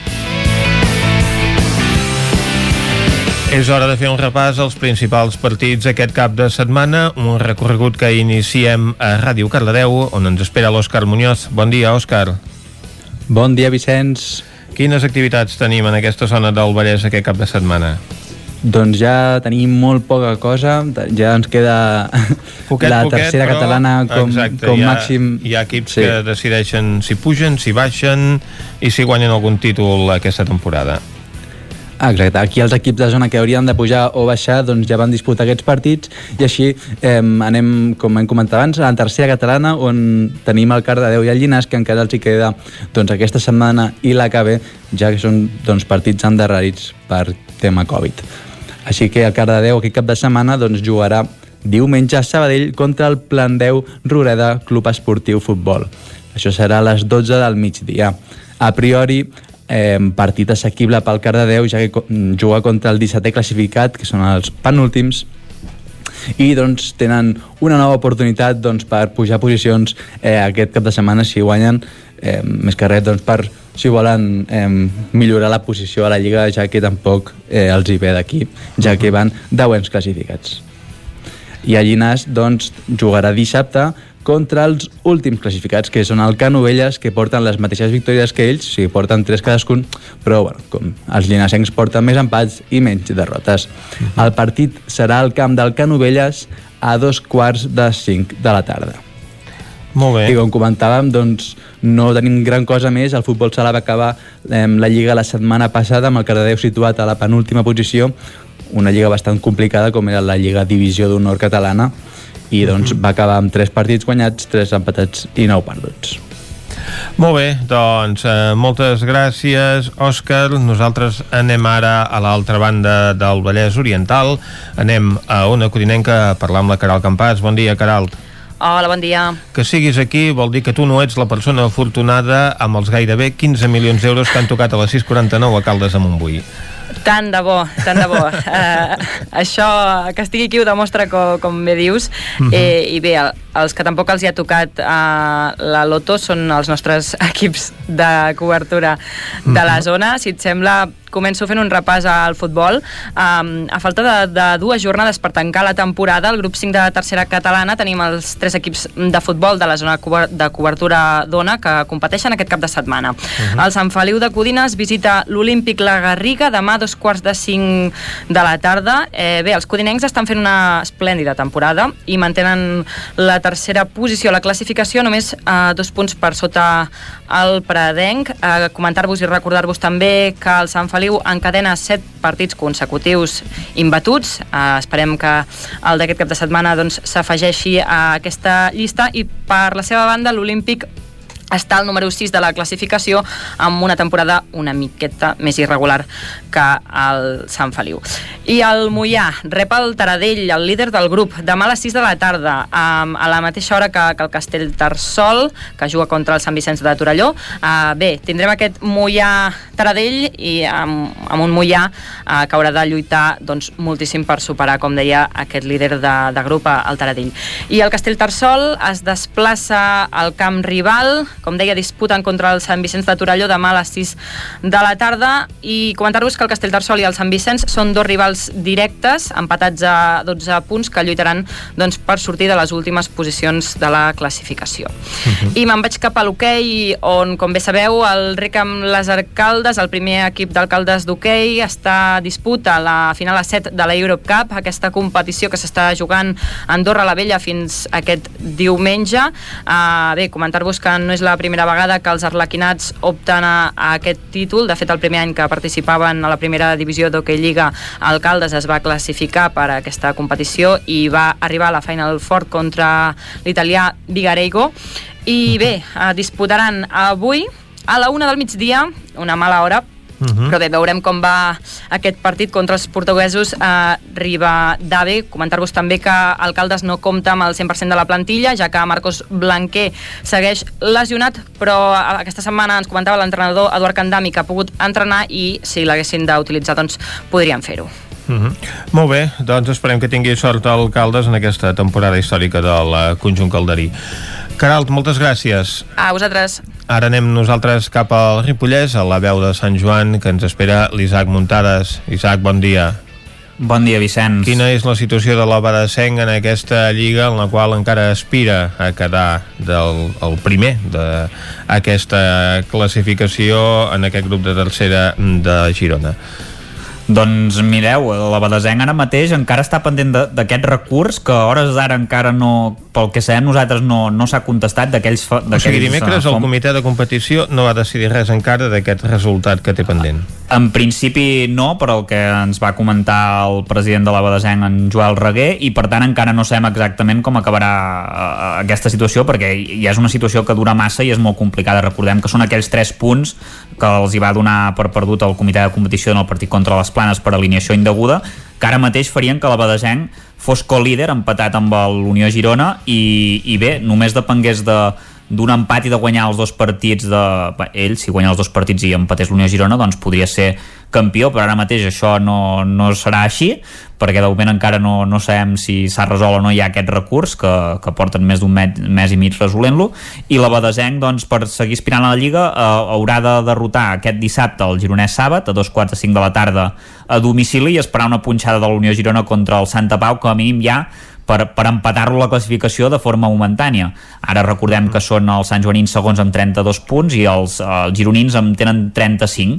[SPEAKER 1] És hora de fer un repàs als principals partits aquest cap de setmana, un recorregut que iniciem a Ràdio Cardedeu, on ens espera l'Òscar Muñoz. Bon dia, Òscar.
[SPEAKER 34] Bon dia, Vicenç.
[SPEAKER 1] Quines activitats tenim en aquesta zona del Vallès aquest cap de setmana?
[SPEAKER 34] Doncs ja tenim molt poca cosa, ja ens queda
[SPEAKER 1] Poquet,
[SPEAKER 34] la
[SPEAKER 1] poquet,
[SPEAKER 34] tercera
[SPEAKER 1] però,
[SPEAKER 34] catalana com,
[SPEAKER 1] exacte,
[SPEAKER 34] com
[SPEAKER 1] hi ha,
[SPEAKER 34] màxim.
[SPEAKER 1] Hi ha equips
[SPEAKER 34] Sí.
[SPEAKER 1] que decideixen si pugen, si baixen i si guanyen algun títol aquesta temporada.
[SPEAKER 34] Exacte, aquí els equips de zona que haurien de pujar o baixar doncs ja van disputar aquests partits i així eh, anem, com hem comentat abans, a la tercera catalana on tenim el Cardedeu i el Llinàs que encara els hi queda doncs, aquesta setmana i la que ve, ja que són doncs, partits endarrerits per tema Covid. Així que el Cardedeu aquest cap de setmana doncs, jugarà diumenge a Sabadell contra el Plandeu Roreda Club Esportiu Futbol. Això serà a les 12 del migdia. A priori, eh, partit assequible pel Cardedeu, ja que juga contra el 17è classificat, que són els penúltims, i doncs tenen una nova oportunitat doncs, per pujar posicions eh, aquest cap de setmana si guanyen eh, més que res doncs, per si volen eh, millorar la posició a la Lliga ja que tampoc eh, els hi ve d'aquí ja que van deuents classificats i a Llinàs doncs, jugarà dissabte contra els últims classificats, que són el Canovelles, que porten les mateixes victòries que ells, o sigui, porten tres cadascun, però bueno, com els llinasencs porten més empats i menys derrotes. El partit serà al camp del Canovelles a dos quarts de cinc de la tarda.
[SPEAKER 1] Molt bé.
[SPEAKER 34] I com comentàvem, doncs, no tenim gran cosa més. El futbol sala va acabar eh, la Lliga la setmana passada amb el Cardedeu situat a la penúltima posició, una lliga bastant complicada com era la Lliga Divisió d'Honor Catalana i doncs va acabar amb 3 partits guanyats, 3 empatats i 9 perduts.
[SPEAKER 1] Molt bé, doncs eh, moltes gràcies, Òscar. Nosaltres anem ara a l'altra banda del Vallès Oriental. Anem a una codinenca a parlar amb la Caral Campàs. Bon dia, Caral.
[SPEAKER 8] Hola, bon dia.
[SPEAKER 1] Que siguis aquí vol dir que tu no ets la persona afortunada amb els gairebé 15 milions d'euros que han tocat a les 6.49 a Caldes de Montbui.
[SPEAKER 8] Tant de bo, tant de bo. Uh, això, que estigui aquí ho demostra com, com bé dius. Uh
[SPEAKER 1] Mhm.
[SPEAKER 8] -huh. eh, I bé, el, els que tampoc els hi ha tocat uh, la loto són els nostres equips de cobertura de la
[SPEAKER 1] Mhm.
[SPEAKER 8] zona. Si et sembla, començo fent un repàs al futbol. Um, a falta de, de dues jornades per tancar la temporada, el grup 5 de tercera catalana tenim els tres equips de futbol de la zona de cobertura d'Ona que competeixen aquest cap de setmana. Uh -huh. El Sant Feliu de Codines visita l'Olímpic La Garriga demà a dos quarts de cinc de la tarda. Eh, bé, els codinencs estan fent una esplèndida temporada i mantenen la tercera posició a la classificació, només eh, dos punts per sota el Pradenc. Eh, Comentar-vos i recordar-vos també que el Sant Feliu encadena set partits consecutius imbatuts. Eh, esperem que el d'aquest cap de setmana doncs, s'afegeixi a aquesta llista i per la seva banda l'Olímpic està al número 6 de la classificació amb una temporada una miqueta més irregular que el Sant Feliu. I el Mollà rep el Taradell, el líder del grup, demà a les 6 de la tarda, a la mateixa hora que, que el Castell Tarsol, que juga contra el Sant Vicenç de Torelló. Uh, bé, tindrem aquest Mollà-Taradell i amb, amb un Mollà uh, que haurà de lluitar doncs, moltíssim per superar, com deia, aquest líder de, de grup, el Taradell. I el Castell Tarsol es desplaça al camp rival, com deia, disputen contra el Sant Vicenç de Torelló demà a les 6 de la tarda i comentar-vos que el Castellterçol i el Sant Vicenç són dos rivals directes, empatats a 12 punts, que lluitaran doncs, per sortir de les últimes posicions de la classificació. I me'n vaig cap a l'hoquei, on, com bé sabeu, el rec amb les Arcaldes, el primer equip d'alcaldes d'hoquei, està a disputa la final a 7 de la Europe Cup, aquesta competició que s'està jugant a Andorra la Vella fins aquest diumenge. Uh, bé, comentar-vos que no és la primera vegada que els arlequinats opten a, a aquest títol. De fet, el primer any que participaven a la primera divisió d'Hockey Lliga, Alcaldes es va classificar per a aquesta competició i va arribar a la Final Four contra l'italià Vigareigo. I bé, eh, disputaran avui a la una del migdia, una mala hora,
[SPEAKER 1] Uh
[SPEAKER 8] -huh.
[SPEAKER 1] -huh.
[SPEAKER 8] Però bé, veurem com va aquest partit contra els portuguesos a Rivadave. Comentar-vos també que Alcaldes no compta amb el 100% de la plantilla, ja que Marcos Blanquer segueix lesionat, però aquesta setmana ens comentava l'entrenador Eduard Candami que ha pogut entrenar i si l'haguessin d'utilitzar doncs podrien fer-ho.
[SPEAKER 1] Uh -huh. Molt bé, doncs esperem que tingui sort el Caldes en aquesta temporada històrica del conjunt calderí. Caralt, moltes gràcies.
[SPEAKER 8] A vosaltres.
[SPEAKER 1] Ara anem nosaltres cap al Ripollès, a la veu de Sant Joan, que ens espera l'Isaac Muntades. Isaac, bon dia.
[SPEAKER 6] Bon dia, Vicenç.
[SPEAKER 1] Quina és la situació de la Badesenc en aquesta lliga en la qual encara aspira a quedar del, el primer d'aquesta classificació en aquest grup de tercera de Girona?
[SPEAKER 6] Doncs mireu, la Badesenc ara mateix encara està pendent d'aquest recurs que hores d'ara encara no, pel que sabem nosaltres no, no s'ha contestat d'aquells...
[SPEAKER 1] O sigui, dimecres el comitè de competició no va decidir res encara d'aquest resultat que té pendent.
[SPEAKER 6] En principi no, però el que ens va comentar el president de la Badesenc, en Joel Reguer, i per tant encara no sabem exactament com acabarà uh, aquesta situació, perquè ja és una situació que dura massa i és molt complicada. Recordem que són aquells tres punts que els hi va donar per perdut el comitè de competició en el partit contra les planes per alineació indeguda, que ara mateix farien que la Badesenc fos co-líder empatat amb l'Unió Girona i, i bé, només depengués de d'un empat i de guanyar els dos partits de... Bé, ell, si guanya els dos partits i empatés l'Unió Girona, doncs podria ser campió, però ara mateix això no, no serà així, perquè de moment encara no, no sabem si s'ha resolt o no hi ha aquest recurs, que, que porten més d'un mes, i mig resolent-lo, i la Badesenc, doncs, per seguir aspirant a la Lliga, eh, haurà de derrotar aquest dissabte el Gironès Sàbat, a dos quarts de cinc de la tarda, a domicili, i esperar una punxada de la Unió Girona contra el Santa Pau, que a mínim ja per, per empatar-lo la classificació de forma momentània. Ara recordem que són els Sant Joanins segons amb 32 punts i els, els gironins en tenen 35.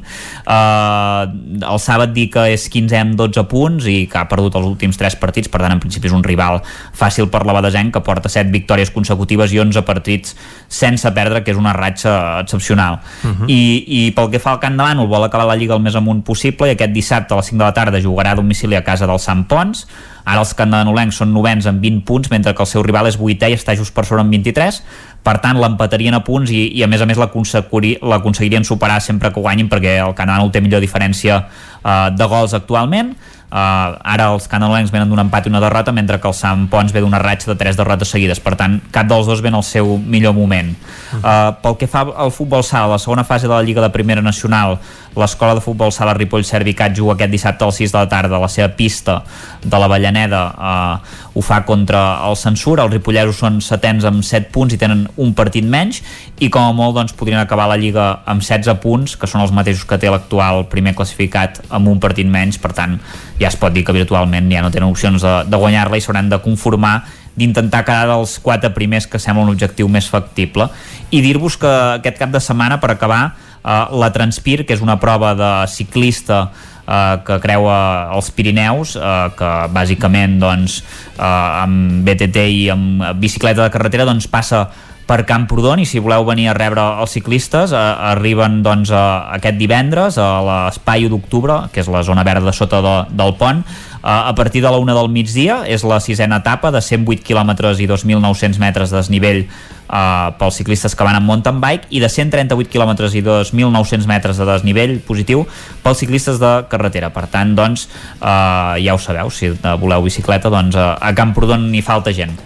[SPEAKER 6] Uh, el Sàbat dir que és 15 amb 12 punts i que ha perdut els últims 3 partits, per tant en principi és un rival fàcil per la Badesenc que porta 7 victòries consecutives i 11 partits sense perdre, que és una ratxa excepcional. Uh -huh. I, I pel que fa al Camp de Bànol, vol acabar la Lliga el més amunt possible i aquest dissabte a les 5 de la tarda jugarà a domicili a casa del Sant Pons Ara els candanolencs són novens amb 20 punts, mentre que el seu rival és vuitè i està just per sobre amb 23. Per tant, l'empatarien a punts i, i a més a més l'aconseguirien superar sempre que guanyin perquè el Canadà té millor diferència eh, de gols actualment Uh, ara els canalencs venen d'un empat i una derrota mentre que el Sant Pons ve d'una ratxa de tres derrotes seguides. Per tant cap dels dos ven al seu millor moment. Uh, pel que fa al futbol sala la segona fase de la Lliga de Primera Nacional l'escola de futbol sala Ripoll Servicat juga aquest dissabte a les 6 de la tarda a la seva pista de la Vallaneda. Uh, ho fa contra el Censur. Els ripollesos són setens amb 7 punts i tenen un partit menys. I com a molt doncs, podrien acabar la Lliga amb 16 punts que són els mateixos que té l'actual primer classificat amb un partit menys. Per tant ja es pot dir que virtualment ja no tenen opcions de, de guanyar-la i s'hauran de conformar d'intentar quedar dels quatre primers que sembla un objectiu més factible. I dir-vos que aquest cap de setmana per acabar eh, la Transpir que és una prova de ciclista eh, que creua els Pirineus eh, que bàsicament doncs, eh, amb BTT i amb bicicleta de carretera doncs passa per Camprodon i si voleu venir a rebre els ciclistes eh, arriben doncs a, aquest divendres a l'espai d'octubre que és la zona verda de sota de, del pont a partir de la una del migdia és la sisena etapa de 108 km i 2.900 metres de desnivell uh, pels ciclistes que van amb mountain bike i de 138 km i 2.900 metres de desnivell positiu pels ciclistes de carretera. Per tant, doncs, uh, ja ho sabeu, si voleu bicicleta, doncs a, Camprodon hi falta gent.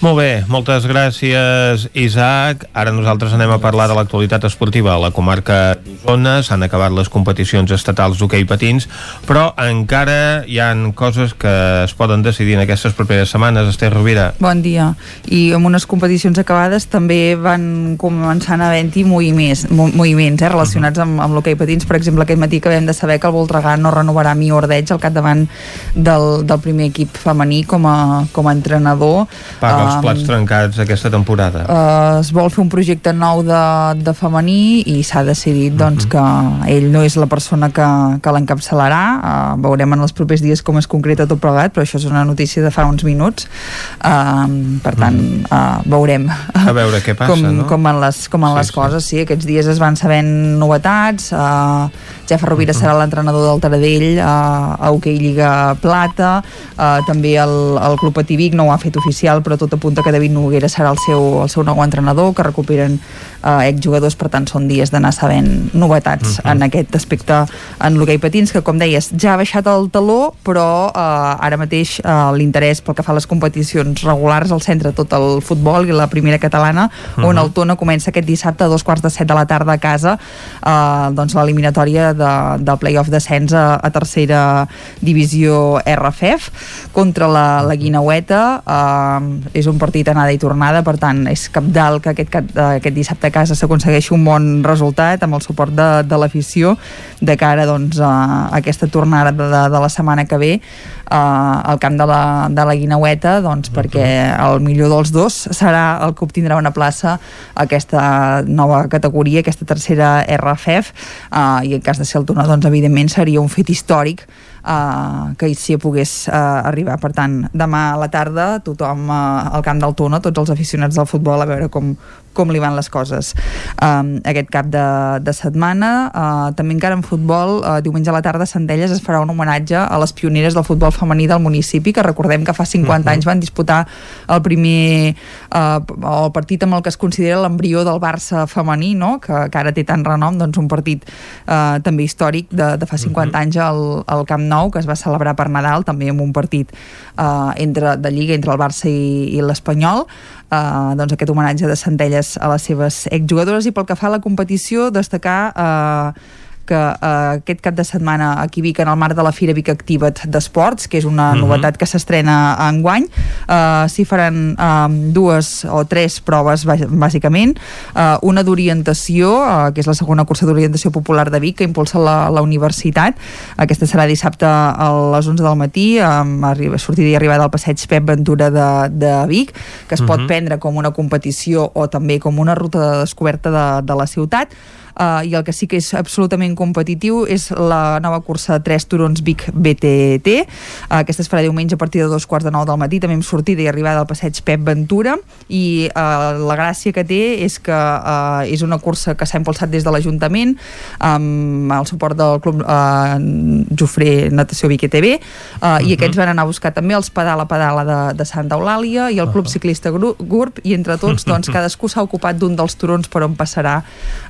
[SPEAKER 1] Molt bé, moltes gràcies, Isaac. Ara nosaltres anem a parlar de l'actualitat esportiva a la comarca d'Osona. S'han acabat les competicions estatals d'hoquei patins, però encara hi han coses que es poden decidir en aquestes properes setmanes. Esther Rovira.
[SPEAKER 35] Bon dia. I amb unes competicions acabades també van començant a haver-hi moviments, moviments eh, relacionats amb, amb l'hoquei patins. Per exemple, aquest matí acabem de saber que el Voltregà no renovarà mi Ordeig al capdavant del, del primer equip femení com a, com a entrenador.
[SPEAKER 1] Paga els plats trencats aquesta temporada?
[SPEAKER 35] Uh, es vol fer un projecte nou de, de femení i s'ha decidit doncs, uh -huh. que ell no és la persona que, que l'encapçalarà. Uh, veurem en els propers dies com es concreta tot plegat, però això és una notícia de fa uns minuts. Uh, per tant, uh, veurem
[SPEAKER 1] a veure què passa,
[SPEAKER 35] com,
[SPEAKER 1] no?
[SPEAKER 35] com en les, com en sí, les coses. Sí. Aquests dies es van sabent novetats. Uh, Jeff Rovira uh -huh. serà l'entrenador del Taradell uh, a Hockey Lliga Plata. Uh, també el, el Club Patí Vic no ho ha fet oficial, però tot apunta que David Noguera serà el seu, el seu nou entrenador, que recuperen eh, exjugadors, per tant són dies d'anar sabent novetats uh -huh. en aquest aspecte en l'hoquei patins, que com deies ja ha baixat el taló, però eh, ara mateix eh, l'interès pel que fa a les competicions regulars al centre tot el futbol i la primera catalana, uh -huh. on el Tona comença aquest dissabte a dos quarts de set de la tarda a casa eh, doncs l'eliminatòria de, del playoff descens a, a tercera divisió RFF contra la, la Guinaueta eh, és un partit anada i tornada, per tant és capdalt que aquest, aquest dissabte a casa s'aconsegueixi un bon resultat amb el suport de, de l'afició de cara doncs, a aquesta tornada de, de, de la setmana que ve uh, al camp de la, de la Guinaueta doncs, perquè el millor dels dos serà el que obtindrà una plaça a aquesta nova categoria, aquesta tercera RFF uh, i en cas de ser el Tona doncs, evidentment seria un fet històric uh, que si pogués uh, arribar. Per tant, demà a la tarda tothom uh, al camp del Tona, tots els aficionats del futbol a veure com, com li van les coses um, aquest cap de, de setmana uh, també encara en futbol uh, diumenge a la tarda a Centelles es farà un homenatge a les pioneres del futbol femení del municipi que recordem que fa 50 uh -huh. anys van disputar el primer uh, el partit amb el que es considera l'embrió del Barça femení no? que, que ara té tant renom doncs un partit uh, també històric de, de fa 50 uh -huh. anys al, al Camp Nou que es va celebrar per Nadal també amb un partit uh, entre, de Lliga entre el Barça i, i l'Espanyol uh, doncs aquest homenatge de Centelles a les seves exjugadores i pel que fa a la competició destacar eh, que eh, aquest cap de setmana aquí Vic, en el marc de la Fira Vic Activa't d'Esports, que és una uh -huh. novetat que s'estrena enguany, eh, s'hi faran eh, dues o tres proves, bàsicament. Eh, una d'orientació, eh, que és la segona cursa d'orientació popular de Vic, que impulsa la, la universitat. Aquesta serà dissabte a les 11 del matí, amb sortida i arribada al passeig Pep Ventura de, de Vic, que es uh -huh. pot prendre com una competició o també com una ruta de descoberta de, de la ciutat uh, i el que sí que és absolutament competitiu és la nova cursa de 3 turons Vic BTT uh, aquesta es farà diumenge a partir de dos quarts de nou del matí també amb sortida i arribada al passeig Pep Ventura i uh, la gràcia que té és que uh, és una cursa que s'ha impulsat des de l'Ajuntament amb el suport del club uh, Jofré Natació Vic ETV uh, uh -huh. i aquests van anar a buscar també els pedala pedala de, de Santa Eulàlia i el Club uh -huh. Ciclista GURB i entre tots doncs, cadascú s'ha ocupat d'un dels turons per on passarà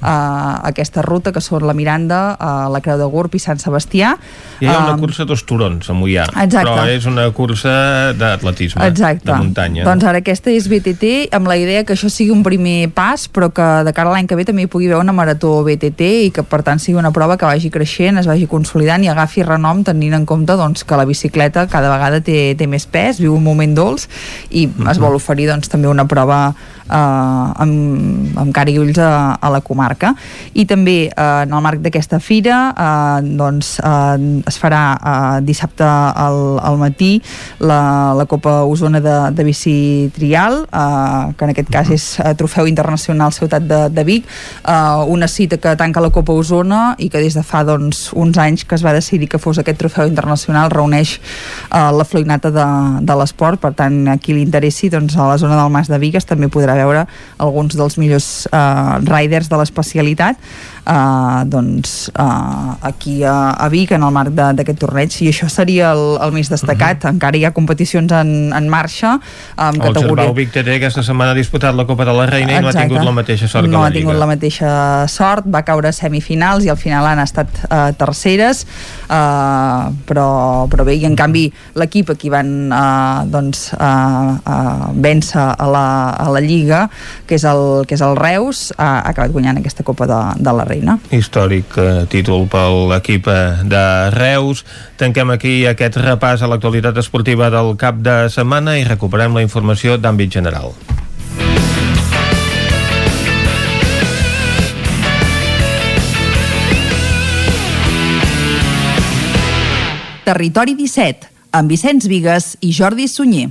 [SPEAKER 35] uh, aquesta ruta, que són la Miranda, uh, la Creu de Gurb i Sant Sebastià.
[SPEAKER 1] Hi ha una um, cursa dos turons a Mollà,
[SPEAKER 35] exacte.
[SPEAKER 1] però és una cursa d'atletisme, de muntanya.
[SPEAKER 35] Doncs ara aquesta és BTT, amb la idea que això sigui un primer pas, però que de cara a l'any que ve també hi pugui haver una marató BTT i que per tant sigui una prova que vagi creixent, es vagi consolidant i agafi renom tenint en compte doncs, que la bicicleta cada vegada té, té més pes, viu un moment dolç i es vol oferir doncs, també una prova eh, amb, amb cara i ulls a, a la comarca i també eh, en el marc d'aquesta fira eh, doncs, eh, es farà eh, dissabte al, al matí la, la Copa Osona de, de bici trial eh, que en aquest cas és eh, trofeu internacional ciutat de, de Vic. Eh, una cita que tanca la Copa Osona i que des de fa doncs, uns anys que es va decidir que fos aquest trofeu internacional reuneix eh, la floinata de, de l'esport. Per tant a qui li interessi doncs, a la zona del Mas de Vigues també podrà veure alguns dels millors eh, riders de l'especialitat that. Uh, doncs, uh, aquí a, a Vic en el marc d'aquest torneig i això seria el, el més destacat uh mhm. -huh. encara hi ha competicions en, en marxa
[SPEAKER 1] amb el categoria... Gerbau Vic TT aquesta setmana ha disputat la Copa de la Reina Exacte. i no ha tingut la mateixa sort
[SPEAKER 35] no
[SPEAKER 1] que la
[SPEAKER 35] ha tingut la mateixa sort va caure a semifinals i al final han estat uh, terceres uh, però, però bé i en canvi l'equip aquí van uh, doncs, uh, uh, vèncer a la, a la Lliga que és el, que és el Reus uh, ha acabat guanyant aquesta Copa de, de la Reina.
[SPEAKER 1] Històric eh, títol pel l'equip eh, de Reus. Tanquem aquí aquest repàs a l'actualitat esportiva del cap de setmana i recuperem la informació d'àmbit general.
[SPEAKER 36] Territori 17, amb Vicenç Vigues i Jordi Sunyer.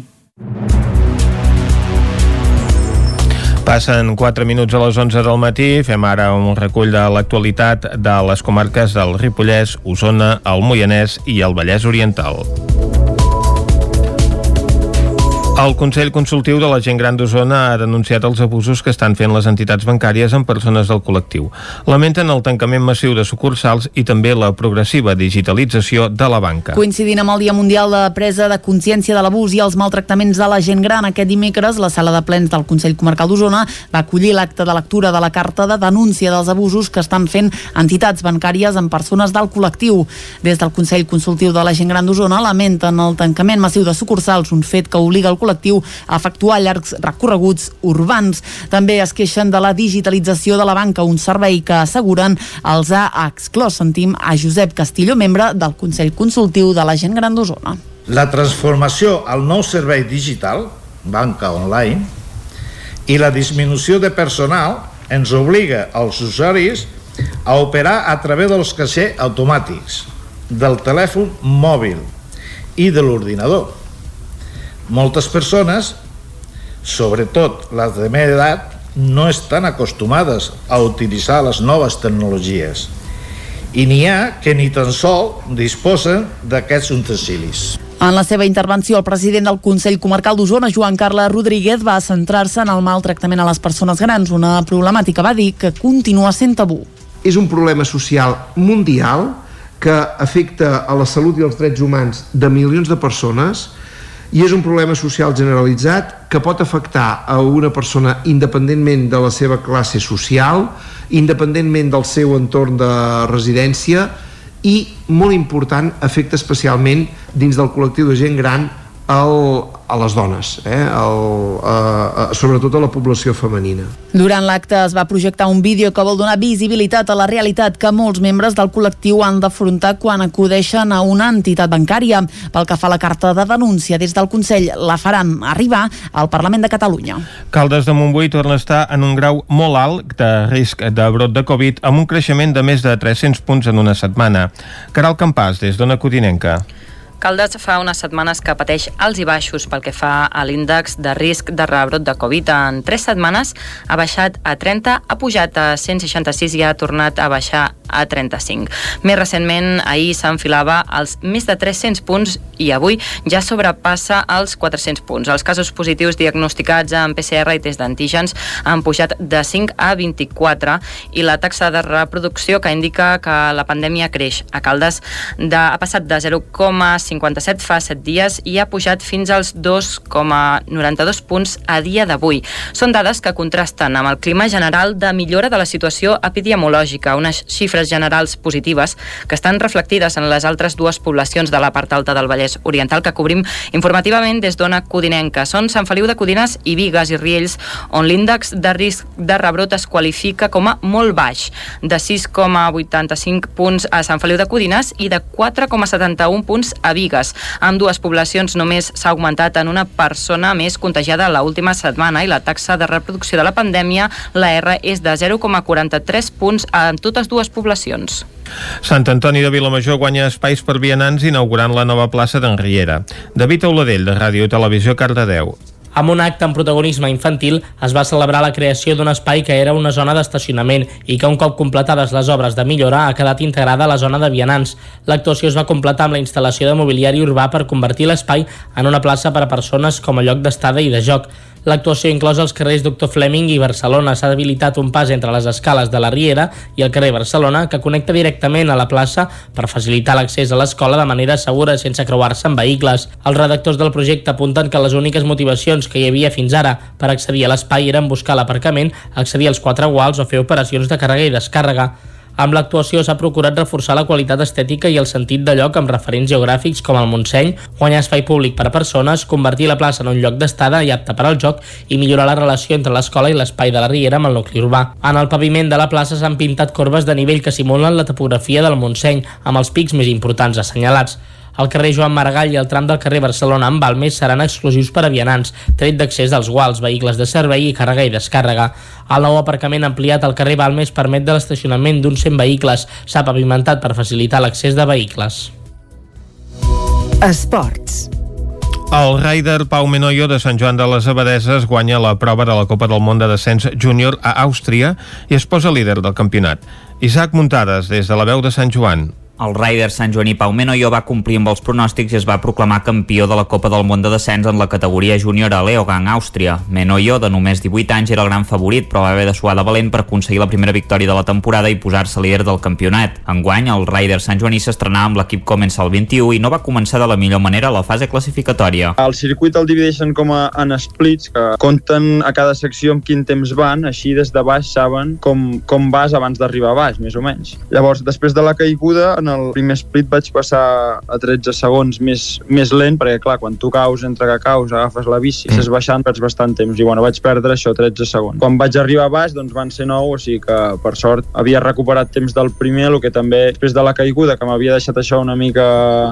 [SPEAKER 1] Passen 4 minuts a les 11 del matí. Fem ara un recull de l'actualitat de les comarques del Ripollès, Osona, el Moianès i el Vallès Oriental. El Consell Consultiu de la Gent Gran d'Osona ha denunciat els abusos que estan fent les entitats bancàries amb persones del col·lectiu. Lamenten el tancament massiu de sucursals i també la progressiva digitalització de la banca.
[SPEAKER 3] Coincidint amb el Dia Mundial de Presa de Consciència de l'Abús i els maltractaments de la gent gran, aquest dimecres la sala de plens del Consell Comarcal d'Osona va acollir l'acte de lectura de la carta de denúncia dels abusos que estan fent entitats bancàries amb persones del col·lectiu. Des del Consell Consultiu de la Gent Gran d'Osona lamenten el tancament massiu de sucursals, un fet que obliga el col·lectiu col·lectiu a efectuar llargs recorreguts urbans. També es queixen de la digitalització de la banca, un servei que asseguren els ha exclòs. Sentim a Josep Castillo, membre del Consell Consultiu de la Gent Gran d'Osona.
[SPEAKER 4] La transformació al nou servei digital, banca online, i la disminució de personal ens obliga als usuaris a operar a través dels caixers automàtics, del telèfon mòbil i de l'ordinador moltes persones, sobretot les de meva edat, no estan acostumades a utilitzar les noves tecnologies i n'hi ha que ni tan sol disposen d'aquests utensilis.
[SPEAKER 3] En la seva intervenció, el president del Consell Comarcal d'Osona, Joan Carles Rodríguez, va centrar-se en el maltractament a les persones grans, una problemàtica, va dir, que continua sent tabú.
[SPEAKER 5] És un problema social mundial que afecta a la salut i els drets humans de milions de persones i és un problema social generalitzat que pot afectar a una persona independentment de la seva classe social, independentment del seu entorn de residència i, molt important, afecta especialment dins del col·lectiu de gent gran el,
[SPEAKER 37] a les dones, eh? El, a, a, sobretot a la població femenina.
[SPEAKER 3] Durant l'acte es va projectar un vídeo que vol donar visibilitat a la realitat que molts membres del col·lectiu han d'afrontar quan acudeixen a una entitat bancària. Pel que fa a la carta de denúncia, des del Consell la faran arribar al Parlament de Catalunya.
[SPEAKER 1] Caldes de Montbui torna a estar en un grau molt alt de risc de brot de Covid amb un creixement de més de 300 punts en una setmana. Caral Campàs, des d'Ona Cotinenca.
[SPEAKER 8] Caldes fa unes setmanes que pateix alts i baixos pel que fa a l'índex de risc de rebrot de Covid. En tres setmanes ha baixat a 30, ha pujat a 166 i ha tornat a baixar a 35. Més recentment, ahir s'enfilava als més de 300 punts i avui ja sobrepassa els 400 punts. Els casos positius diagnosticats amb PCR i test d'antígens han pujat de 5 a 24 i la taxa de reproducció que indica que la pandèmia creix a Caldes de, ha passat de 0,5 57 fa 7 dies i ha pujat fins als 2,92 punts a dia d'avui. Són dades que contrasten amb el clima general de millora de la situació epidemiològica, unes xifres generals positives que estan reflectides en les altres dues poblacions de la part alta del Vallès Oriental que cobrim informativament des d'Ona Codinenca. Són Sant Feliu de Codines i Vigues i Riells, on l'índex de risc de rebrot es qualifica com a molt baix, de 6,85 punts a Sant Feliu de Codines i de 4,71 punts a Vigues. Amb dues poblacions només s'ha augmentat en una persona més contagiada la última setmana i la taxa de reproducció de la pandèmia, la R, és de 0,43 punts en totes dues poblacions.
[SPEAKER 1] Sant Antoni de Vilamajor guanya espais per vianants inaugurant la nova plaça d'en Riera. David Auladell, de Ràdio Televisió, Cardedeu.
[SPEAKER 7] Amb un acte amb protagonisme infantil es va celebrar la creació d'un espai que era una zona d'estacionament i que un cop completades les obres de millora ha quedat integrada a la zona de vianants. L'actuació es va completar amb la instal·lació de mobiliari urbà per convertir l'espai en una plaça per a persones com a lloc d'estada i de joc. L'actuació inclosa els carrers Doctor Fleming i Barcelona. S'ha habilitat un pas entre les escales de la Riera i el carrer Barcelona que connecta directament a la plaça per facilitar l'accés a l'escola de manera segura sense creuar-se amb vehicles. Els redactors del projecte apunten que les úniques motivacions que hi havia fins ara per accedir a l'espai eren buscar l'aparcament, accedir als quatre guals o fer operacions de càrrega i descàrrega. Amb l'actuació s'ha procurat reforçar la qualitat estètica i el sentit de lloc amb referents geogràfics com el Montseny, guanyar espai públic per a persones, convertir la plaça en un lloc d'estada i apte per al joc i millorar la relació entre l'escola i l'espai de la Riera amb el nucli urbà. En el paviment de la plaça s'han pintat corbes de nivell que simulen la topografia del Montseny, amb els pics més importants assenyalats. El carrer Joan Maragall i el tram del carrer Barcelona amb Balmes seran exclusius per a vianants, tret d'accés dels guals, vehicles de servei i càrrega i descàrrega. El nou aparcament ampliat al carrer Balmes permet de l'estacionament d'uns 100 vehicles. S'ha pavimentat per facilitar l'accés de vehicles.
[SPEAKER 28] Esports.
[SPEAKER 1] El Raider Pau Menoyo de Sant Joan de les Abadeses guanya la prova de la Copa del Món de Descens Júnior a Àustria i es posa líder del campionat. Isaac Muntades, des de la veu de Sant Joan.
[SPEAKER 6] El Ryder Sant Joaní Pau Menoyo va complir amb els pronòstics i es va proclamar campió de la Copa del Món de Descens en la categoria júnior a Leogang, Àustria. Menoyo, de només 18 anys, era el gran favorit, però va haver de suar de valent per aconseguir la primera victòria de la temporada i posar-se líder del campionat. Enguany, el Ryder Sant Joaní s'estrenava amb l'equip comença el 21 i no va començar de la millor manera la fase classificatòria.
[SPEAKER 38] El circuit el divideixen com a, en splits, que compten a cada secció amb quin temps van, així des de baix saben com, com vas abans d'arribar a baix, més o menys. Llavors, després de la caiguda, en el primer split vaig passar a 13 segons més, més lent, perquè clar, quan tu caus, entre que caus, agafes la bici, mm. estàs baixant, perds bastant temps, i bueno, vaig perdre això, 13 segons. Quan vaig arribar a baix, doncs van ser 9, o sigui que per sort havia recuperat temps del primer, el que també després de la caiguda, que m'havia deixat això una mica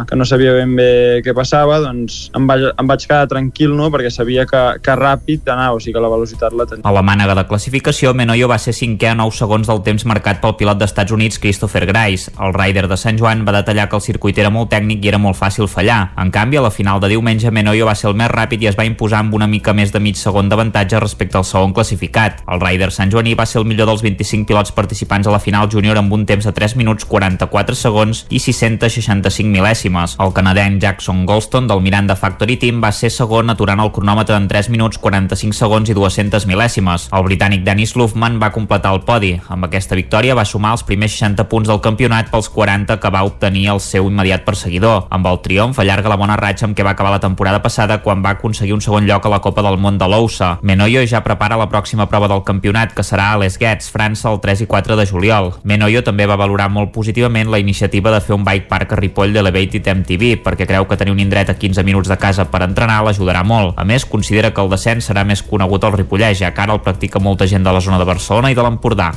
[SPEAKER 38] que no sabia ben bé què passava, doncs em vaig, em vaig quedar tranquil, no?, perquè sabia que, que ràpid anava, o sigui que la velocitat la tenia.
[SPEAKER 6] A la mànega de classificació, Menoyo va ser cinquè a 9 segons del temps marcat pel pilot d'Estats Units Christopher Grice. El rider de Sant Joan va detallar que el circuit era molt tècnic i era molt fàcil fallar. En canvi, a la final de diumenge, Menoyo va ser el més ràpid i es va imposar amb una mica més de mig segon d'avantatge respecte al segon classificat. El Rider Sant Joaní va ser el millor dels 25 pilots participants a la final júnior amb un temps de 3 minuts 44 segons i 665 mil·lèsimes. El canadenc Jackson Goldstone del Miranda Factory Team va ser segon aturant el cronòmetre en 3 minuts 45 segons i 200 mil·lèsimes. El britànic Dennis Lufman va completar el podi. Amb aquesta victòria va sumar els primers 60 punts del campionat pels 40 curta que va obtenir el seu immediat perseguidor. Amb el triomf allarga la bona ratxa amb què va acabar la temporada passada quan va aconseguir un segon lloc a la Copa del Món de l'Ousa. Menoyo ja prepara la pròxima prova del campionat, que serà a Les Guets, França, el 3 i 4 de juliol. Menoyo també va valorar molt positivament la iniciativa de fer un bike park a Ripoll d'Elevated MTV, perquè creu que tenir un indret a 15 minuts de casa per entrenar l'ajudarà molt. A més, considera que el descens serà més conegut al Ripollès, ja que ara el practica molta gent de la zona de Barcelona i de l'Empordà.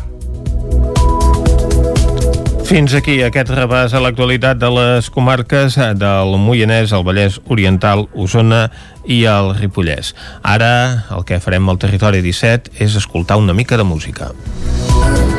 [SPEAKER 1] Fins aquí aquest rebàs a l'actualitat de les comarques del Moianès, el Vallès Oriental, Osona i el Ripollès. Ara el que farem al territori 17 és escoltar una mica de música.
[SPEAKER 39] Too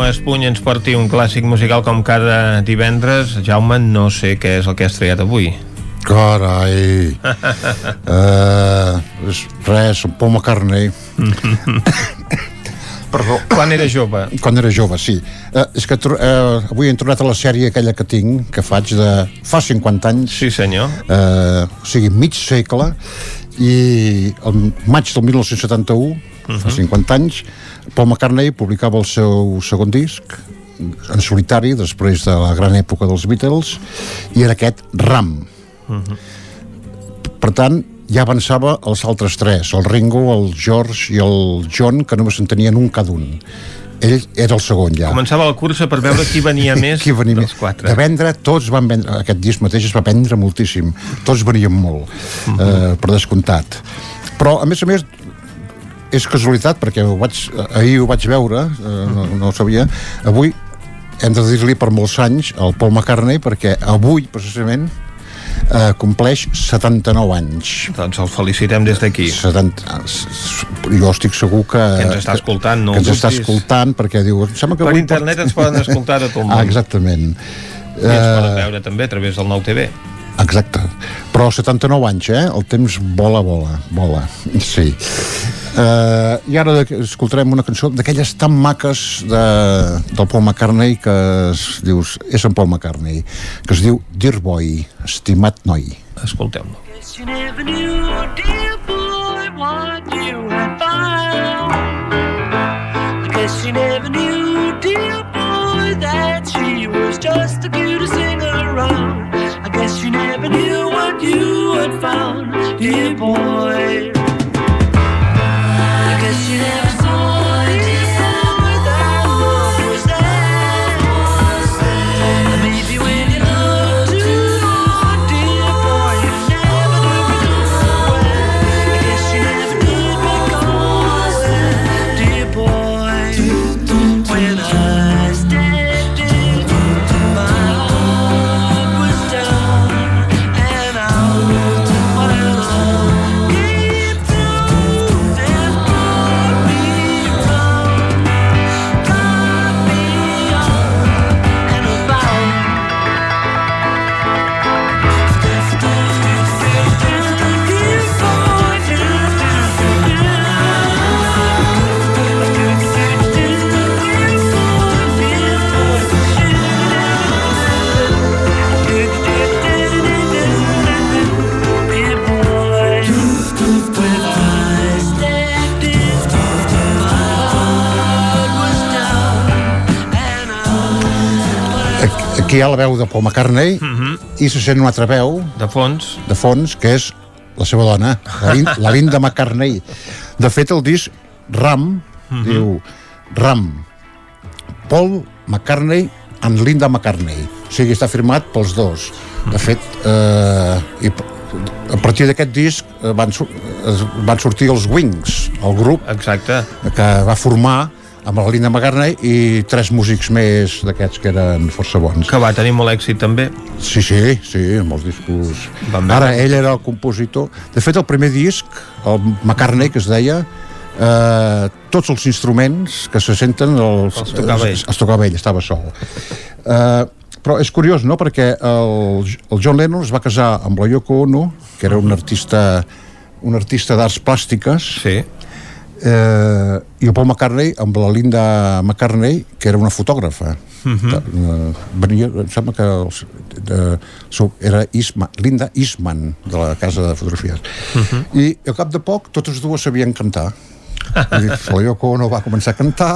[SPEAKER 1] Jaume Espuny ens porti un clàssic musical com cada divendres. Jaume, no sé què és el que has triat avui.
[SPEAKER 40] Carai. uh, res, un Paul McCartney.
[SPEAKER 1] Perdó, quan era jove?
[SPEAKER 40] Quan era jove, sí. Uh, és que uh, avui he tornat a la sèrie aquella que tinc, que faig de fa 50 anys.
[SPEAKER 1] Sí, senyor.
[SPEAKER 40] Uh, o sigui, mig segle, i el maig del 1971, fa 50 anys, Paul McCartney publicava el seu segon disc, en solitari, després de la gran època dels Beatles, i era aquest Ram. Per tant, ja avançava els altres tres, el Ringo, el George i el John, que només en tenien un cada un. Ell era el segon ja.
[SPEAKER 1] Començava la cursa per veure qui venia més
[SPEAKER 40] Qui venia
[SPEAKER 1] dels quatre.
[SPEAKER 40] De vendre, tots van vendre, aquest disc mateix es va vendre moltíssim, tots venien molt, eh, per descomptat. Però, a més a més, és casualitat, perquè ho vaig, ahir ho vaig veure, eh, no, no ho sabia, avui hem de dir-li per molts anys al Paul McCartney, perquè avui, precisament, eh, compleix 79 anys.
[SPEAKER 1] Doncs el felicitem des d'aquí.
[SPEAKER 40] 70, jo estic segur que...
[SPEAKER 1] Que ens està escoltant, no
[SPEAKER 40] Que ens està escoltant, perquè diu... em Sembla que
[SPEAKER 1] Per internet ens poden escoltar de tot el món.
[SPEAKER 40] Ah, exactament.
[SPEAKER 1] I ens poden veure també a través del nou TV.
[SPEAKER 40] Exacte. Però 79 anys, eh? El temps vola, vola, vola. Sí. Uh, I ara escoltarem una cançó d'aquelles tan maques de, del Paul McCartney que es dius, és en Paul McCartney, que es diu Dear Boy, estimat noi.
[SPEAKER 1] Escoltem-lo.
[SPEAKER 39] Guess you never had found, dear boy.
[SPEAKER 40] Hi ha la veu de Paul McCartney
[SPEAKER 1] Mhm.
[SPEAKER 40] i se sent una altra veu
[SPEAKER 1] de fons
[SPEAKER 40] de fons que és la seva dona, la, Lin, la Linda McCartney. De fet, el disc Ram,
[SPEAKER 1] Mhm.
[SPEAKER 40] diu Ram, Paul McCartney and Linda McCartney. O sigui, està firmat pels dos. De fet, eh, i a partir d'aquest disc eh, van, es van sortir els Wings, el grup
[SPEAKER 1] Exacte.
[SPEAKER 40] que va formar amb la Linda McCartney i tres músics més d'aquests que eren força bons.
[SPEAKER 1] Que va tenir molt èxit també.
[SPEAKER 40] Sí, sí, sí, amb els discos. Ara, ell era el compositor. De fet, el primer disc, el McCartney, que es deia, eh, tots els instruments que se senten els,
[SPEAKER 1] Els tocava ell.
[SPEAKER 40] es, es tocava ell, estava sol. Eh, però és curiós, no?, perquè el, el John Lennon es va casar amb la Yoko Ono, que era un artista un artista d'arts plàstiques
[SPEAKER 1] sí.
[SPEAKER 40] Eh, i el Paul McCartney amb la Linda McCartney que era una fotògrafa
[SPEAKER 1] Mhm.
[SPEAKER 40] eh, venia, em sembla que els, de, so, era Eastman, Linda Eastman de la casa de fotografies
[SPEAKER 1] Mhm.
[SPEAKER 40] i al cap de poc totes dues sabien cantar Dir, la Yoko Ono va començar a cantar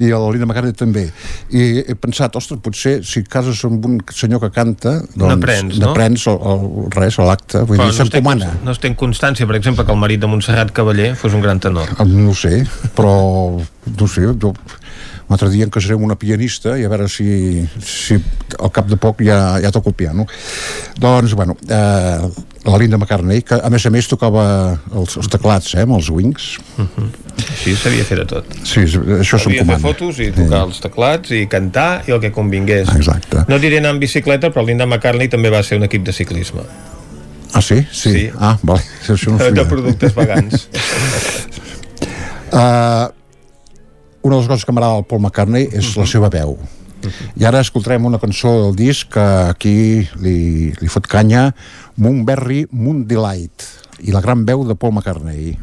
[SPEAKER 40] i la Linda McCartney també i he pensat, ostres, potser si cases amb un senyor que canta doncs
[SPEAKER 1] N'aprens, no?
[SPEAKER 40] el, el, res, l'acte vull
[SPEAKER 1] Però
[SPEAKER 40] dir,
[SPEAKER 1] no
[SPEAKER 40] s'encomana
[SPEAKER 1] no es té en constància, per exemple, que el marit de Montserrat Cavaller fos un gran tenor.
[SPEAKER 40] No ho sé, però no sé, jo un altre dia amb una pianista i a veure si, si al cap de poc ja, ja toco el piano. Doncs, bueno, eh, la Linda McCartney, que a més a més tocava els, els teclats, eh, amb els Wings.
[SPEAKER 1] Així sabia fer de tot.
[SPEAKER 40] Sí, això
[SPEAKER 1] Sabia fer fotos i tocar els teclats i cantar i el que convingués.
[SPEAKER 40] Exacte.
[SPEAKER 1] No diré anar en bicicleta, però Linda McCartney també va ser un equip de ciclisme.
[SPEAKER 40] Ah, sí? Sí.
[SPEAKER 1] Sí.
[SPEAKER 40] Ah, vale. Això no
[SPEAKER 1] De
[SPEAKER 40] sabia.
[SPEAKER 1] productes vegans.
[SPEAKER 40] Uh, una de les coses que m'agrada del Paul McCartney és la seva veu. I ara escoltarem una cançó del disc que aquí li, li fot canya Moonberry Moon Delight i la gran veu de Paul McCartney.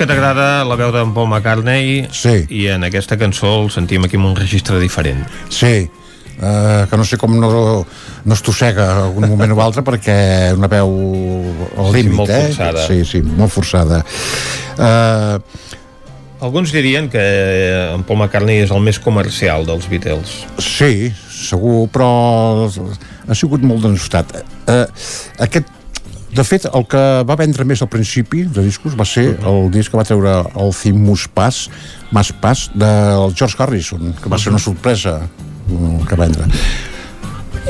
[SPEAKER 1] Que t'agrada la veu d'en Paul McCartney
[SPEAKER 40] sí.
[SPEAKER 1] i en aquesta cançó el sentim aquí amb un registre diferent.
[SPEAKER 40] Sí, eh, que no sé com no, no es tossega algun moment o altre perquè una veu al límit,
[SPEAKER 1] molt
[SPEAKER 40] eh?
[SPEAKER 1] forçada.
[SPEAKER 40] Sí, sí, molt forçada. Eh,
[SPEAKER 1] Alguns dirien que eh, en Paul McCartney és el més comercial dels Beatles.
[SPEAKER 40] sí, segur, però ha sigut molt denostat. Eh, aquest de fet, el que va vendre més al principi de discos va ser el disc que va treure el Thimus Pass, Mas Pass, del George Harrison, que va ser una sorpresa mm, que va vendre.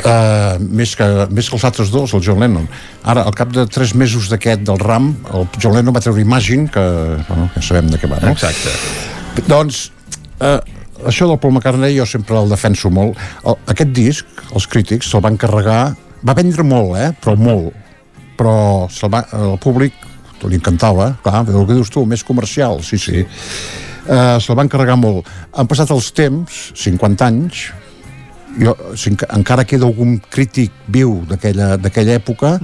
[SPEAKER 40] Uh, més, que, més que els altres dos, el John Lennon. Ara, al cap de tres mesos d'aquest del RAM, el John Lennon va treure Imagine, que bueno, ja sabem de què va, no?
[SPEAKER 1] Exacte.
[SPEAKER 40] Doncs, eh, això del Paul McCartney jo sempre el defenso molt. El, aquest disc, els crítics se'l van carregar... Va vendre molt, eh? Però molt. Però va, el públic li encantava, clar, el que dius tu, més comercial, sí, sí. Eh, se'l van carregar molt. Han passat els temps, 50 anys, jo, si enca- encara queda algun crític viu d'aquella època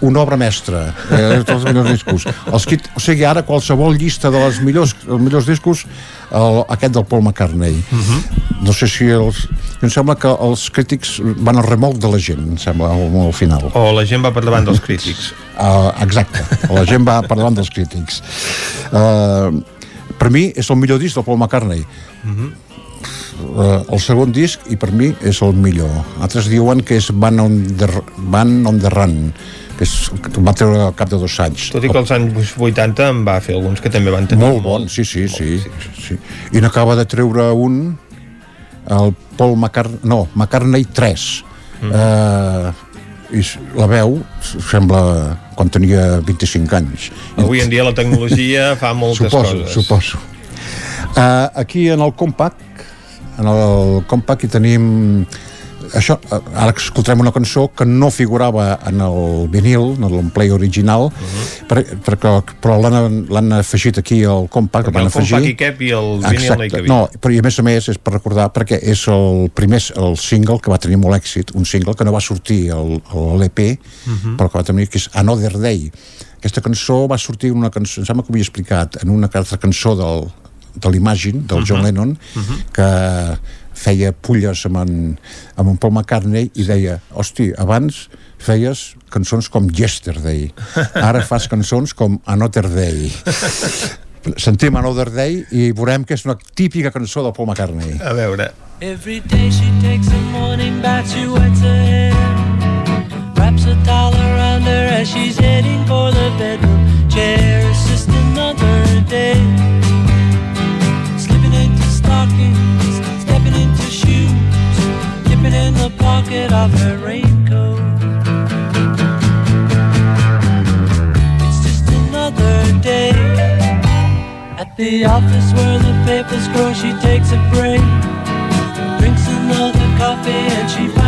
[SPEAKER 40] una obra mestra eh, els millors discos els kit, o sigui ara qualsevol llista de les millors, els millors discos el, aquest del Paul McCartney uh
[SPEAKER 1] Mhm.
[SPEAKER 40] -huh. no sé si els em sembla que els crítics van al remolc de la gent em sembla al, al final
[SPEAKER 1] o la gent va per davant dels crítics
[SPEAKER 40] uh, exacte, la gent va per davant dels crítics uh, per mi és el millor disc del Paul McCartney
[SPEAKER 1] Mhm.
[SPEAKER 40] Uh, el segon disc i per mi és el millor. Altres diuen que és Van on the, Van on the Run que, és, que va treure al cap de dos anys.
[SPEAKER 1] Tot i que als anys 80 en va fer alguns que també van tenir
[SPEAKER 40] molt bon, sí, sí, sí, sí. i n'acaba de treure un el Paul McCartney no, McCartney 3 mm. uh, i la veu sembla quan tenia 25 anys.
[SPEAKER 1] Avui en dia la tecnologia fa moltes
[SPEAKER 40] suposo,
[SPEAKER 1] coses.
[SPEAKER 40] suposo. Uh, aquí en el compact en el compact hi tenim això, eh, ara escoltarem una cançó que no figurava en el vinil, en play original, uh -huh. per, perquè, però l'han afegit aquí al compact,
[SPEAKER 1] perquè el
[SPEAKER 40] afegir.
[SPEAKER 1] compact hi cap i el vinil no hi cabia
[SPEAKER 40] No, però i a més a més és per recordar perquè és el primer el single que va tenir molt èxit, un single que no va sortir a l'EP,
[SPEAKER 1] Mhm.
[SPEAKER 40] però que va tenir que és Another Day. Aquesta cançó va sortir en una cançó, em sembla que ho havia explicat, en una altra cançó del, de l'Imagine, del John
[SPEAKER 1] Mhm.
[SPEAKER 40] Lennon, que feia pulles amb en, amb en Paul McCartney i deia, hosti, abans feies cançons com Yesterday, ara fas cançons com Another Day. Sentim Another Day i veurem que és una típica cançó del Paul McCartney.
[SPEAKER 1] a veure
[SPEAKER 39] Every day she takes a morning bath, she wets her hair. Wraps a towel around her as she's heading for the bedroom chair. It's just another day. Stockings, stepping into shoes, dipping in the pocket of her raincoat. It's just another day. At the office where the papers grow, she takes a break. Drinks another coffee and she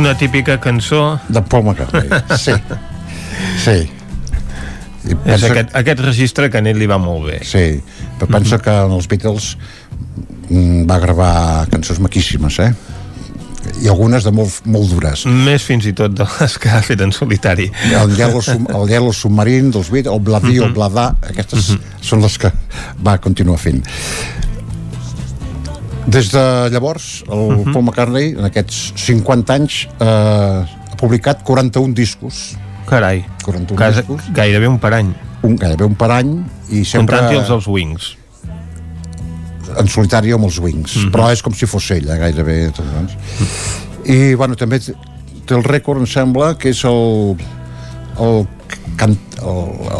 [SPEAKER 1] una típica cançó
[SPEAKER 40] de Paul McCartney sí, sí I
[SPEAKER 1] és
[SPEAKER 40] pensa-
[SPEAKER 1] aquest, aquest registre que a ell li va molt bé
[SPEAKER 40] Sí, però pensa que en els Beatles mm, va gravar cançons maquíssimes, eh? I algunes de molt, molt dures.
[SPEAKER 1] més fins i tot de les que ha fet en solitari
[SPEAKER 40] El Yellow, Sub- el Yellow Submarine dels Beatles, el Bladí,
[SPEAKER 1] Mhm.
[SPEAKER 40] el Bladà, aquestes són les que va continuar fent. Des de llavors, el
[SPEAKER 1] Mhm.
[SPEAKER 40] Paul McCartney, en aquests 50 anys, eh, ha publicat 41 discos.
[SPEAKER 1] Carai,
[SPEAKER 40] 41
[SPEAKER 1] Casa,
[SPEAKER 40] discos.
[SPEAKER 1] gairebé un per any
[SPEAKER 40] Un, gairebé un per any, i sempre...
[SPEAKER 1] comptant-hi els dels Wings
[SPEAKER 40] en solitari amb els Wings,
[SPEAKER 1] Mhm.
[SPEAKER 40] però és com si fos ell, eh, gairebé. doncs. I, bueno, també té el rècord, em sembla, que és el, el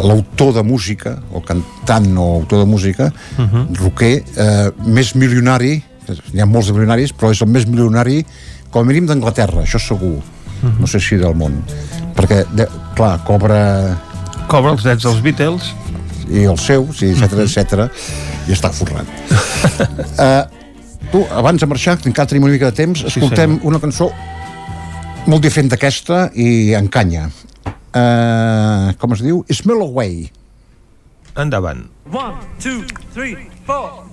[SPEAKER 40] l'autor de música, o cantant o autor de música,
[SPEAKER 1] Mhm.
[SPEAKER 40] rocker, eh, més milionari, n'hi ha molts de milionaris, però és el més milionari, com a mínim d'Anglaterra, això segur.
[SPEAKER 1] Mhm.
[SPEAKER 40] No sé si del món. Perquè, de, clar, cobra...
[SPEAKER 1] Cobra els drets dels Beatles
[SPEAKER 40] i els seus, i etc etc i està forrat. uh, tu, abans de marxar, que encara tenim una mica de temps, escoltem
[SPEAKER 1] senyor.
[SPEAKER 40] una cançó molt diferent d'aquesta i encanya. Uh, com es diu? Smell Away.
[SPEAKER 1] endavant
[SPEAKER 39] One, two, three, four.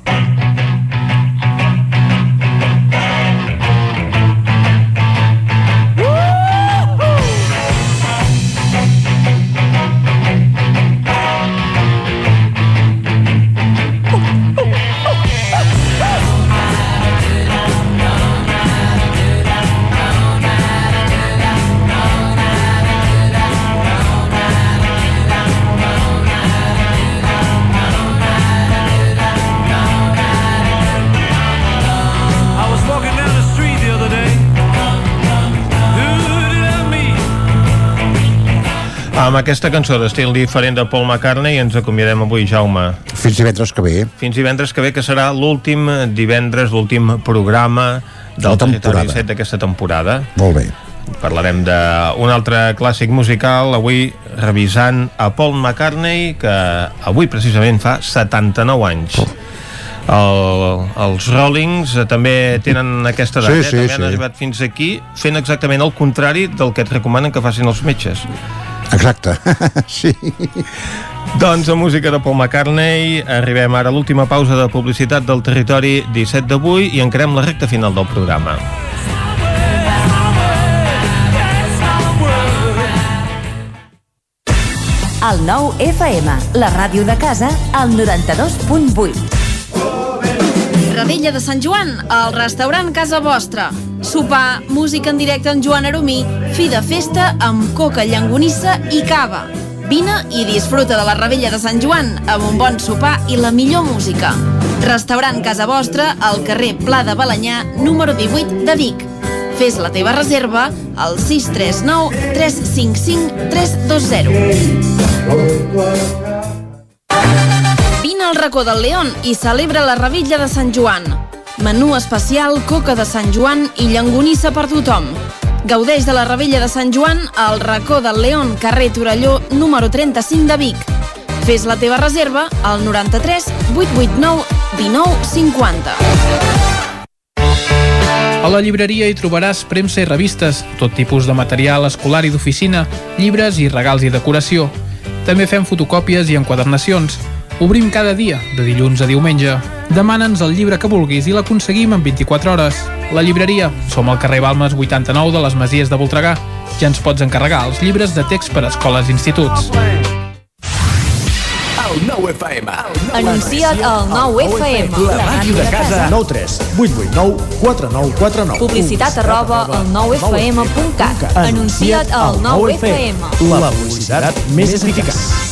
[SPEAKER 1] Amb aquesta cançó d'estil diferent de Paul McCartney ens acomiadem avui, Jaume.
[SPEAKER 40] Fins divendres que ve.
[SPEAKER 1] Fins divendres que ve, que serà l'últim divendres, l'últim programa del. Territori 7 d'aquesta temporada.
[SPEAKER 40] Molt bé.
[SPEAKER 1] Parlarem d'un altre clàssic musical, avui revisant a Paul McCartney, que avui precisament fa 79 anys. El, els Rollings també tenen aquesta edat,
[SPEAKER 40] Sí,
[SPEAKER 1] eh?
[SPEAKER 40] sí,
[SPEAKER 1] també
[SPEAKER 40] sí.
[SPEAKER 1] han arribat fins aquí fent exactament el contrari del que et recomanen que facin els metges.
[SPEAKER 40] Exacte, sí.
[SPEAKER 1] Doncs a música de Paul McCartney arribem ara a l'última pausa de publicitat del territori 17 d'avui i encarem la recta final del programa.
[SPEAKER 28] El nou FM, la ràdio de casa, al 92.8.
[SPEAKER 16] Ravella de Sant Joan, al restaurant Casa Vostra. Sopar, música en directe amb Joan Aromí, fi de festa amb coca, llangonissa i cava. Vine i disfruta de la Ravella de Sant Joan amb un bon sopar i la millor música. Restaurant Casa Vostra al carrer Pla de Balanyà, número 18 de Vic. Fes la teva reserva al 639 355 320. Vine al racó del León i celebra la Revilla de Sant Joan. Menú especial, coca de Sant Joan i llangonissa per tothom. Gaudeix de la Revella de Sant Joan al racó del León, carrer Torelló, número 35 de Vic. Fes la teva reserva al 93 889 19 50.
[SPEAKER 30] A la llibreria hi trobaràs premsa i revistes, tot tipus de material escolar i d'oficina, llibres i regals i decoració. També fem fotocòpies i enquadernacions. Obrim cada dia, de dilluns a diumenge. Demana'ns el llibre que vulguis i l'aconseguim en 24 hores. La llibreria. Som al carrer Balmes 89 de les Masies de Voltregà. Ja ens pots encarregar els llibres de text per a escoles i instituts.
[SPEAKER 41] El nou FM.
[SPEAKER 42] Anuncia't al 9FM.
[SPEAKER 41] La màquina de casa. 9 3 8 8 9 4 9 4 9.
[SPEAKER 42] Publicitat arroba al 9FM.cat. Anuncia't al 9FM.
[SPEAKER 41] La publicitat més eficaç.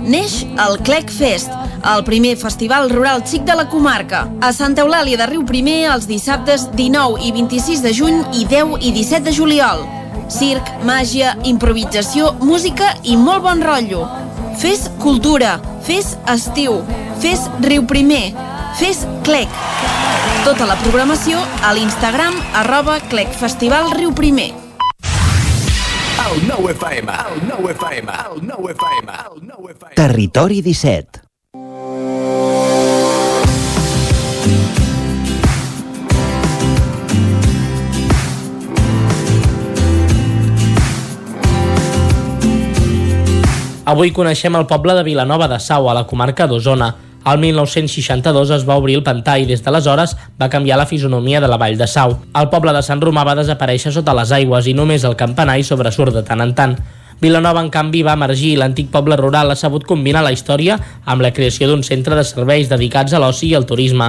[SPEAKER 16] Neix el Clec Fest, el primer festival rural xic de la comarca. A Santa Eulàlia de Riu Primer els dissabtes 19 i 26 de juny i 10 i 17 de juliol. Circ, màgia, improvisació, música i molt bon rotllo. Fes cultura, fes estiu, fes Riu Primer, fes Clec. Tota la programació a l'Instagram arroba Clec
[SPEAKER 43] Territori 17.
[SPEAKER 7] Avui coneixem el poble de Vilanova de Sau, a la comarca d'Osona. Al 1962 es va obrir el pantà i des d'aleshores va canviar la fisonomia de la vall de Sau. El poble de Sant Romà va desaparèixer sota les aigües i només el campanar hi sobresurt de tant en tant. Vilanova, en canvi, va emergir i l'antic poble rural ha sabut combinar la història amb la creació d'un centre de serveis dedicats a l'oci i al turisme.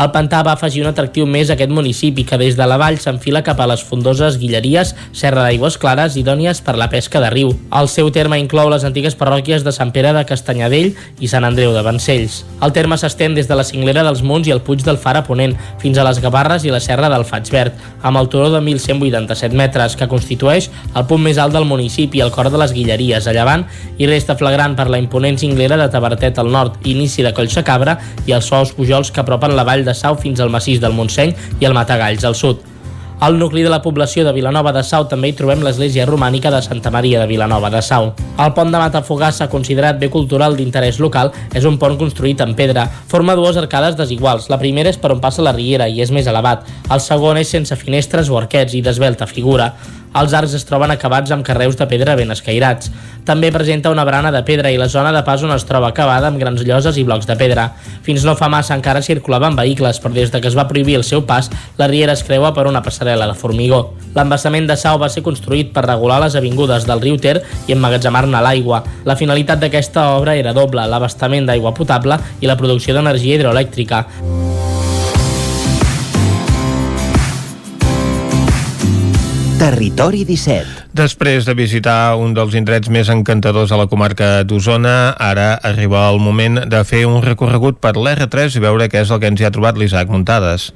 [SPEAKER 7] El pantà va afegir un atractiu més a aquest municipi que des de la vall s'enfila cap a les fondoses Guilleries, Serra d'Aigües Clares, idònies per la pesca de riu. El seu terme inclou les antigues parròquies de Sant Pere de Castanyadell i Sant Andreu de Vancells. El terme s'estén des de la cinglera dels Munts i el Puig del Far a Ponent fins a les Gavarres i la Serra del Faig Verd, amb el turó de 1.187 metres, que constitueix el punt més alt del municipi, al cor de les Guilleries, a llevant, i resta flagrant per la imponent cinglera de Tabertet al nord, inici de Collsacabra i els suaus pujols que apropen la vall de Sau fins al massís del Montseny i el Matagalls al sud. Al nucli de la població de Vilanova de Sau també hi trobem l'església romànica de Santa Maria de Vilanova de Sau. El pont de Matafogassa, considerat bé cultural d'interès local, és un pont construït en pedra. Forma dues arcades desiguals. La primera és per on passa la riera i és més elevat. El segon és sense finestres o arquets i d'esvelta figura. Els arcs es troben acabats amb carreus de pedra ben escairats. També presenta una barana de pedra i la zona de pas on es troba acabada amb grans lloses i blocs de pedra. Fins no fa massa encara circulaven vehicles, però des de que es va prohibir el seu pas, la riera es creua per una passarel·la de formigó. L'embassament de Sau va ser construït per regular les avingudes del riu Ter i emmagatzemar-ne l'aigua. La finalitat d'aquesta obra era doble, l'abastament d'aigua potable i la producció d'energia hidroelèctrica.
[SPEAKER 44] Territori 17.
[SPEAKER 1] Després de visitar un dels indrets més encantadors a la comarca d'Osona, ara arriba el moment de fer un recorregut per l'R3 i veure què és el que ens hi ha trobat l'Isaac Muntades.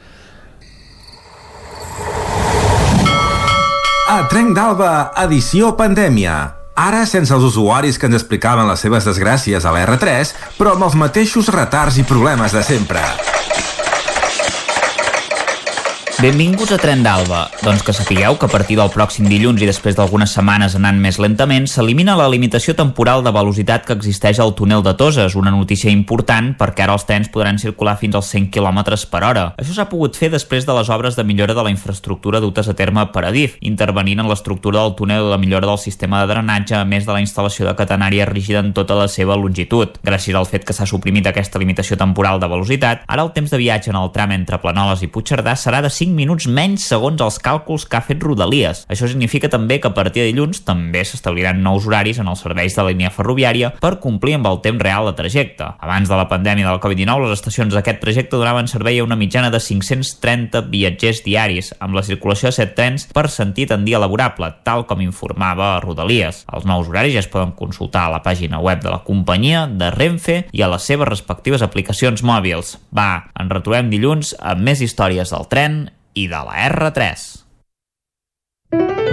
[SPEAKER 45] A Trenc d'Alba, edició pandèmia. Ara sense els usuaris que ens explicaven les seves desgràcies a la R3, però amb els mateixos retards i problemes de sempre.
[SPEAKER 6] Benvinguts a Tren d'Alba. Doncs que sapigueu que a partir del pròxim dilluns i després d'algunes setmanes anant més lentament, s'elimina la limitació temporal de velocitat que existeix al túnel de Toses, una notícia important perquè ara els trens podran circular fins als 100 km per hora. Això s'ha pogut fer després de les obres de millora de la infraestructura dutes a terme per Adif, intervenint en l'estructura del túnel la millora del sistema de drenatge, a més de la instal·lació de catenària rígida en tota la seva longitud. Gràcies al fet que s'ha suprimit aquesta limitació temporal de velocitat, ara el temps de viatge en el tram entre Planoles i Puigcerdà serà de 5 minuts menys segons els càlculs que ha fet Rodalies. Això significa també que a partir de dilluns també s'establiran nous horaris en els serveis de la línia ferroviària per complir amb el temps real de trajecte. Abans de la pandèmia de la Covid-19, les estacions d'aquest trajecte donaven servei a una mitjana de 530 viatgers diaris, amb la circulació de 7 trens per sentit en dia laborable, tal com informava Rodalies. Els nous horaris ja es poden consultar a la pàgina web de la companyia, de Renfe i a les seves respectives aplicacions mòbils. Va, ens retrobem dilluns amb més històries del tren i de la R3.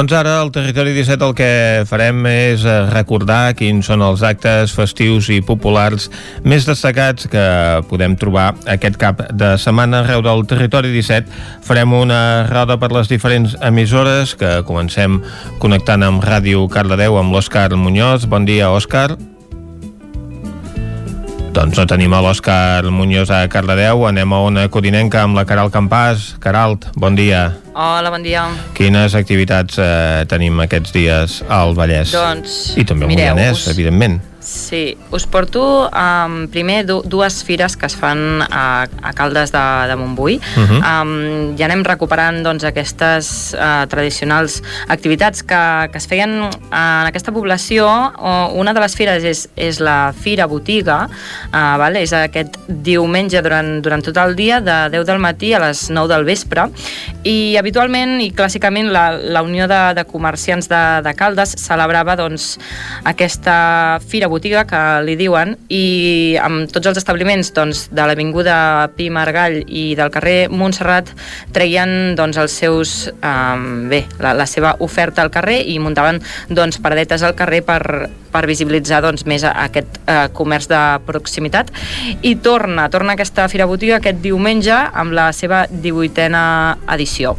[SPEAKER 1] Doncs ara al Territori 17 el que farem és eh, recordar quins són els actes festius i populars més destacats que podem trobar aquest cap de setmana arreu del Territori 17. Farem una roda per les diferents emissores que comencem connectant amb Ràdio Cardedeu amb l'Òscar Muñoz. Bon dia, Òscar. Doncs no tenim a l'Òscar Muñoz a Cardedeu, anem a una codinenca amb la Caral Campàs. Caralt, bon dia.
[SPEAKER 8] Hola, bon dia.
[SPEAKER 1] Quines activitats eh, tenim aquests dies al Vallès?
[SPEAKER 8] Doncs,
[SPEAKER 1] I també al Moianès, evidentment.
[SPEAKER 8] Sí, us porto um, primer du dues fires que es fan a, a Caldes de, de Montbui. Uh
[SPEAKER 1] Mhm.
[SPEAKER 8] -huh. um, ja anem recuperant doncs, aquestes uh, tradicionals activitats que, que es feien en aquesta població. Una de les fires és, és la Fira Botiga, uh, vale? és aquest diumenge durant, durant tot el dia, de 10 del matí a les 9 del vespre. I habitualment i clàssicament la, la Unió de, de Comerciants de, de Caldes celebrava doncs, aquesta fira botiga que li diuen i amb tots els establiments doncs, de l'Avinguda Pi Margall i del carrer Montserrat treien doncs, els seus, um, bé, la, la seva oferta al carrer i muntaven doncs, paradetes al carrer per, per visibilitzar doncs, més aquest eh, comerç de proximitat i torna, torna aquesta fira botiga aquest diumenge amb la seva 18a edició.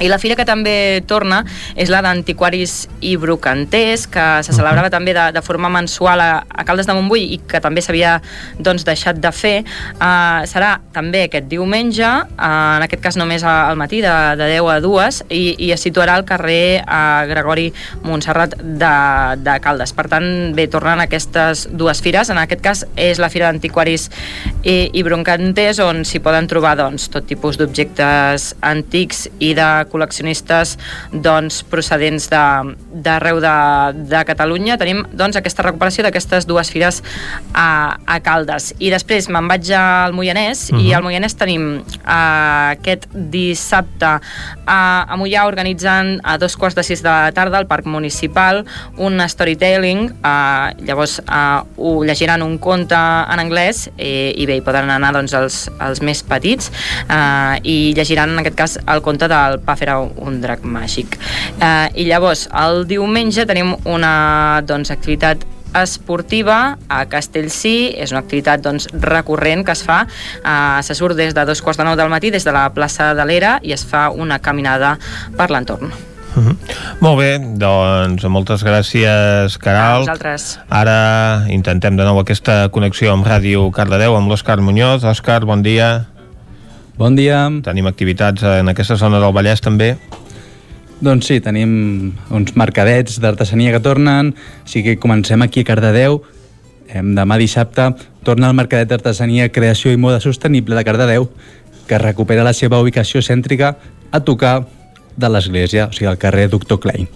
[SPEAKER 8] I la fira que també torna és la d'antiquaris i brocanters, que se celebrava també de, de forma mensual a, a Caldes de Montbui i que també s'havia doncs, deixat de fer. Uh, serà també aquest diumenge, uh, en aquest cas només al matí, de, de 10 a 2, i, i es situarà al carrer uh, Gregori Montserrat de, de Caldes. Per tant, bé, tornen aquestes dues fires. En aquest cas és la Fira d'Antiquaris i, i Broncanters, on s'hi poden trobar doncs, tot tipus d'objectes antics i de col·leccionistes doncs, procedents de- d'arreu de, de, de Catalunya. Tenim doncs, aquesta recuperació d'aquestes dues fires a, a Caldes. I després me'n vaig al Moianès uh -huh. i
[SPEAKER 46] Mhm.
[SPEAKER 8] al Moianès tenim uh, aquest dissabte a, a Mollà organitzant a dos quarts de sis de la tarda al Parc Municipal un storytelling, uh, llavors uh, ho llegiran un conte en anglès i, i bé, hi poden anar doncs, els, els més petits uh, i llegiran en aquest cas el conte del Pa fer un drac màgic. Uh, I llavors, el diumenge tenim una doncs, activitat esportiva a Castellcí, és una activitat doncs, recurrent que es fa, eh, se surt des de dos quarts de nou del matí des de la plaça de l'Era i es fa una caminada per l'entorn.
[SPEAKER 1] Mhm. Molt bé, doncs moltes gràcies, Caral. Ara intentem de nou aquesta connexió amb Ràdio Cardedeu, amb l'Òscar Muñoz. Òscar, bon dia.
[SPEAKER 34] Bon dia.
[SPEAKER 1] Tenim activitats en aquesta zona del Vallès també.
[SPEAKER 34] Doncs sí, tenim uns mercadets d'artesania que tornen, així que comencem aquí a Cardedeu. Em, demà dissabte torna el mercadet d'artesania Creació i Moda Sostenible de Cardedeu, que recupera la seva ubicació cèntrica a tocar de l'església, o sigui, al carrer Doctor Klein.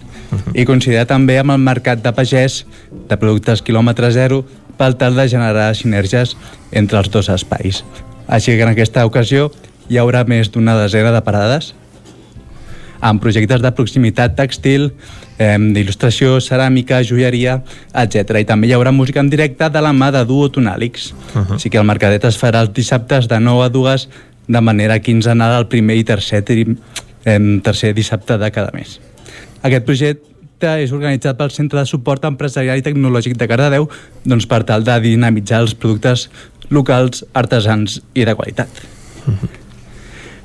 [SPEAKER 34] I coincidirà també amb el mercat de pagès de productes quilòmetre zero pel tal de generar sinergies entre els dos espais. Així que en aquesta ocasió hi haurà més d'una desena de parades amb projectes de proximitat tèxtil, eh, d'il·lustració, ceràmica, joieria, etc. I també hi haurà música en directe de la mà de Duo Tonàlics. Uh -huh. Així que el mercadet es farà els dissabtes de 9 a 2 de manera quinzenal el primer i tercer, tri, eh, tercer dissabte de cada mes. Aquest projecte és organitzat pel Centre de Suport Empresarial i Tecnològic de Cardedeu doncs per tal de dinamitzar els productes locals, artesans i de qualitat.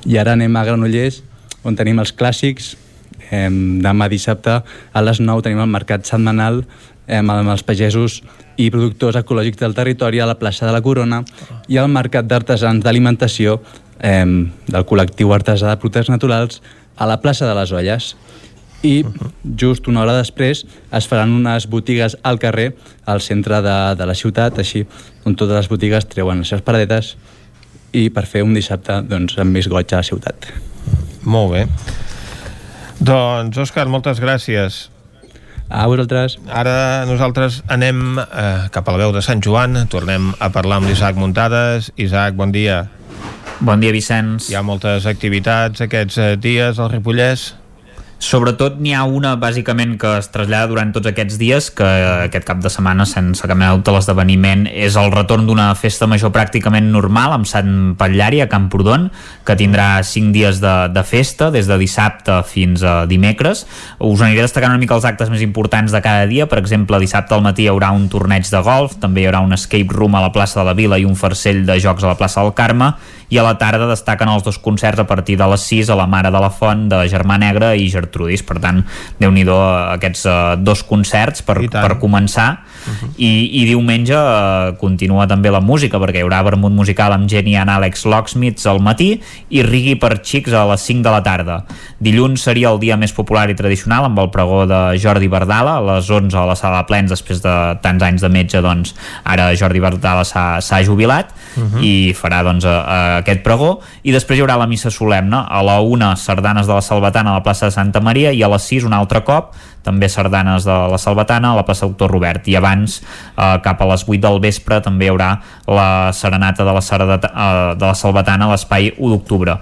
[SPEAKER 34] I ara anem a Granollers, on tenim els clàssics. Eh, demà dissabte a les 9 tenim el mercat setmanal eh, amb els pagesos i productors ecològics del territori a la plaça de la Corona i el mercat d'artesans d'alimentació eh, del col·lectiu artesà de productes naturals a la plaça de les Olles i just una hora després es faran unes botigues al carrer al centre de, de la ciutat així on totes les botigues treuen les seves paradetes i per fer un dissabte doncs, amb més goig a la ciutat.
[SPEAKER 1] Molt bé. Doncs, Òscar, moltes gràcies.
[SPEAKER 34] A vosaltres.
[SPEAKER 1] Ara nosaltres anem eh, cap a la veu de Sant Joan, tornem a parlar amb l'Isaac Muntades. Isaac, bon dia.
[SPEAKER 6] Bon dia, Vicenç.
[SPEAKER 1] Hi ha moltes activitats aquests eh, dies al Ripollès?
[SPEAKER 6] Sobretot n'hi ha una, bàsicament, que es trasllada durant tots aquests dies, que aquest cap de setmana, sense cap mena l'esdeveniment és el retorn d'una festa major pràcticament normal amb Sant Patllari a Camprodon, que tindrà 5 dies de, de festa, des de dissabte fins a dimecres. Us aniré destacant una mica els actes més importants de cada dia. Per exemple, dissabte al matí hi haurà un torneig de golf, també hi haurà un escape room a la plaça de la Vila i un farcell de jocs a la plaça del Carme, i a la tarda destaquen els dos concerts a partir de les 6 a la Mare de la Font de Germà Negre i Gertrudis, per tant, déu nhi aquests uh, dos concerts per, per començar uh -huh. I, i diumenge uh, continua també la música perquè hi haurà vermut musical amb Jenny and Alex Locksmiths al matí i Rigui per xics a les 5 de la tarda dilluns seria el dia més popular i tradicional amb el pregó de Jordi Bardala a les 11 a la sala de plens després de tants anys de metge doncs ara Jordi Bardala s'ha jubilat uh -huh. i farà doncs a, a aquest pregó i després hi haurà la missa solemne a la una sardanes de la Salvatana a la plaça de Santa Maria i a les 6 un altre cop també sardanes de la Salvatana a la plaça Doctor Robert. I abans eh, cap a les 8 del vespre també hi haurà la serenata de la, Sardata, eh, de la Salvatana a l'espai 1 d'octubre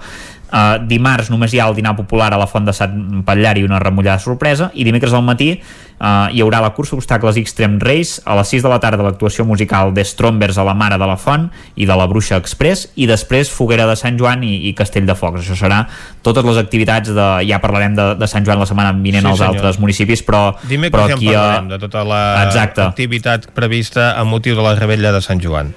[SPEAKER 6] Uh, dimarts només hi ha el dinar popular a la Font de Sant Patllari i una remullada sorpresa i dimecres al matí uh, hi haurà la cursa obstacles Extreme Race a les 6 de la tarda l'actuació musical de Strombers a la Mare de la Font i de la Bruixa Express i després Foguera de Sant Joan i, i Castell de Focs. Això serà totes les activitats de, ja parlarem de, de Sant Joan la setmana vinent sí, als senyor. altres municipis però,
[SPEAKER 1] Dimecres
[SPEAKER 6] però
[SPEAKER 1] ja aquí parlarem a... de tota l'activitat prevista a motiu de la rebella de Sant Joan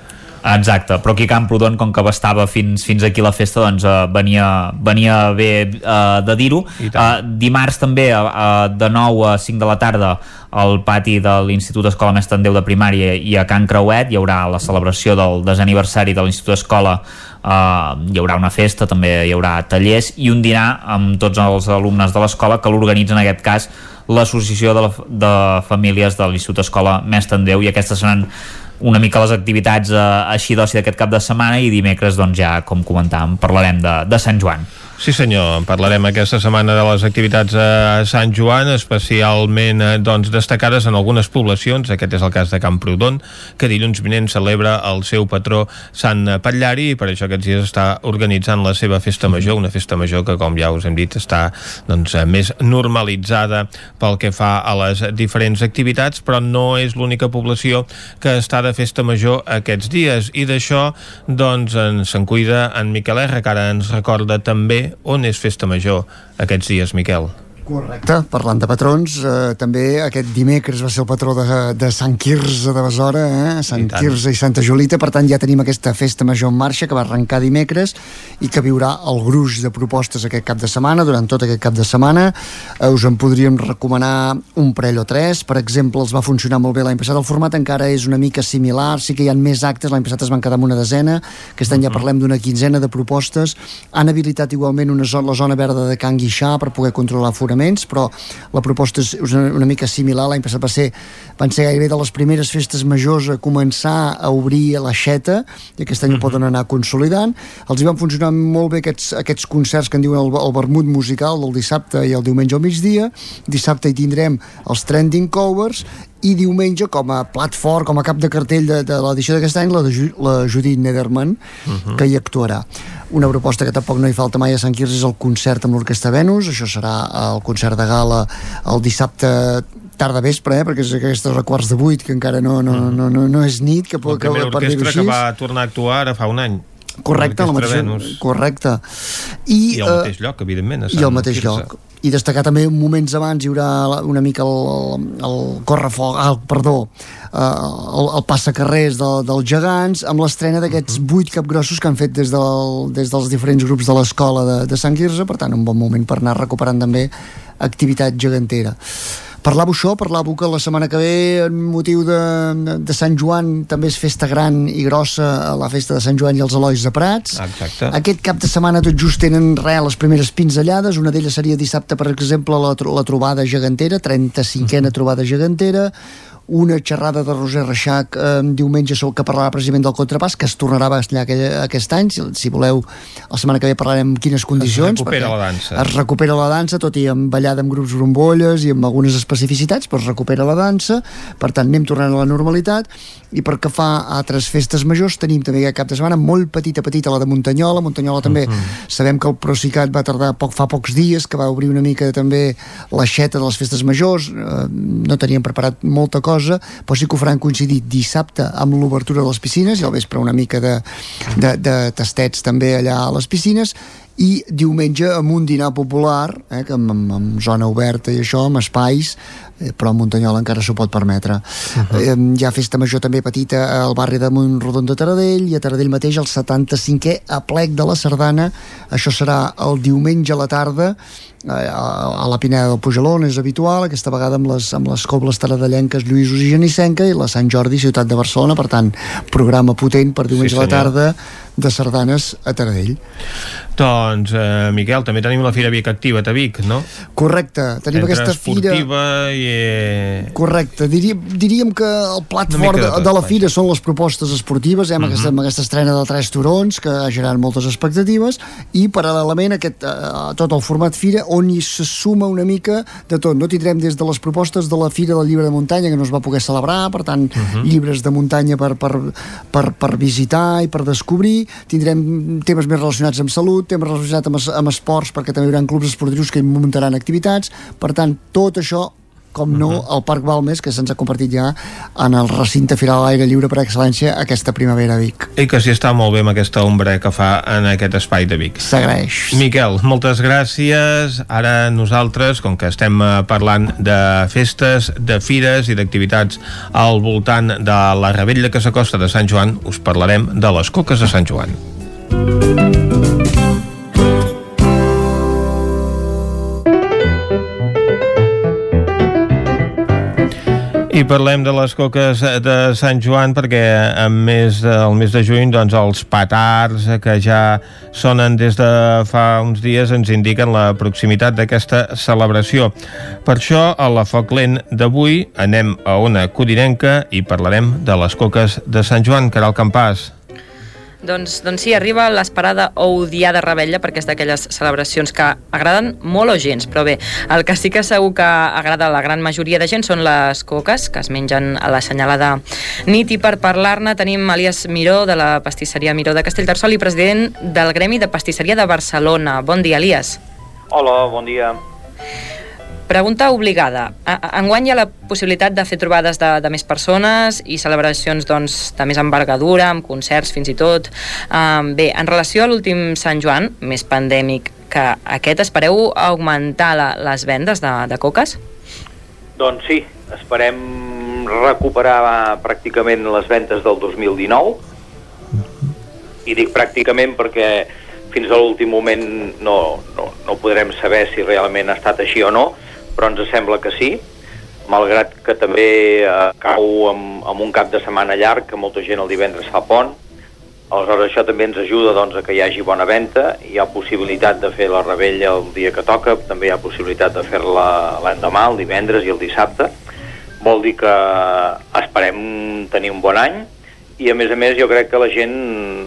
[SPEAKER 6] Exacte, però aquí a Camprodon, com que estava fins, fins aquí la festa, doncs uh, venia, venia bé uh, de dir-ho. Uh, dimarts també, uh, de 9 a 5 de la tarda, al pati de l'Institut Escola Més Tandeu de Primària i a Can Creuet hi haurà la celebració del desaniversari de l'Institut Escola uh, hi haurà una festa, també hi haurà tallers i un dinar amb tots els alumnes de l'escola que l'organitzen en aquest cas l'associació de, la, de famílies de l'Institut Escola Més Tandeu i aquestes seran una mica les activitats eh, així d'oci d'aquest cap de setmana i dimecres doncs ja, com comentàvem, parlarem de, de Sant Joan.
[SPEAKER 1] Sí senyor, en parlarem aquesta setmana de les activitats a Sant Joan, especialment eh, doncs, destacades en algunes poblacions, aquest és el cas de Camprodon, que dilluns vinent celebra el seu patró Sant Patllari i per això aquests dies està organitzant la seva festa major, una festa major que com ja us hem dit està doncs, més normalitzada pel que fa a les diferents activitats, però no és l'única població que està de festa major aquests dies. I d'això doncs se'n cuida en Miquel R, que ara ens recorda també on és Festa Major aquests dies, Miquel?
[SPEAKER 44] Correcte, parlant de patrons, eh, també aquest dimecres va ser el patró de, de Sant Quirze de Besora, eh? Sant I Quirze i Santa Julita, per tant ja tenim aquesta festa major en marxa que va arrencar dimecres i que viurà el gruix de propostes aquest cap de setmana, durant tot aquest cap de setmana. Eh, us en podríem recomanar un parell o tres, per exemple, els va funcionar molt bé l'any passat, el format encara és una mica similar, sí que hi ha més actes, l'any passat es van quedar amb una desena, aquest any ja mhm. parlem d'una quinzena de propostes, han habilitat igualment una zona, la zona verda de Can Guixà per poder controlar fora aforaments, però la proposta és una, una mica similar. L'any passat va ser, van ser gairebé de les primeres festes majors a començar a obrir a l'aixeta, i aquest any uh -huh. ho poden anar consolidant. Els hi van funcionar molt bé aquests, aquests concerts que en diuen el, el vermut musical del dissabte i el diumenge al migdia. Dissabte hi tindrem els trending covers i diumenge com a plat fort, com a cap de cartell de, de l'edició d'aquest any, la, de, la Judit Nederman, uh mhm. -huh. que hi actuarà. Una proposta que tampoc no hi falta mai a Sant Quirze és el concert amb l'Orquestra Venus, això serà el concert de gala el dissabte tarda vespre, eh, perquè és aquestes quarts de vuit que encara no, no, mm. no, no, no és nit que,
[SPEAKER 1] la primera que, orquestra que va tornar a actuar ara fa un any
[SPEAKER 44] correcte, la mateixa, Venus. correcte.
[SPEAKER 1] I, I al uh, mateix lloc, evidentment
[SPEAKER 44] i al mateix lloc. I destacar també moments abans hi haurà una mica el, el correfoc, ah, perdó eh, el, el passacarrers de, dels gegants amb l'estrena d'aquests mhm. vuit capgrossos que han fet des, del, des dels diferents grups de l'escola de, de Sant Quirze, per tant un bon moment per anar recuperant també activitat gegantera Parlavo això, parlavo que la setmana que ve, en motiu de, de Sant Joan, també és festa gran i grossa a la festa de Sant Joan i els Elois de Prats.
[SPEAKER 1] Exacte.
[SPEAKER 44] Aquest cap de setmana tot just tenen res les primeres pinzellades. Una d'elles seria dissabte, per exemple, la, la trobada gegantera, 35a uh -huh. trobada gegantera una xerrada de Roser Reixac eh, diumenge que parlarà precisament del contrapàs, que es tornarà a aquell, aquest any, si, si voleu, la setmana que ve parlarem quines condicions.
[SPEAKER 1] Es recupera la dansa.
[SPEAKER 44] Es recupera la dansa, tot i amb ballada amb grups brombolles i amb algunes especificitats, però es recupera la dansa, per tant anem tornant a la normalitat, i per que fa a altres festes majors tenim també aquest cap de setmana molt petita, petita, la de Muntanyola, Muntanyola també, uh
[SPEAKER 1] Mhm.
[SPEAKER 44] -huh. sabem que el Procicat va tardar poc, fa pocs dies, que va obrir una mica també l'aixeta de les festes majors, eh, no teníem preparat molta cosa, però sí que ho faran coincidir dissabte amb l'obertura de les piscines i al vespre una mica de, de, de tastets també allà a les piscines i diumenge amb un dinar popular eh, que amb, amb, amb zona oberta i això, amb espais però a Muntanyola encara s'ho pot permetre. Uh -huh. eh, hi ha festa major també petita al barri de Montrodon de Taradell i a Taradell mateix el 75è aplec de la Sardana. Això serà el diumenge a la tarda eh, a, a la Pineda del Pujalón és habitual, aquesta vegada amb les, amb les cobles taradellenques Lluïsos i Genissenca i la Sant Jordi, ciutat de Barcelona. Per tant, programa potent per diumenge
[SPEAKER 1] Sí,
[SPEAKER 44] a la tarda de sardanes a Taradell.
[SPEAKER 1] Doncs, eh, Miquel, també tenim la Fira Vic Activa a Vic, no?
[SPEAKER 44] correcte, tenim
[SPEAKER 1] Entre
[SPEAKER 44] aquesta fira
[SPEAKER 1] esportiva i... eh,
[SPEAKER 44] Correcte, diríem, diríem que el plat
[SPEAKER 1] Una
[SPEAKER 44] fort de,
[SPEAKER 1] de tot,
[SPEAKER 44] de la
[SPEAKER 1] vaja.
[SPEAKER 44] fira són les propostes esportives, eh, amb,
[SPEAKER 1] Mhm.
[SPEAKER 44] aquesta, amb aquesta estrena de tres turons que ha generat moltes expectatives i paral·lelament aquest, eh, tot el format fira on hi se suma una mica de tot. No tindrem des de les propostes de la Fira del Llibre de Muntanya que no es va poder celebrar, per tant,
[SPEAKER 1] Mhm.
[SPEAKER 44] llibres de muntanya per, per, per, per visitar i per descobrir, tindrem temes més relacionats amb salut, temes relacionats amb, amb esports, perquè també hi haurà clubs esportius que hi muntaran activitats, per tant, tot això com no, el Parc Balmes, que se'ns ha convertit ja en el recinte firal a l'aire lliure per excel·lència aquesta primavera a Vic.
[SPEAKER 1] I que s'hi està molt bé amb aquesta ombra que fa en aquest espai de Vic.
[SPEAKER 44] S'agraeix.
[SPEAKER 1] Miquel, moltes gràcies. Ara nosaltres, com que estem eh, parlant de festes, de fires i d'activitats al voltant de la rebella que s'acosta de Sant Joan, us parlarem de les coques de Sant Joan. I parlem de les coques de Sant Joan perquè en mes, el mes de juny doncs, els petards que ja sonen des de fa uns dies ens indiquen la proximitat d'aquesta celebració. Per això, a la Foc Lent d'avui anem a una codinenca i parlarem de les coques de Sant Joan, Caral Campàs.
[SPEAKER 8] Doncs, doncs sí, arriba l'esperada Oudiada Rebella, perquè és d'aquelles celebracions que agraden molt o gens, però bé, el que sí que segur que agrada a la gran majoria de gent són les coques, que es mengen a l'assenyalada nit, i per parlar-ne tenim Elias Miró, de la pastisseria Miró de Castellterçol i president del Gremi de Pastisseria de Barcelona. Bon dia, Elias.
[SPEAKER 47] Hola, bon dia.
[SPEAKER 8] Pregunta obligada. Enguany hi ha la possibilitat de fer trobades de, de més persones i celebracions doncs, de més envergadura, amb concerts fins i tot. Um, bé, en relació a l'últim Sant Joan, més pandèmic que aquest, espereu augmentar la, les vendes de, de coques?
[SPEAKER 47] Doncs sí, esperem recuperar pràcticament les ventes del 2019 i dic pràcticament perquè fins a l'últim moment no, no, no podrem saber si realment ha estat així o no, però ens sembla que sí, malgrat que també eh, cau amb, amb un cap de setmana llarg, que molta gent el divendres fa pont, aleshores això també ens ajuda doncs, a que hi hagi bona venda, hi ha possibilitat de fer la rebella el dia que toca, també hi ha possibilitat de fer-la l'endemà, el divendres i el dissabte, vol dir que esperem tenir un bon any, i a més a més jo crec que la gent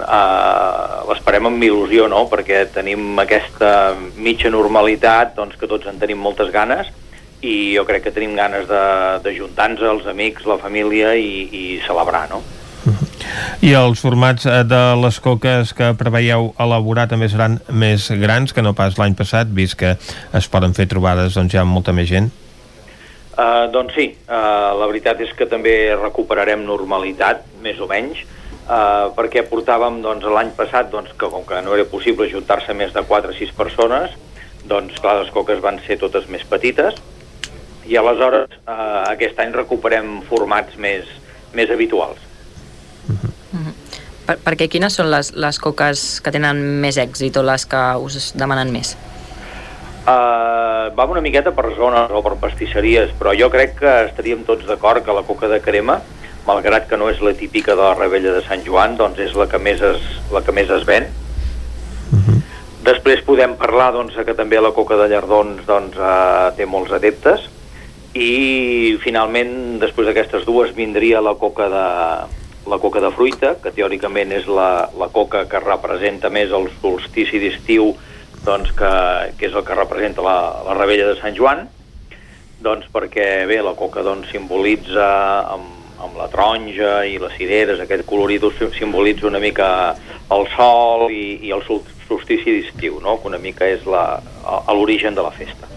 [SPEAKER 47] eh, l'esperem amb il·lusió, no? perquè tenim aquesta mitja normalitat doncs, que tots en tenim moltes ganes i jo crec que tenim ganes de, de juntar-nos els amics, la família i, i celebrar, no?
[SPEAKER 1] I els formats eh, de les coques que preveieu elaborar també seran més grans que no pas l'any passat, vist que es poden fer trobades doncs, ja amb molta més gent?
[SPEAKER 47] Uh, doncs sí, uh, la veritat és que també recuperarem normalitat, més o menys, uh, perquè portàvem doncs, l'any passat, doncs, que com que no era possible juntar-se més de 4 o 6 persones, doncs clar, les coques van ser totes més petites, i aleshores uh, aquest any recuperem formats més, més habituals.
[SPEAKER 8] Per, perquè quines són les, les coques que tenen més èxit o les que us demanen més?
[SPEAKER 47] Uh, va una miqueta per zones o per pastisseries, però jo crec que estaríem tots d'acord que la coca de crema, malgrat que no és la típica de la rebella de Sant Joan, doncs és la que més es, la que més es ven. Després podem parlar doncs, que també la coca de llardons doncs, uh, té molts adeptes. I finalment després d'aquestes dues vindria la coca de, la coca de fruita, que teòricament és la, la coca que representa més el solstici d'estiu, doncs que, que és el que representa la, la rebella de Sant Joan, doncs perquè bé, la coca doncs, simbolitza amb, amb la taronja i les cireres, aquest colorit simbolitza una mica el sol i, i el solstici d'estiu, no? que una mica és l'origen de la festa.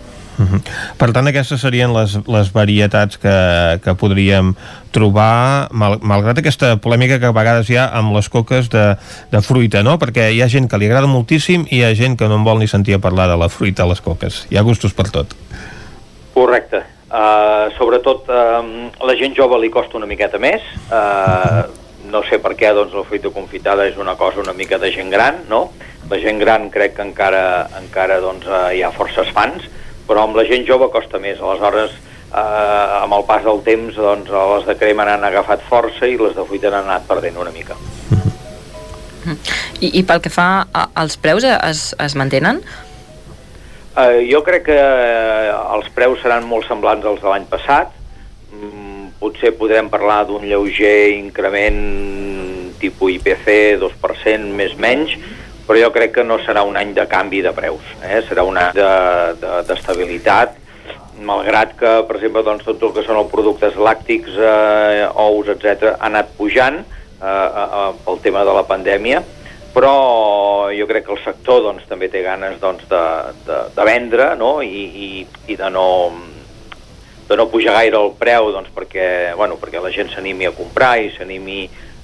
[SPEAKER 1] Uh -huh. Per tant, aquestes serien les, les varietats que, que podríem trobar, mal, malgrat aquesta polèmica que a vegades hi ha amb les coques de, de fruita, no? Perquè hi ha gent que li agrada moltíssim i hi ha gent que no en vol ni sentir a parlar de la fruita a les coques. Hi ha gustos per tot.
[SPEAKER 47] Correcte. Uh, sobretot uh, la gent jove li costa una miqueta més. Uh, no sé per què, doncs la fruita confitada és una cosa una mica de gent gran, no? La gent gran crec que encara, encara doncs, uh, hi ha forces fans, però amb la gent jove costa més. Aleshores, eh, amb el pas del temps, doncs, les de crema han agafat força i les de fruita han anat perdent una mica.
[SPEAKER 8] I, i pel que fa als preus, es, es mantenen?
[SPEAKER 47] Eh, jo crec que eh, els preus seran molt semblants als de l'any passat. Mm, potser podrem parlar d'un lleuger increment tipus IPC, 2%, més menys, però jo crec que no serà un any de canvi de preus, eh? serà un any d'estabilitat, de, de, malgrat que, per exemple, doncs, tot el que són els productes làctics, eh, ous, etc ha anat pujant eh, eh, pel tema de la pandèmia, però jo crec que el sector doncs, també té ganes doncs, de, de, de vendre no? I, i, i de no de no pujar gaire el preu doncs, perquè, bueno, perquè la gent s'animi a comprar i s'animi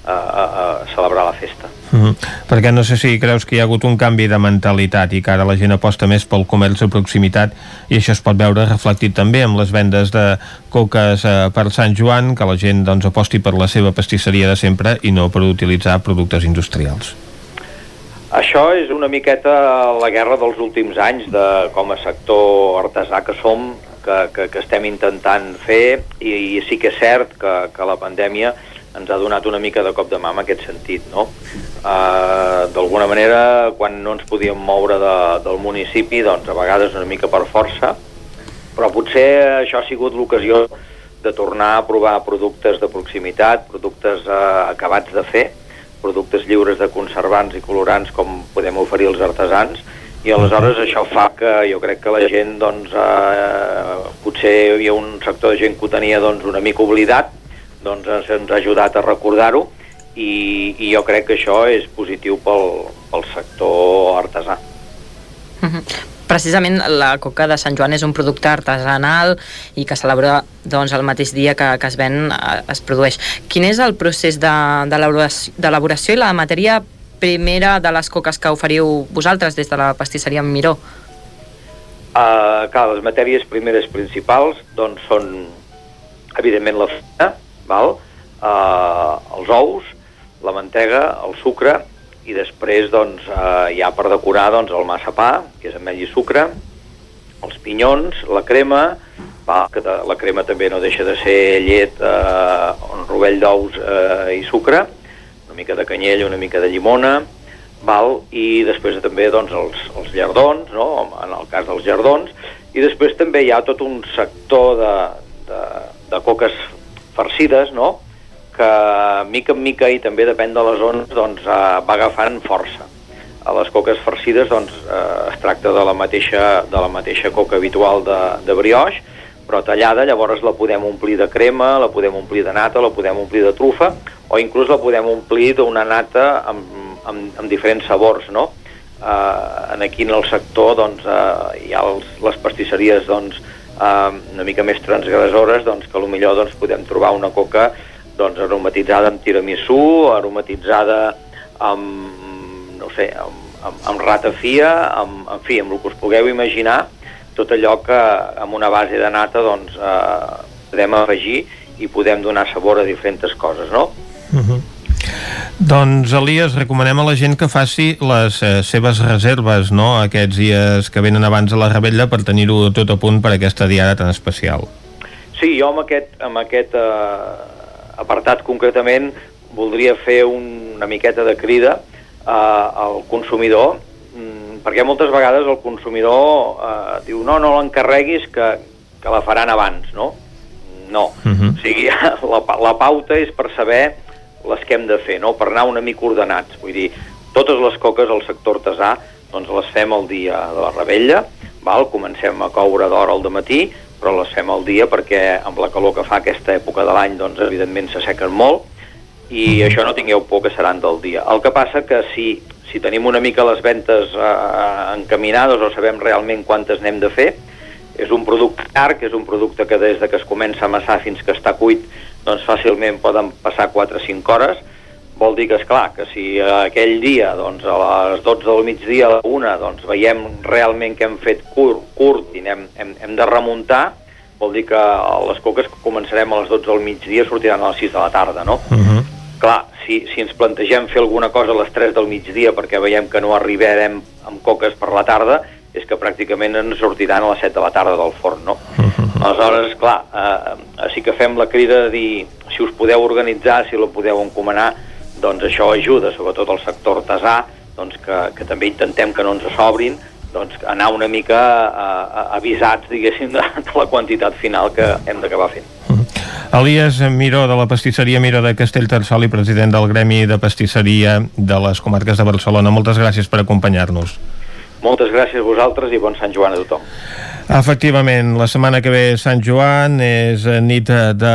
[SPEAKER 47] a, a, a celebrar la festa.
[SPEAKER 1] Mm -hmm. Perquè no sé si creus que hi ha hagut un canvi de mentalitat i que ara la gent aposta més pel comerç de proximitat i això es pot veure reflectit també amb les vendes de coques eh, per Sant Joan, que la gent doncs, aposti per la seva pastisseria de sempre i no per utilitzar productes industrials.
[SPEAKER 47] Això és una miqueta la guerra dels últims anys de com a sector artesà que som, que, que, que estem intentant fer i, i sí que és cert que, que la pandèmia ens ha donat una mica de cop de mà en aquest sentit, no? Uh, D'alguna manera, quan no ens podíem moure de, del municipi, doncs a vegades una mica per força, però potser això ha sigut l'ocasió de tornar a provar productes de proximitat, productes uh, acabats de fer, productes lliures de conservants i colorants com podem oferir els artesans, i aleshores això fa que jo crec que la gent, doncs, eh, potser hi havia un sector de gent que ho tenia doncs, una mica oblidat, doncs ens, ha ajudat a recordar-ho i, i jo crec que això és positiu pel, pel sector artesà.
[SPEAKER 8] -hmm. Precisament la coca de Sant Joan és un producte artesanal i que celebra doncs, el mateix dia que, que es ven, eh, es produeix. Quin és el procés d'elaboració i la matèria primera de les coques que oferiu vosaltres des de la pastisseria Miró?
[SPEAKER 47] Uh, clar, les matèries primeres principals doncs, són evidentment la farina, val? Eh, els ous, la mantega, el sucre i després doncs, eh, ja per decorar doncs, el massapà, que és ametll i sucre, els pinyons, la crema, va, que de, la crema també no deixa de ser llet, eh, un rovell d'ous eh, i sucre, una mica de canyella, una mica de llimona, val? i després també doncs, els, els llardons, no? en el cas dels llardons, i després també hi ha tot un sector de, de, de coques farcides, no?, que mica en mica i també depèn de les zones doncs, eh, va agafant força. A les coques farcides doncs, eh, es tracta de la mateixa, de la mateixa coca habitual de, de brioix, però tallada, llavors la podem omplir de crema, la podem omplir de nata, la podem omplir de trufa, o inclús la podem omplir d'una nata amb, amb, amb diferents sabors, no? Eh, en aquí en el sector doncs, eh, hi ha els, les pastisseries doncs, eh, una mica més transgressores, doncs que millor doncs, podem trobar una coca doncs, aromatitzada amb tiramisú, aromatitzada amb, no sé, amb, amb, amb ratafia, amb, en fi, amb el que us pugueu imaginar, tot allò que amb una base de nata doncs, eh, podem afegir i podem donar sabor a diferents coses, no?
[SPEAKER 1] Uh -huh. Doncs, Elias, recomanem a la gent que faci les eh, seves reserves, no?, aquests dies que venen abans a la rebella per tenir-ho tot a punt per aquesta diada tan especial.
[SPEAKER 47] Sí, jo amb aquest, amb aquest eh, apartat concretament voldria fer un, una miqueta de crida eh, al consumidor, mm, perquè moltes vegades el consumidor eh, diu no, no l'encarreguis que, que la faran abans, no? no.
[SPEAKER 1] Uh -huh.
[SPEAKER 47] O sigui, la, la pauta és per saber les que hem de fer, no? per anar una mica ordenats. Vull dir, totes les coques al sector artesà doncs les fem el dia de la rebella, val? comencem a coure d'hora al matí, però les fem al dia perquè amb la calor que fa aquesta època de l'any, doncs evidentment s'assequen molt, i això no tingueu por que seran del dia. El que passa que si, si tenim una mica les ventes eh, encaminades o sabem realment quantes n'hem de fer, és un producte llarg, és un producte que des de que es comença a amassar fins que està cuit, doncs fàcilment poden passar 4 o 5 hores, vol dir que, és clar que si aquell dia, doncs, a les 12 del migdia, a la 1, doncs, veiem realment que hem fet curt, curt i hem, hem, hem de remuntar, vol dir que les coques que començarem a les 12 del migdia sortiran a les 6 de la tarda, no?
[SPEAKER 1] Uh -huh.
[SPEAKER 47] Clar, si, si ens plantegem fer alguna cosa a les 3 del migdia perquè veiem que no arribarem amb coques per la tarda, és que pràcticament ens sortiran a les 7 de la tarda del forn, no? Aleshores, clar, eh, sí que fem la crida de dir si us podeu organitzar, si la podeu encomanar, doncs això ajuda, sobretot al sector artesà, doncs que, que també intentem que no ens sobrin, doncs anar una mica eh, avisats, diguéssim, de, de la quantitat final que hem d'acabar fent.
[SPEAKER 1] Elias Miró, de la pastisseria Miró de Castellterçol i president del Gremi de Pastisseria de les comarques de Barcelona. Moltes gràcies per acompanyar-nos.
[SPEAKER 47] Moltes gràcies a vosaltres i bon Sant Joan a tothom.
[SPEAKER 1] Efectivament, la setmana que ve Sant Joan és nit de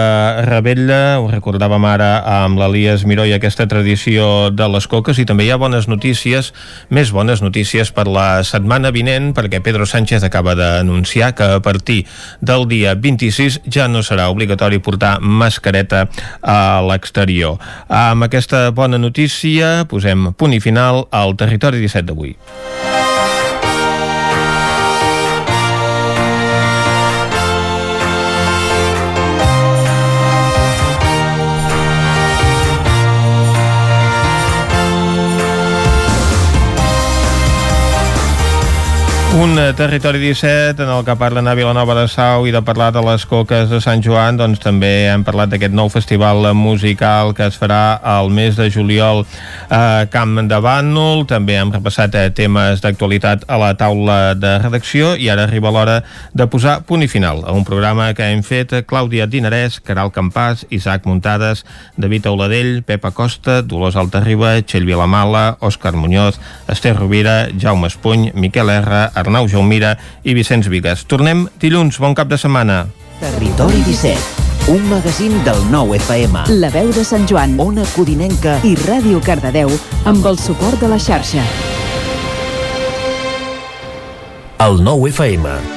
[SPEAKER 1] Rebella, ho recordàvem ara amb l'Elias Miró i aquesta tradició de les coques i també hi ha bones notícies, més bones notícies per la setmana vinent perquè Pedro Sánchez acaba d'anunciar que a partir del dia 26 ja no serà obligatori portar mascareta a l'exterior. Amb aquesta bona notícia posem punt i final al territori 17 d'avui. Un eh, territori 17 en el que parlen a Vilanova de Sau i de parlar de les coques de Sant Joan, doncs també hem parlat d'aquest nou festival musical que es farà al mes de juliol a Camp de Bànol. També hem repassat eh, temes d'actualitat a la taula de redacció i ara arriba l'hora de posar punt i final a un programa que hem fet Clàudia Dinarès, Caral Campàs, Isaac Muntades, David Auladell, Pepa Costa, Dolors Altarriba, Txell Vilamala, Òscar Muñoz, Esther Rovira, Jaume Espuny, Miquel R, Arnau Jaumira i Vicenç Vigues. Tornem dilluns. Bon cap de setmana.
[SPEAKER 48] Territori 17, un magazín del nou FM.
[SPEAKER 28] La veu de Sant Joan,
[SPEAKER 48] Ona Codinenca
[SPEAKER 28] i Ràdio Cardedeu amb el suport de la xarxa.
[SPEAKER 48] el nou FM.